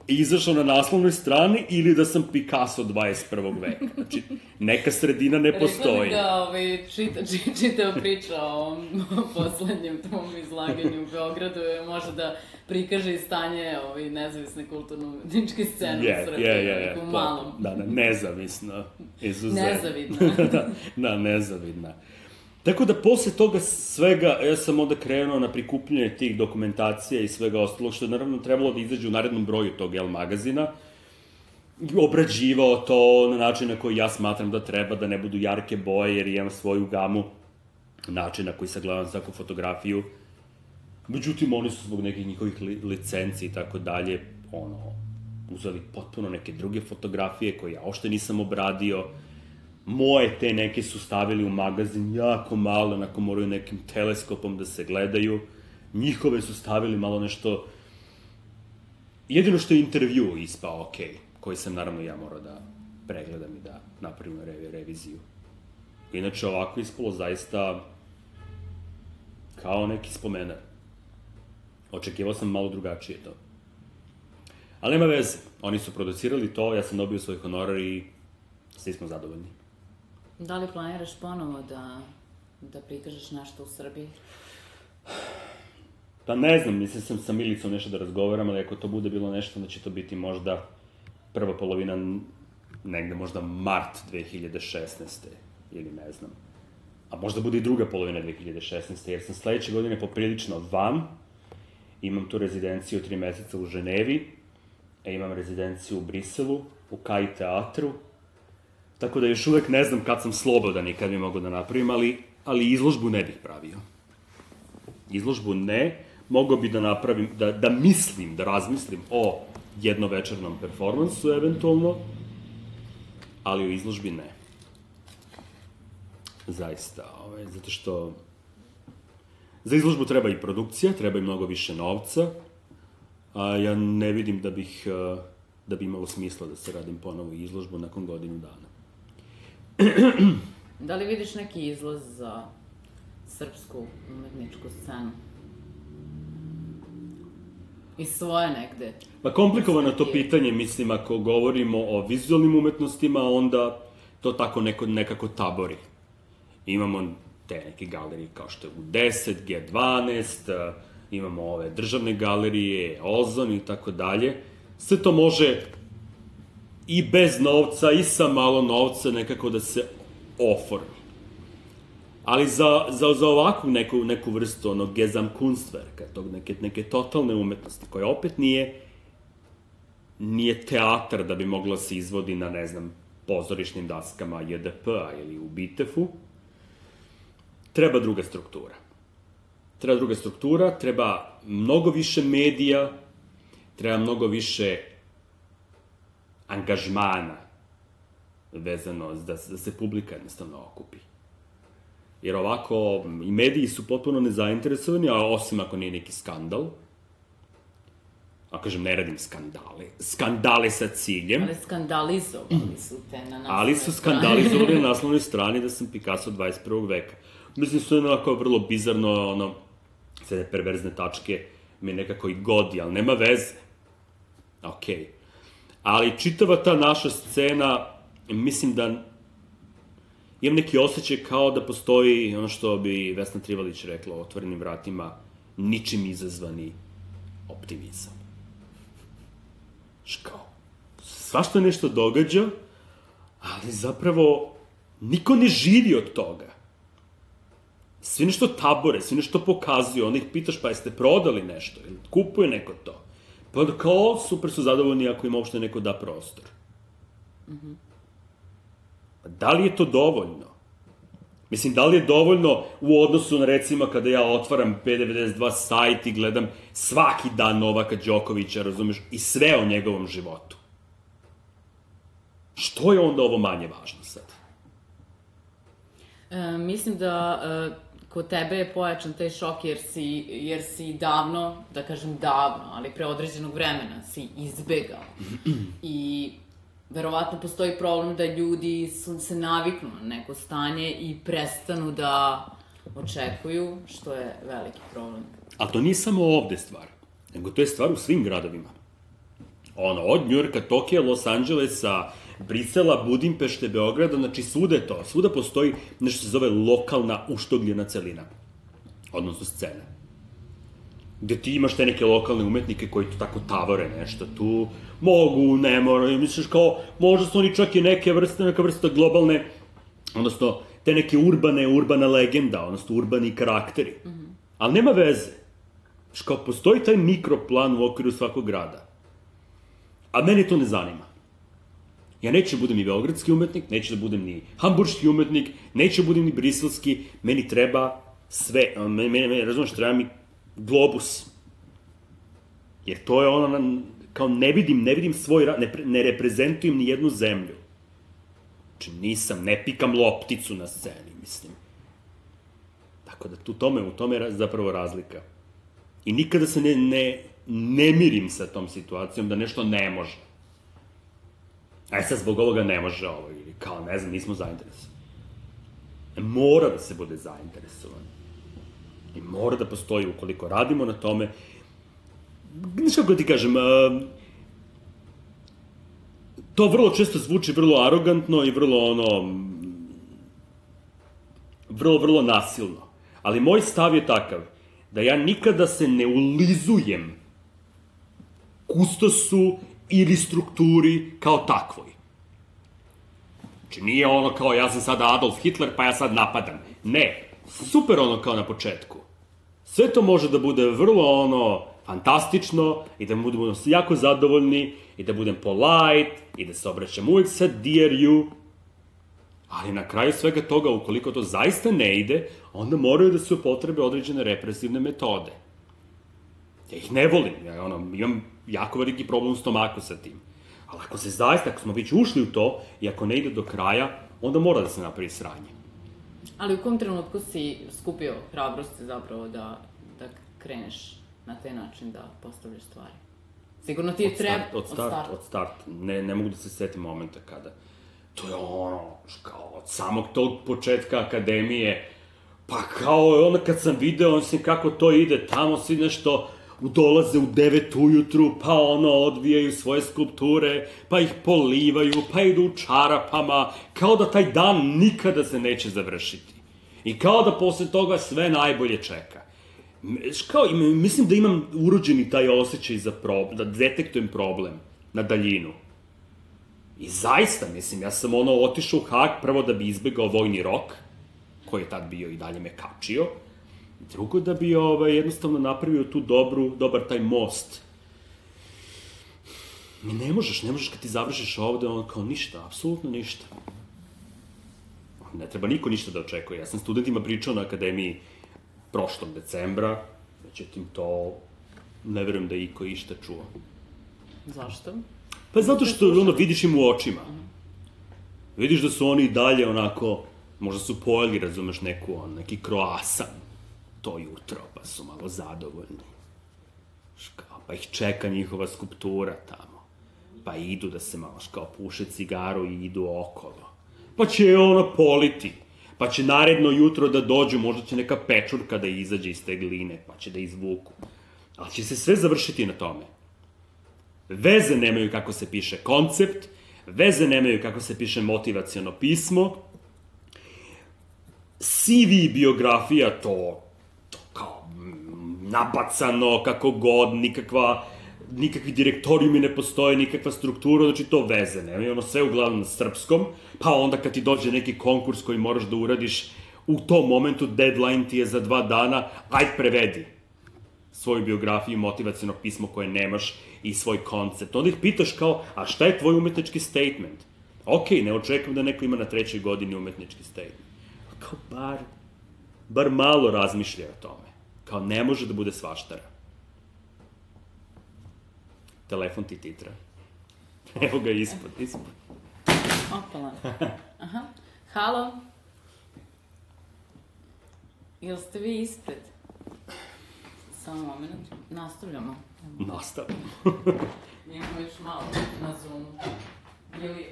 izašao na naslovnoj strani ili da sam Picasso 21. veka. Znači, neka sredina ne postoji. Rekla da ovaj, čita, či, čitao priča o ovom poslednjem tvom izlaganju u Beogradu je može da prikaže i stanje ovaj, nezavisne kulturno-umetničke scene Je, u Srbiji. onako U po- malom. Da, da, nezavisno. Izuzetno. Nezavidna. da, da, nezavidna. Tako da posle toga svega, ja sam onda krenuo na prikupljanje tih dokumentacija i svega ostalog, što je naravno trebalo da izađe u narednom broju tog L magazina. Obrađivao to na način na koji ja smatram da treba, da ne budu jarke boje, jer imam svoju gamu načina na koji sagledam svaku fotografiju. Međutim, oni su zbog nekih njihovih li, licenci i tako dalje, ono, uzeli potpuno neke druge fotografije koje ja ošte nisam obradio. Moje te neke su stavili u magazin jako malo, onako moraju nekim teleskopom da se gledaju. Njihove su stavili malo nešto... Jedino što je intervju ispao ok, koji sam naravno ja morao da pregledam i da napravim revi, reviziju. Inače, ovako ispalo zaista kao neki spomenar. Očekivao sam malo drugačije to. Ali nema veze, oni su producirali to, ja sam dobio svoj honorar i svi smo zadovoljni. Da li planiraš ponovo da, da prikažeš nešto u Srbiji? Pa ne znam, mislim sam sa Milicom nešto da razgovaram, ali ako to bude bilo nešto, onda će to biti možda prva polovina, negde možda mart 2016. ili ne znam. A možda bude i druga polovina 2016. jer sam sledeće godine poprilično van, imam tu rezidenciju tri meseca u Ženevi, imam rezidenciju u Briselu, u Kaj teatru, tako da još uvek ne znam kad sam slobodan i kad bi mogu da napravim, ali, ali izložbu ne bih pravio izložbu ne, mogao bi da napravim, da, da mislim, da razmislim o jednovečernom performansu eventualno, ali o izložbi ne. Zaista, ovaj, zato što za izložbu treba i produkcija, treba i mnogo više novca, a ja ne vidim da bih, eh, da bi imalo smisla da se radim ponovo izložbu nakon godinu dana. Da li vidiš neki izlaz za srpsku umetničku scenu? I svoje negde. Pa komplikovano to pitanje, mislim, ako govorimo o vizualnim umetnostima, onda to tako neko, nekako tabori. Imamo te neke galerije kao što je U10, G12, eh, imamo ove državne galerije, Ozon i tako dalje. Sve to može i bez novca i sa malo novca nekako da se oformi. Ali za, za, za ovakvu neku, neku vrstu onog Gesamtkunstwerka, tog neke, neke totalne umetnosti, koja opet nije nije teatar da bi mogla se izvodi na, ne znam, pozorišnim daskama JDP-a ili u Bitefu, treba druga struktura. Treba druga struktura, treba mnogo više medija, treba mnogo više angažmana vezano da, da se publika jednostavno okupi. Jer ovako, i mediji su potpuno nezainteresovani, a osim ako nije neki skandal, a kažem, ne radim skandale, skandale sa ciljem, Ali skandalizovali su te na naslovnoj ali su skandalizovali na naslovnoj strani da sam Picasso 21. veka. Mislim, su onako vrlo bizarno, ono, sve te perverzne tačke mi nekako i godi, ali nema veze. Okej. Okay. Ali čitava ta naša scena, mislim da imam neki osjećaj kao da postoji ono što bi Vesna Trivalić rekla o otvorenim vratima, ničim izazvani optimizam. Znaš kao, svašta nešto događa, ali zapravo niko ne živi od toga. Svi nešto tabore, svi nešto pokazuju, onda ih pitaš pa jeste prodali nešto, ili kupuje neko to. Pa onda kao, super su zadovoljni ako im uopšte neko da prostor. Da li je to dovoljno? Mislim, da li je dovoljno u odnosu na recimo kada ja otvaram P92 sajt i gledam svaki dan Novaka Đokovića, razumeš, i sve o njegovom životu? Što je onda ovo manje važno sad? E, mislim da e, kod tebe je pojačan taj šok jer si, jer si davno, da kažem davno, ali pre određenog vremena si izbegao. I verovatno postoji problem da ljudi su, se naviknu na neko stanje i prestanu da očekuju, što je veliki problem. A to nije samo ovde stvar, nego to je stvar u svim gradovima. Ono, od Njurka, Tokija, Los Angelesa, Brisela, Budimpešte, Beograda, znači svuda je to. Svuda postoji nešto se zove lokalna uštogljena celina. Odnosno scena. Gde ti imaš te neke lokalne umetnike koji to tako tavore nešto tu, mogu, ne moraju, misliš kao, možda su oni čak i neke vrste, neka vrsta globalne, odnosno, te neke urbane, urbana legenda, odnosno urbani karakteri. Mm -hmm. Ali nema veze. Znaš, kao, postoji taj mikroplan u okviru svakog grada. A mene to ne zanima. Ja neću da budem ni beogradski umetnik, neću da budem ni hamburški umetnik, neću da budem ni briselski, meni treba sve, meni, meni, meni razumeš, treba mi globus. Jer to je ono, kao ne vidim, ne vidim svoj, ne, ne reprezentujem ni jednu zemlju. Znači nisam, ne pikam lopticu na sceni, mislim. Tako da tu tome, u tome je ra- zapravo razlika. I nikada se ne, ne, ne mirim sa tom situacijom da nešto ne može. Aj sad zbog ovoga ne može ovo, ili kao, ne znam, nismo zainteresovani. Mora da se bude zainteresovan. I mora da postoji, ukoliko radimo na tome, znaš kako ti kažem, uh, to vrlo često zvuči vrlo arogantno i vrlo ono, vrlo, vrlo nasilno. Ali moj stav je takav, da ja nikada se ne ulizujem kustosu ili strukturi kao takvoj. Znači nije ono kao ja sam sada Adolf Hitler pa ja sad napadam. Ne, super ono kao na početku. Sve to može da bude vrlo ono fantastično i da budemo jako zadovoljni i da budem polite i da se obraćam uvek sa dear you. Ali na kraju svega toga, ukoliko to zaista ne ide, onda moraju da se upotrebe određene represivne metode. Ja ih ne volim, ja ono, imam jako veliki problem u stomaku sa tim. Ali ako se zaista, ako smo već ušli u to i ako ne ide do kraja, onda mora da se napravi sranje. Ali u kom trenutku si skupio hrabrosti zapravo da, da kreneš na taj način da postavljaš stvari? Sigurno ti je Od treba... start, od start, od start. Ne, ne mogu da se setim momenta kada. To je ono, kao, od samog tog početka akademije, pa kao onda kad sam video, on sam kako to ide, tamo svi nešto dolaze u 9 ujutru, pa ono, odvijaju svoje skulpture, pa ih polivaju, pa idu u čarapama, kao da taj dan nikada se neće završiti. I kao da posle toga sve najbolje čeka. Kao, im- mislim da imam urođeni taj osjećaj za problem, da detektujem problem na daljinu. I zaista, mislim, ja sam ono otišao u Hag prvo da bi izbegao vojni rok, koji je tad bio i dalje me kačio, drugo da bi ovaj, jednostavno napravio tu dobru, dobar taj most. I ne možeš, ne možeš kad ti završiš ovde, ono kao ništa, apsolutno ništa. Ne treba niko ništa da očekuje. Ja sam studentima pričao na akademiji prošlog decembra, međutim to ne verujem da je iko išta čuo. Zašto? Pa zato što ono vidiš im u očima. Vidiš da su oni dalje onako, možda su pojeli, razumeš, neku, on, neki kroasan to jutro, pa su malo zadovoljni. Škao, pa ih čeka njihova skulptura tamo. Pa idu da se malo škao puše cigaru i idu okolo. Pa će je ono politi. Pa će naredno jutro da dođu, možda će neka pečurka da izađe iz te gline, pa će da izvuku. Ali će se sve završiti na tome. Veze nemaju kako se piše koncept, veze nemaju kako se piše motivaciono pismo, CV biografija to, nabacano, kako god, nikakva, nikakvi direktorijumi ne postoje, nikakva struktura, znači to veze nemaju, ono sve uglavnom na srpskom, pa onda kad ti dođe neki konkurs koji moraš da uradiš, u tom momentu deadline ti je za dva dana, aj prevedi svoju biografiju, motivacijno pismo koje nemaš i svoj koncept. Onda ih pitaš kao, a šta je tvoj umetnički statement? Ok, ne očekujem da neko ima na trećoj godini umetnički statement. Kao, bar, bar malo razmišlja o tome. Kao, ne može da bude svaštara. Telefon ti titra. Evo ga ispod, ispod. Opala. Aha. Halo? Jel ste vi ispred? Samo moment. Nastavljamo. Nastavljamo. Imamo još malo na Zoomu. Ili...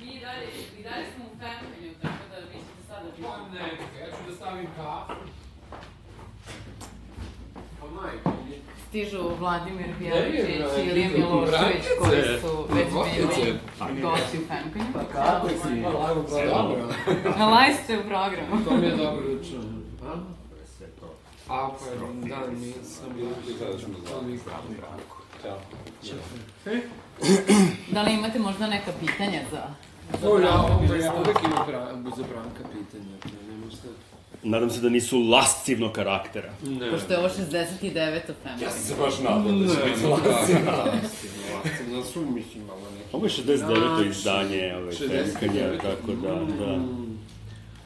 Mi dalje, mi dalje smo u Fempenju, tako da vi ćete sada biti. Ne, ja da stavim kafu. Pa majko, mi- Stižu Vladimir Bjeličić i Ilija Milošević koji su već bili gosti u Fempenju. Pa kako si? Pa pa dobro. Na live ste u programu. To mi je dobro da čujem. A? A, pa da, nisam bio. To mi Da li imate možda neka pitanja za... O, ja, uvek imam za Branka pitanja. Nadam se da nisu lascivnog karaktera. Ne. Pošto je ovo 69. Fempenju. Ja sam se baš nadao da će biti Ne, lascivno. lascivno. Da su, mislim, malo neki. Ovo je 69. Znači, izdanje ove 69. Femkanja, tako da, da.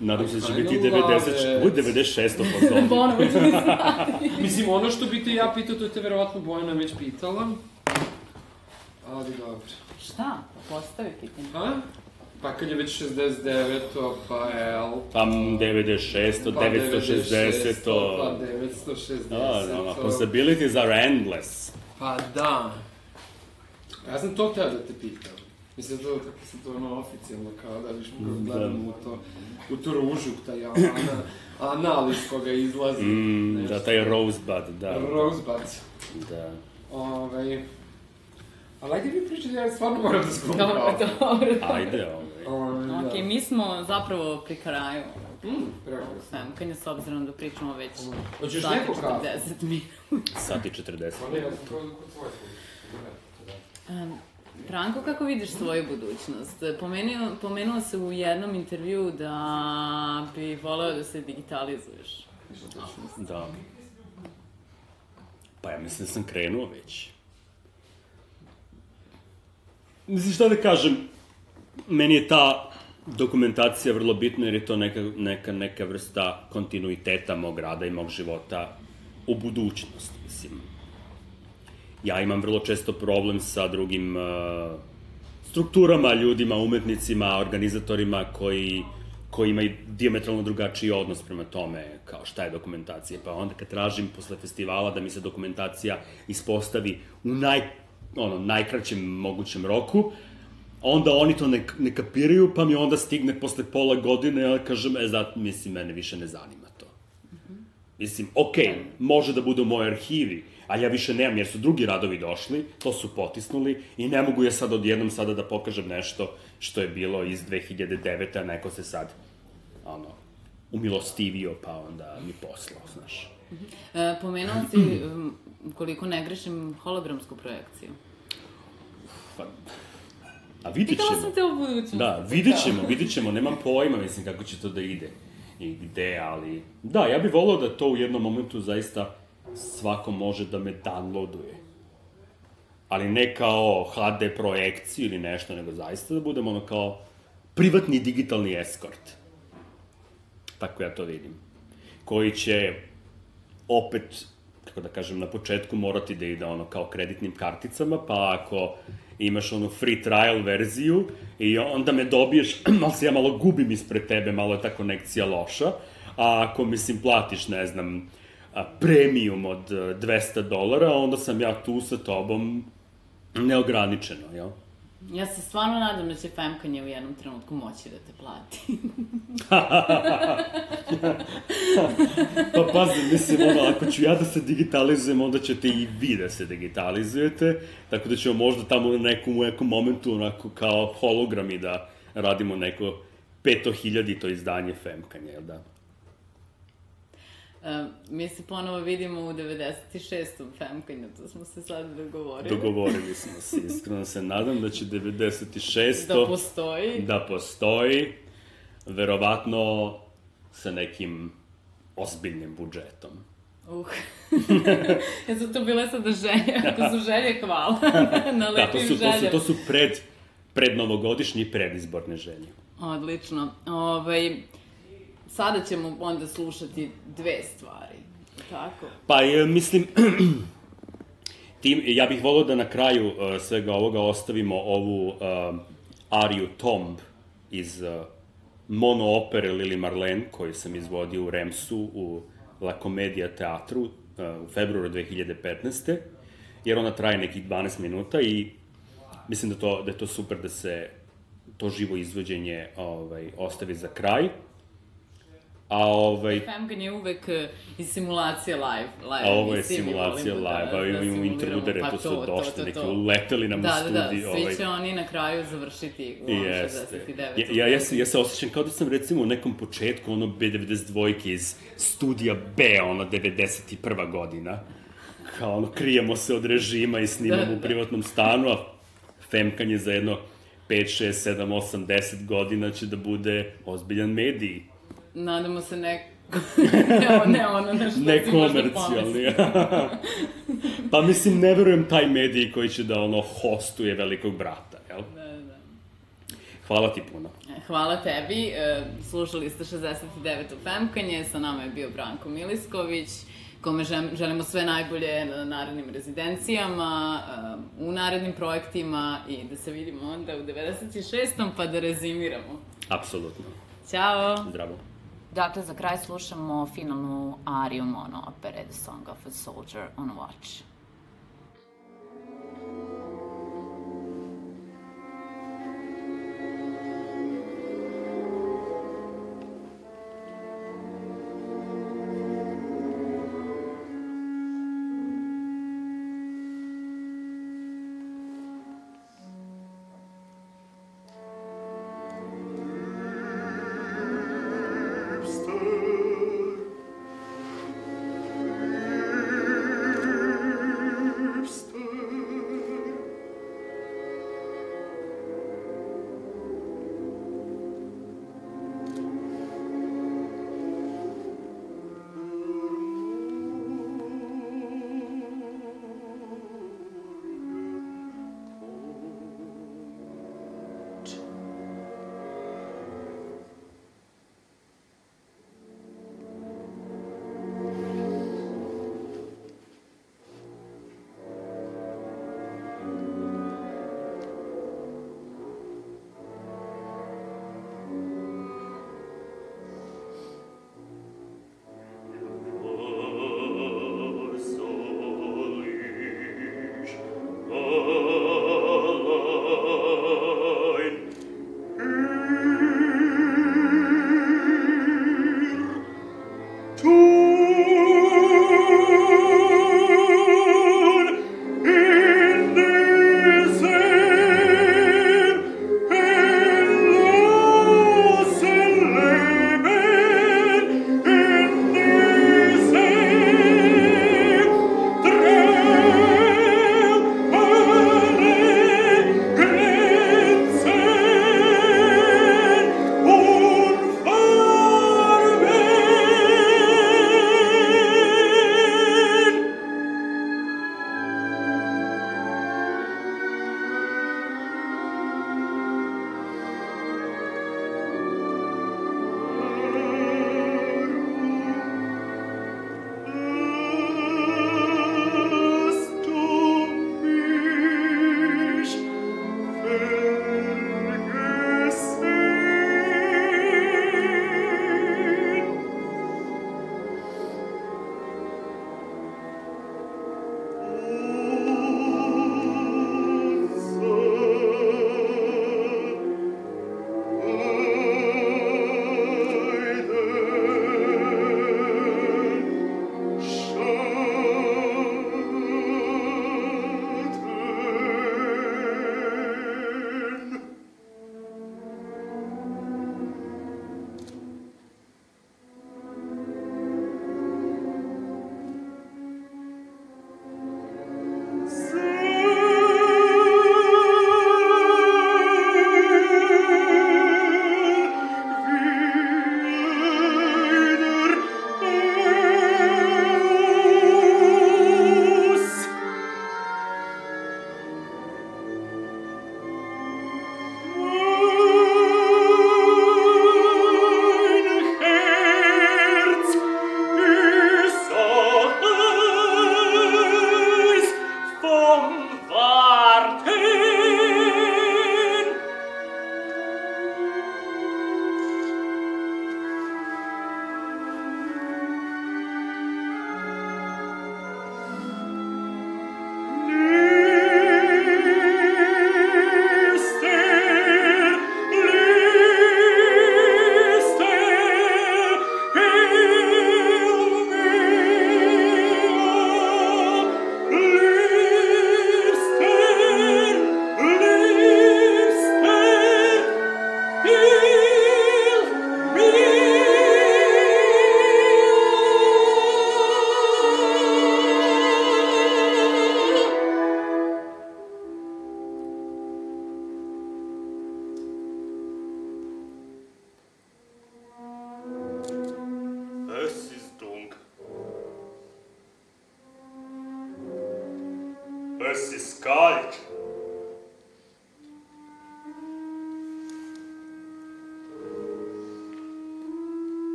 Nadam se da će biti love 90, it. ovo je 96. po zoni. Ponovo ću Mislim, ono što bi te ja pitao, to je te verovatno Bojana već pitala. Ali dobro. Šta? Postavi pitanje. A? Pa kad je već 69, pa L. Pa 96, Pa 960, Pa 960. Da, da, no, possibilities are endless. Pa da. Ja sam to htio da te pitam. Mislim to, kako sam to ono oficijalno kao da viš mogu Da. gledam u to, u tu ružu, taj ana, anal iz koga izlazi. Mm, nešto. da, taj rosebud, da, Rosebud. da. Ovaj... Ali ajde vi pričate, ja stvarno moram da skupam Dobro, dobro. Ajde, ovaj. Ovaj, Ok, mi smo zapravo pri kraju Mm, prekrasno. Femkanja, s obzirom da pričamo već Hoćeš sat i neko kafu? 40 minuta. Sat i 40. Pa ne, ja sam kao kod svoje Um, Branko, kako vidiš svoju budućnost? Pomenuo, pomenuo se u jednom intervju da bi voleo da se digitalizuješ. Da. Pa ja mislim da sam krenuo već. Mislim, šta da kažem, meni je ta dokumentacija vrlo bitna jer je to neka, neka, neka vrsta kontinuiteta mog rada i mog života u budućnost, mislim. Ja imam vrlo često problem sa drugim uh, strukturama, ljudima, umetnicima, organizatorima koji koji imaju diametralno drugačiji odnos prema tome kao šta je dokumentacija. Pa onda kad tražim posle festivala da mi se dokumentacija ispostavi u naj, ono, najkraćem mogućem roku, onda oni to ne, ne kapiraju, pa mi onda stigne posle pola godine, ja kažem, e, zato, mislim, mene više ne zanima to. Mislim, okej, okay, može da bude u mojoj arhivi, ali ja više nemam, jer su drugi radovi došli, to su potisnuli i ne mogu ja sad odjednom sada da pokažem nešto što je bilo iz 2009. a neko se sad, ono, umilostivio, pa onda mi poslao, znaš. E, pomenuo si, koliko ne grešim, hologramsku projekciju. Pa, a vidit Pitala ćemo. sam te o budućnosti. Da, vidit ćemo, vidit ćemo, nemam pojma, mislim, kako će to da ide i gde, ali... Da, ja bih volao da to u jednom momentu zaista svako može da me downloaduje. ali ne kao HD projekciju ili nešto, nego zaista da budemo ono kao privatni digitalni eskort. Tako ja to vidim. Koji će opet, kako da kažem, na početku morati da ide ono kao kreditnim karticama, pa ako imaš onu free trial verziju i onda me dobiješ, malo se ja malo gubim ispred tebe, malo je ta konekcija loša, a ako, mislim, platiš, ne znam, premium od e, 200 dolara, onda sam ja tu sa tobom neograničeno, jel? Ja se stvarno nadam da će Femkanje u jednom trenutku moći da te plati. Pa pazi, mislim, ono, ako ću ja da se digitalizujem, onda ćete i vi da se digitalizujete, tako da ćemo možda tamo na nekom, u nekom momentu, onako, kao hologrami da radimo neko petohiljadito izdanje Femkanja, jel da? Mi se ponovo vidimo u 96. Femkanju, to smo se sad dogovorili. Dogovorili smo se, iskreno se nadam da će 96. Da postoji. da postoji, verovatno sa nekim ozbiljnim budžetom. Uh. ja su to bile sada želje. Ako su želje, hvala. Na Da, to lepim su, to su, to su pred, pred novogodišnji predizborne želje. Odlično. Ovaj, sada ćemo onda slušati dve stvari. Tako? Pa, e, mislim, tim, ja bih volio da na kraju uh, svega ovoga ostavimo ovu uh, ariju Tomb iz uh, mono opere Lili Marlene, koju sam izvodio u Remsu u La Comedia teatru uh, u februaru 2015. Jer ona traje nekih 12 minuta i mislim da, to, da je to super da se to živo izvođenje ovaj, ostavi za kraj. A ovaj, Femgan je uvek eh, i simulacija live. live A ovo je simulacija volimo live, a imamo simuliramo. interludere, Pa to su to, došli, to, to, neki uleteli nam u da, Da, da, studij, svi ovaj. će oni na kraju završiti u Jeste. 69. Ja, ja, ja, se, ja se osjećam kao da sam recimo u nekom početku ono B92 iz studija B, ono 91. godina. Kao ono, krijemo se od režima i snimamo Da, da. u privatnom stanu, a femkanje za jedno 5, 6, 7, 8, 10 godina će da bude ozbiljan medij. Nadamo se ne... ne, ne ono na što Ne si komercijalni. pa mislim, ne verujem taj medij koji će da ono hostuje velikog brata, jel? Da, da. Hvala ti puno. E, Hvala tebi. E, Slušali ste 69. Femkanje, sa nama je bio Branko Milisković, kome želimo sve najbolje na narednim rezidencijama, e, u narednim projektima i da se vidimo onda u 96. pa da rezimiramo. Apsolutno. Ćao! Zdravo. Dakle, za kraj slušamo finalnu ariju mono opere The Song of a Soldier on Watch. Thank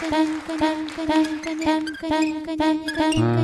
tan tan tan tan tan tan tan tan